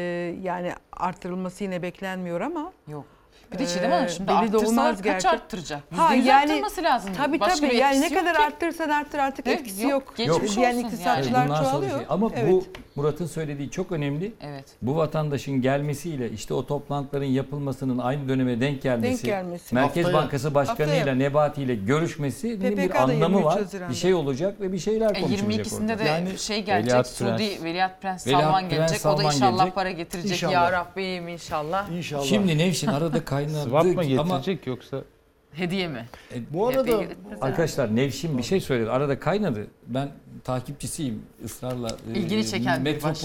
yani artırılması yine beklenmiyor ama Yok. Bir de Çiğdem Hanım şimdi belli de arttırsalar olmaz kaç gerçi. arttıracak? Ha %100 yani arttırması lazım. Tabii Başka tabii yani ne yok kadar ki. arttırırsan arttır artık Yok, etkisi yok. yok. Geçmiş olsun iktisatçılar yani. Bundan sonra çoğalıyor. şey- Ama Evet. Murat'ın söylediği çok önemli. Evet. Bu vatandaşın gelmesiyle işte o toplantıların yapılmasının aynı döneme denk gelmesi, Denk gelmesi. Merkez Haftaya- Bankası Başkanı'yla. Nebati ile görüşmesinin bir anlamı 23 var. Haziran'da. Bir şey olacak ve bir şeyler E, konuşulacak 22'sinde orada. de Yani şey gelecek. Veliaht Suudi Prens. Veliaht Prens Veliaht Salman Prens gelecek. o Salman da inşallah gelecek. para getirecek. İnşallah. Ya Rabbim inşallah. İnşallah. Şimdi Nevşin arada kaynadı Swap mı ama getirecek yoksa Hediye mi? bu arada arkadaşlar Nevşin bir şey söyledi. Arada kaynadı. Ben takipçisiyim ısrarla. e, İlgini çeken bir baş-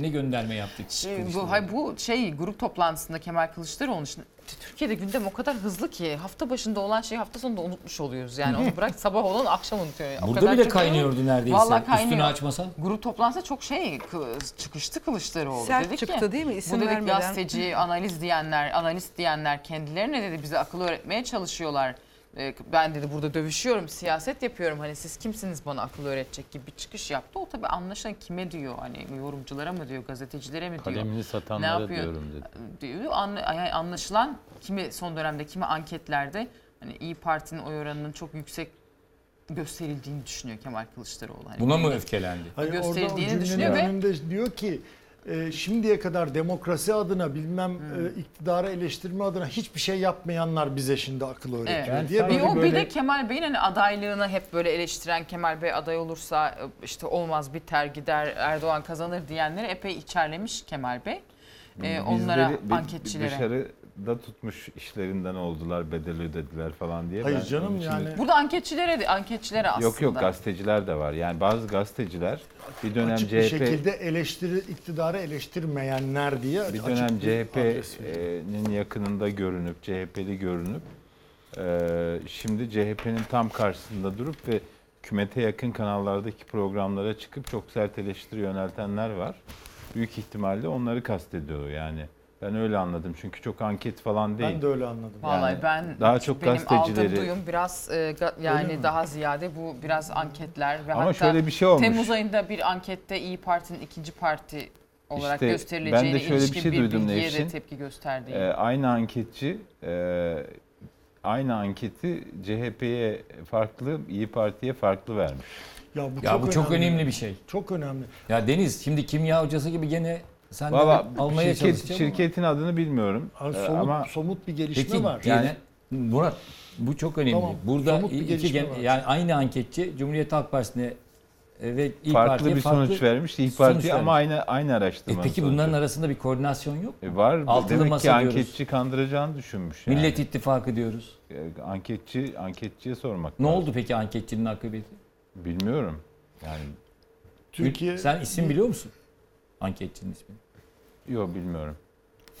ne gönderme yaptık? Ee, bu, hay, bu şey grup toplantısında Kemal Kılıçdaroğlu'nun için Türkiye'de gündem o kadar hızlı ki hafta başında olan şeyi hafta sonunda unutmuş oluyoruz. Yani onu bırak sabah olan akşam unutuyor. O Burada kadar bile çok- kaynıyordu neredeyse. Vallahi kaynıyor. Üstünü açmasa. Grup toplantısı çok şey kı- çıkıştı Kılıçdaroğlu. Sert Dedi çıktı ki, değil mi? İsim bu dedik vermeden. gazeteci, analiz diyenler, analist diyenler kendilerine dedi bize akıl öğretmeye çalışıyorlar. Ee, Ben dedi burada dövüşüyorum, siyaset yapıyorum. Hani siz kimsiniz bana akıl öğretecek gibi bir çıkış yaptı. O tabii anlaşılan kime diyor? Hani yorumculara mı diyor, gazetecilere mi diyor? kalemini Ne satanlara yapıyor? diyorum dedi. diyor. Anla- yani anlaşılan kimi son dönemde kimi anketlerde hani İyi Parti'nin oy oranının çok yüksek gösterildiğini düşünüyor Kemal Kılıçdaroğlu. Hani Buna mı öfkelendi? Hayır, gösterildiğini düşünüyor ve- önünde diyor ki e, şimdiye kadar demokrasi adına bilmem e, iktidarı eleştirme adına hiçbir şey yapmayanlar bize şimdi akıl öğretiyor Evet. diye Bir böyle o bir böyle de Kemal Bey'in hani adaylığını hep böyle eleştiren Kemal Bey aday olursa e, işte olmaz biter gider Erdoğan kazanır diyenleri epey içerlemiş Kemal Bey. Ee, onlara Bizleri bir- anketçilere. Dışarıda tutmuş işlerinden oldular, bedel ödediler falan diye. Hayır Ben canım onun için de- yani Burada anketçilere de anketçilere aslında. Yok yok gazeteciler de var. Yani bazı gazeteciler bir dönem açık bir CHP şekilde eleştiri iktidarı eleştirmeyenler diye bir açık dönem adres veriyor. CHP'nin yakınında görünüp CHP'li görünüp e, şimdi CHP'nin tam karşısında durup ve hükümete yakın kanallardaki programlara çıkıp çok sert eleştiri yöneltenler var. Büyük ihtimalle onları kastediyor yani. Ben öyle anladım çünkü çok anket falan değil. Ben de öyle anladım. Vallahi Yani ben daha çok benim gazetecileri- aldığım duyum biraz e, ga- yani daha ziyade bu biraz anketler ve Ama hatta şöyle bir şey olmuş. Temmuz ayında bir ankette İyi Parti'nin ikinci parti olarak İşte gösterileceğine ben de şöyle bir ilişkin şey bir duydum bilgiye Nevşin. tepki gösterdiği. Ee, aynı anketçi e, aynı anketi CHP'ye farklı, İyi Parti'ye farklı vermiş. Ya bu, Ya bu çok önemli bir şey. Çok önemli. Ya Deniz şimdi kimya hocası gibi gene sen Valla almaya şirket, çalışacağım ama- şirketin adını bilmiyorum. Abi Ee, somut, ama somut bir gelişme Peki var. yani Murat bu çok önemli. Tamam, Burada somut bir iki gelişme gen- var. yani aynı anketçi Cumhuriyet Halk Partisi'ne e, ve İYİ farklı Parti'ye bir farklı sonuç vermiş İyi sonuç Parti ama vermiş. aynı aynı E araştırma. peki bunların arasında bir koordinasyon yok mu? E var. Altılı Demek masa ki diyoruz. anketçi kandıracağını düşünmüş. Yani. Millet İttifakı diyoruz. E, anketçi anketçiye sormak Ne lazım. oldu peki anketçinin akıbeti? Bilmiyorum. Yani Türkiye Sen isim biliyor musun? Anketçinin ismini. yok bilmiyorum.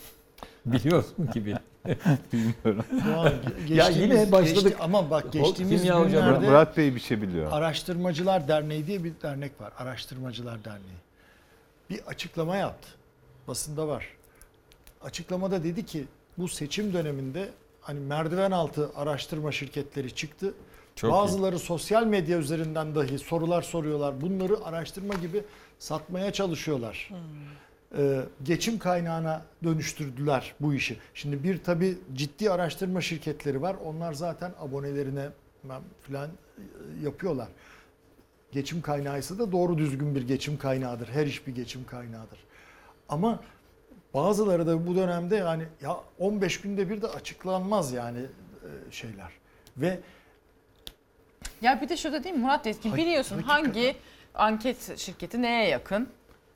Biliyorsun gibi. Bilmiyorum. Ya, ge- Ya yine başladık. geçti- ama bak geçtiğimiz Kimya hocam, günlerde Murat Bey bir şey biliyor. Araştırmacılar Derneği diye bir dernek var. Araştırmacılar Derneği. Bir açıklama yaptı. Basında var. Açıklamada dedi ki bu seçim döneminde hani merdiven altı araştırma şirketleri çıktı. Çok Bazıları sosyal medya üzerinden dahi sorular soruyorlar. Bunları araştırma gibi satmaya çalışıyorlar. Ee, geçim kaynağına dönüştürdüler bu işi. Şimdi bir tabi ciddi araştırma şirketleri var. Onlar zaten abonelerine falan yapıyorlar. Geçim kaynağıysa da doğru düzgün bir geçim kaynağıdır. Her iş bir geçim kaynağıdır. Ama Bazıları da bu dönemde yani ya 15 günde bir de açıklanmaz yani e, şeyler. Ve Ya bir de şurada değil mi Murat Hak- biliyorsun hakikaten. hangi anket şirketi neye yakın?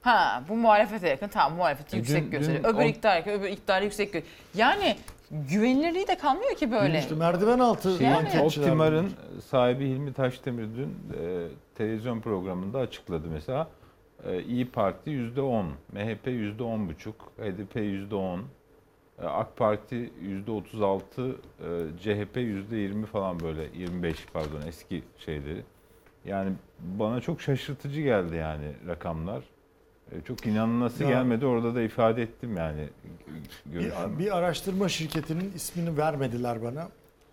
Ha bu muhalefete yakın tamam muhalefeti E, yüksek dün- gösteriyor. dün Öbür on- iktidar yakın öbür iktidarı yüksek gösteriyor. Yani güvenilirliği de kalmıyor ki böyle. işte merdiven altı Şey, anketçiler. Optimar'ın sahibi Hilmi Taşdemir dün e, televizyon programında açıkladı mesela. E, İyi Parti %10, MHP %10,5, HDP %10, e, AK Parti %36, e, CHP %20 falan böyle 25 pardon eski şeyleri. Yani bana çok şaşırtıcı geldi yani rakamlar. E, Çok inanılması Ya- gelmedi. Orada da ifade ettim yani Bir, görüşümü. bir araştırma şirketinin ismini vermediler bana.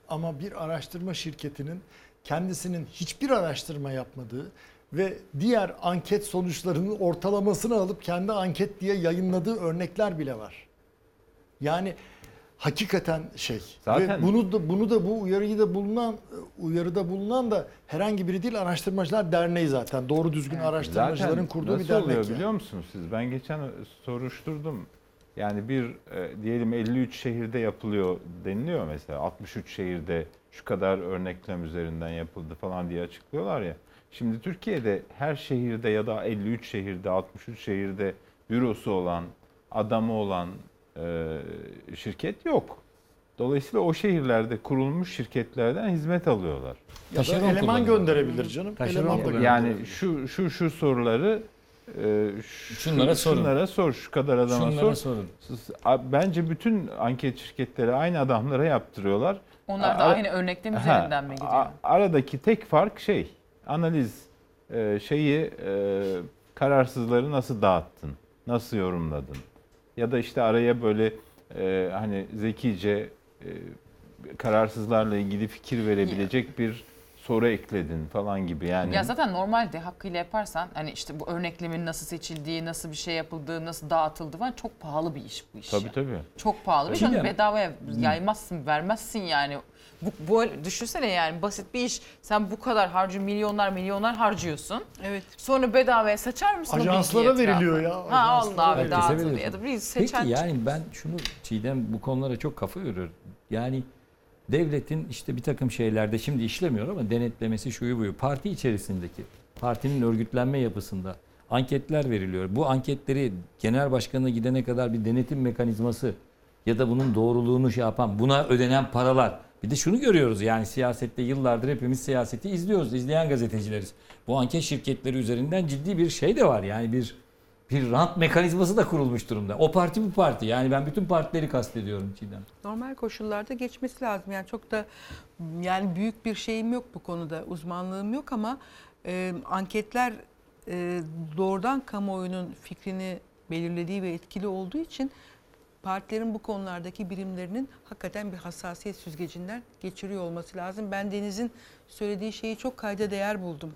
Ama bir araştırma şirketinin kendisinin hiçbir araştırma yapmadığı ve diğer anket sonuçlarının ortalamasını alıp kendi anket diye yayınladığı örnekler bile var. Yani hakikaten şey. Zaten- Ve bunu da bunu da bu uyarıyı da bulunan uyarıda bulunan da herhangi biri değil araştırmacılar derneği zaten. Doğru düzgün araştırmacıların Zaten kurduğu bir nasıl dernek. oluyor yani. biliyor musunuz siz? Ben geçen soruşturdum. Yani bir e, diyelim 53 şehirde yapılıyor deniliyor mesela. 63 şehirde şu kadar örneklem üzerinden yapıldı falan diye açıklıyorlar ya. Şimdi Türkiye'de her şehirde ya da 53 şehirde, 63 şehirde bürosu olan, adamı olan şirket yok. Dolayısıyla o şehirlerde kurulmuş şirketlerden hizmet alıyorlar. Ya da Taşeron eleman kullanıyor. gönderebilir canım. Taşeron Eleman da kullanıyor. Yani şu şu şu soruları e, şu- Şunlara sorun. Şunlara sor, şu kadar adama Şunlara sor. sorun. Bence bütün anket şirketleri aynı adamlara yaptırıyorlar. Onlar da A- aynı örneklem Ha, üzerinden mi gidiyor? a- Aradaki tek fark şey, analiz e, şeyi e, kararsızları nasıl dağıttın, nasıl yorumladın? Ya da işte araya böyle e, hani zekice e, kararsızlarla ilgili fikir verebilecek bir soru ekledin falan gibi yani. Ya zaten normalde hakkıyla yaparsan hani işte bu örneklemin nasıl seçildiği, nasıl bir şey yapıldığı, nasıl dağıtıldığı falan çok pahalı bir iş bu iş. Tabii ya. tabii. Çok pahalı bir şey. Çiğdem. bedavaya yaymazsın, vermezsin yani. Bu, bu düşünsene yani basit bir iş. Sen bu kadar harcı milyonlar milyonlar harcıyorsun. Evet. Sonra bedavaya saçar mısın Ajanslara veriliyor ya, Ha Allah abi veriyorsun. ya da bir seçen Peki yani ben şunu Çiğdem bu konulara çok kafa yoruyor. Yani devletin işte bir takım şeylerde şimdi işlemiyor ama denetlemesi şuyu buyu. Parti içerisindeki partinin örgütlenme yapısında anketler veriliyor. Bu anketleri genel başkanına gidene kadar bir denetim mekanizması ya da bunun doğruluğunu şey yapan buna ödenen paralar. Bir de şunu görüyoruz yani siyasette yıllardır hepimiz siyaseti izliyoruz. izleyen gazetecileriz. Bu anket şirketleri üzerinden ciddi bir şey de var. Yani bir bir rant mekanizması da kurulmuş durumda. O parti bu parti. Yani ben bütün partileri kastediyorum Çiğdem. Normal koşullarda geçmesi lazım. Yani çok da yani büyük bir şeyim yok bu konuda. Uzmanlığım yok ama e, anketler e, doğrudan kamuoyunun fikrini belirlediği ve etkili olduğu için partilerin bu konulardaki birimlerinin hakikaten bir hassasiyet süzgecinden geçiriyor olması lazım. Ben Deniz'in söylediği şeyi çok kayda değer buldum.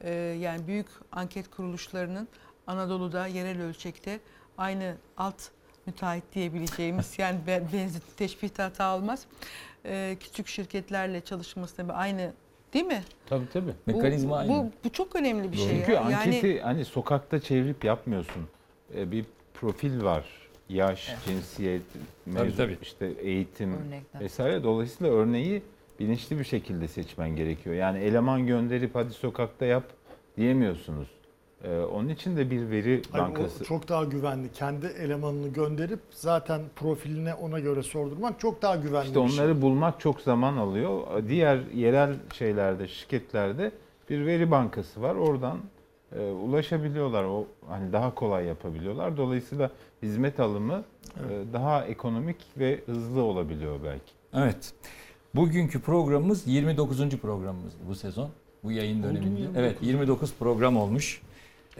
E, yani büyük anket kuruluşlarının Anadolu'da yerel ölçekte aynı alt müteahhit diyebileceğimiz yani ben- benzin teşbihte hata olmaz. Ee, küçük şirketlerle çalışması tabii aynı değil mi? Tabii tabii. Bu- Mekanizma aynı. Bu, bu çok önemli bir şey. Çünkü ya. anketi Yani hani sokakta çevirip yapmıyorsun. E, bir profil var. Yaş, cinsiyet, mevzu, tabii. işte eğitim Örnekler. vesaire. Dolayısıyla örneği bilinçli bir şekilde seçmen gerekiyor. Yani eleman gönderip hadi sokakta yap diyemiyorsunuz. E, onun için de bir veri Hayır, bankası. o çok daha güvenli. Kendi elemanını gönderip zaten profiline ona göre sordurmak çok daha güvenli İşte şey. onları bulmak çok zaman alıyor. Diğer yerel şeylerde, şirketlerde bir veri bankası var. Oradan e, ulaşabiliyorlar. O hani daha kolay yapabiliyorlar. Dolayısıyla hizmet alımı e, daha ekonomik ve hızlı olabiliyor belki. Evet. Bugünkü programımız 29. programımız bu sezon. Bu yayın döneminde. 29? Evet 29 program olmuş.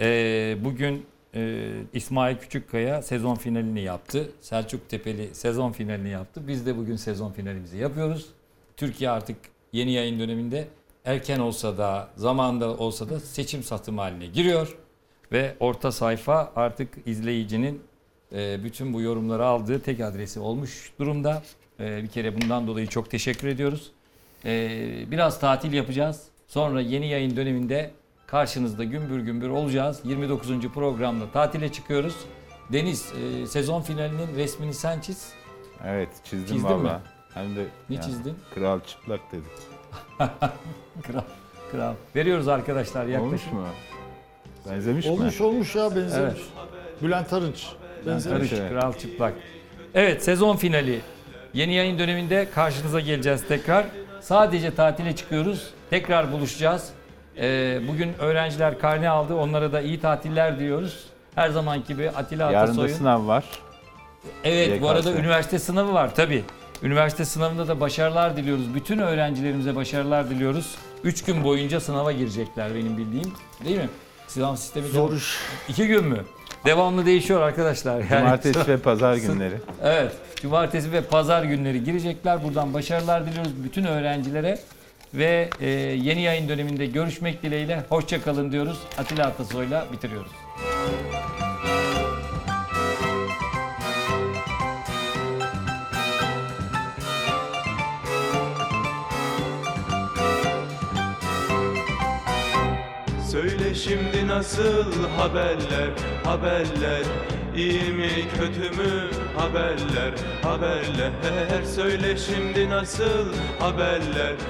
Ee, bugün e, İsmail Küçükkaya sezon finalini yaptı. Selçuk Tepeli sezon finalini yaptı. Biz de bugün sezon finalimizi yapıyoruz. Türkiye artık yeni yayın döneminde erken olsa da zamanda olsa da seçim satım haline giriyor. Ve orta sayfa artık izleyicinin bütün bu yorumları aldığı tek adresi olmuş durumda. E, bir kere bundan dolayı çok teşekkür ediyoruz. E, biraz tatil yapacağız. Sonra yeni yayın döneminde karşınızda gümbür gümbür olacağız. 29. programda tatile çıkıyoruz. Deniz e, sezon finalinin resmini sen çiz. Evet çizdim Çizdin valla. mi? Hem de Ne ya, çizdin? Kral çıplak dedik. Kral. Kral. Veriyoruz arkadaşlar yaklaşık. Olmuş mu? Benzemiş mi? Olmuş olmuş ya benzemiş. Evet. Bülent Arınç. Benzemiş. Karış, Evet. Kral çıplak. Evet sezon finali. Yeni yayın döneminde karşınıza geleceğiz tekrar. Sadece tatile çıkıyoruz. Tekrar buluşacağız. Ee, bugün öğrenciler karne aldı. Onlara da iyi tatiller diliyoruz. Her zamanki gibi Atilla Yarın da Atasoy'un. sınav var. Evet bu arada YKS. üniversite sınavı var tabii. Üniversite sınavında da başarılar diliyoruz. Bütün öğrencilerimize başarılar diliyoruz. 3 gün boyunca sınava girecekler benim bildiğim. Değil mi? Sınav sistemi Zor iş. İki gün mü? Devamlı değişiyor arkadaşlar. Yani Cumartesi ve pazar günleri. Evet. Cumartesi ve pazar günleri girecekler. Buradan başarılar diliyoruz bütün öğrencilere. Ve e, yeni yayın döneminde görüşmek dileğiyle. Hoşça kalın diyoruz. Atilla Atasoy'la bitiriyoruz. Söyle şimdi nasıl haberler, haberler? İyi mi kötü mü? Haberler, haberler. Söyle şimdi nasıl haberler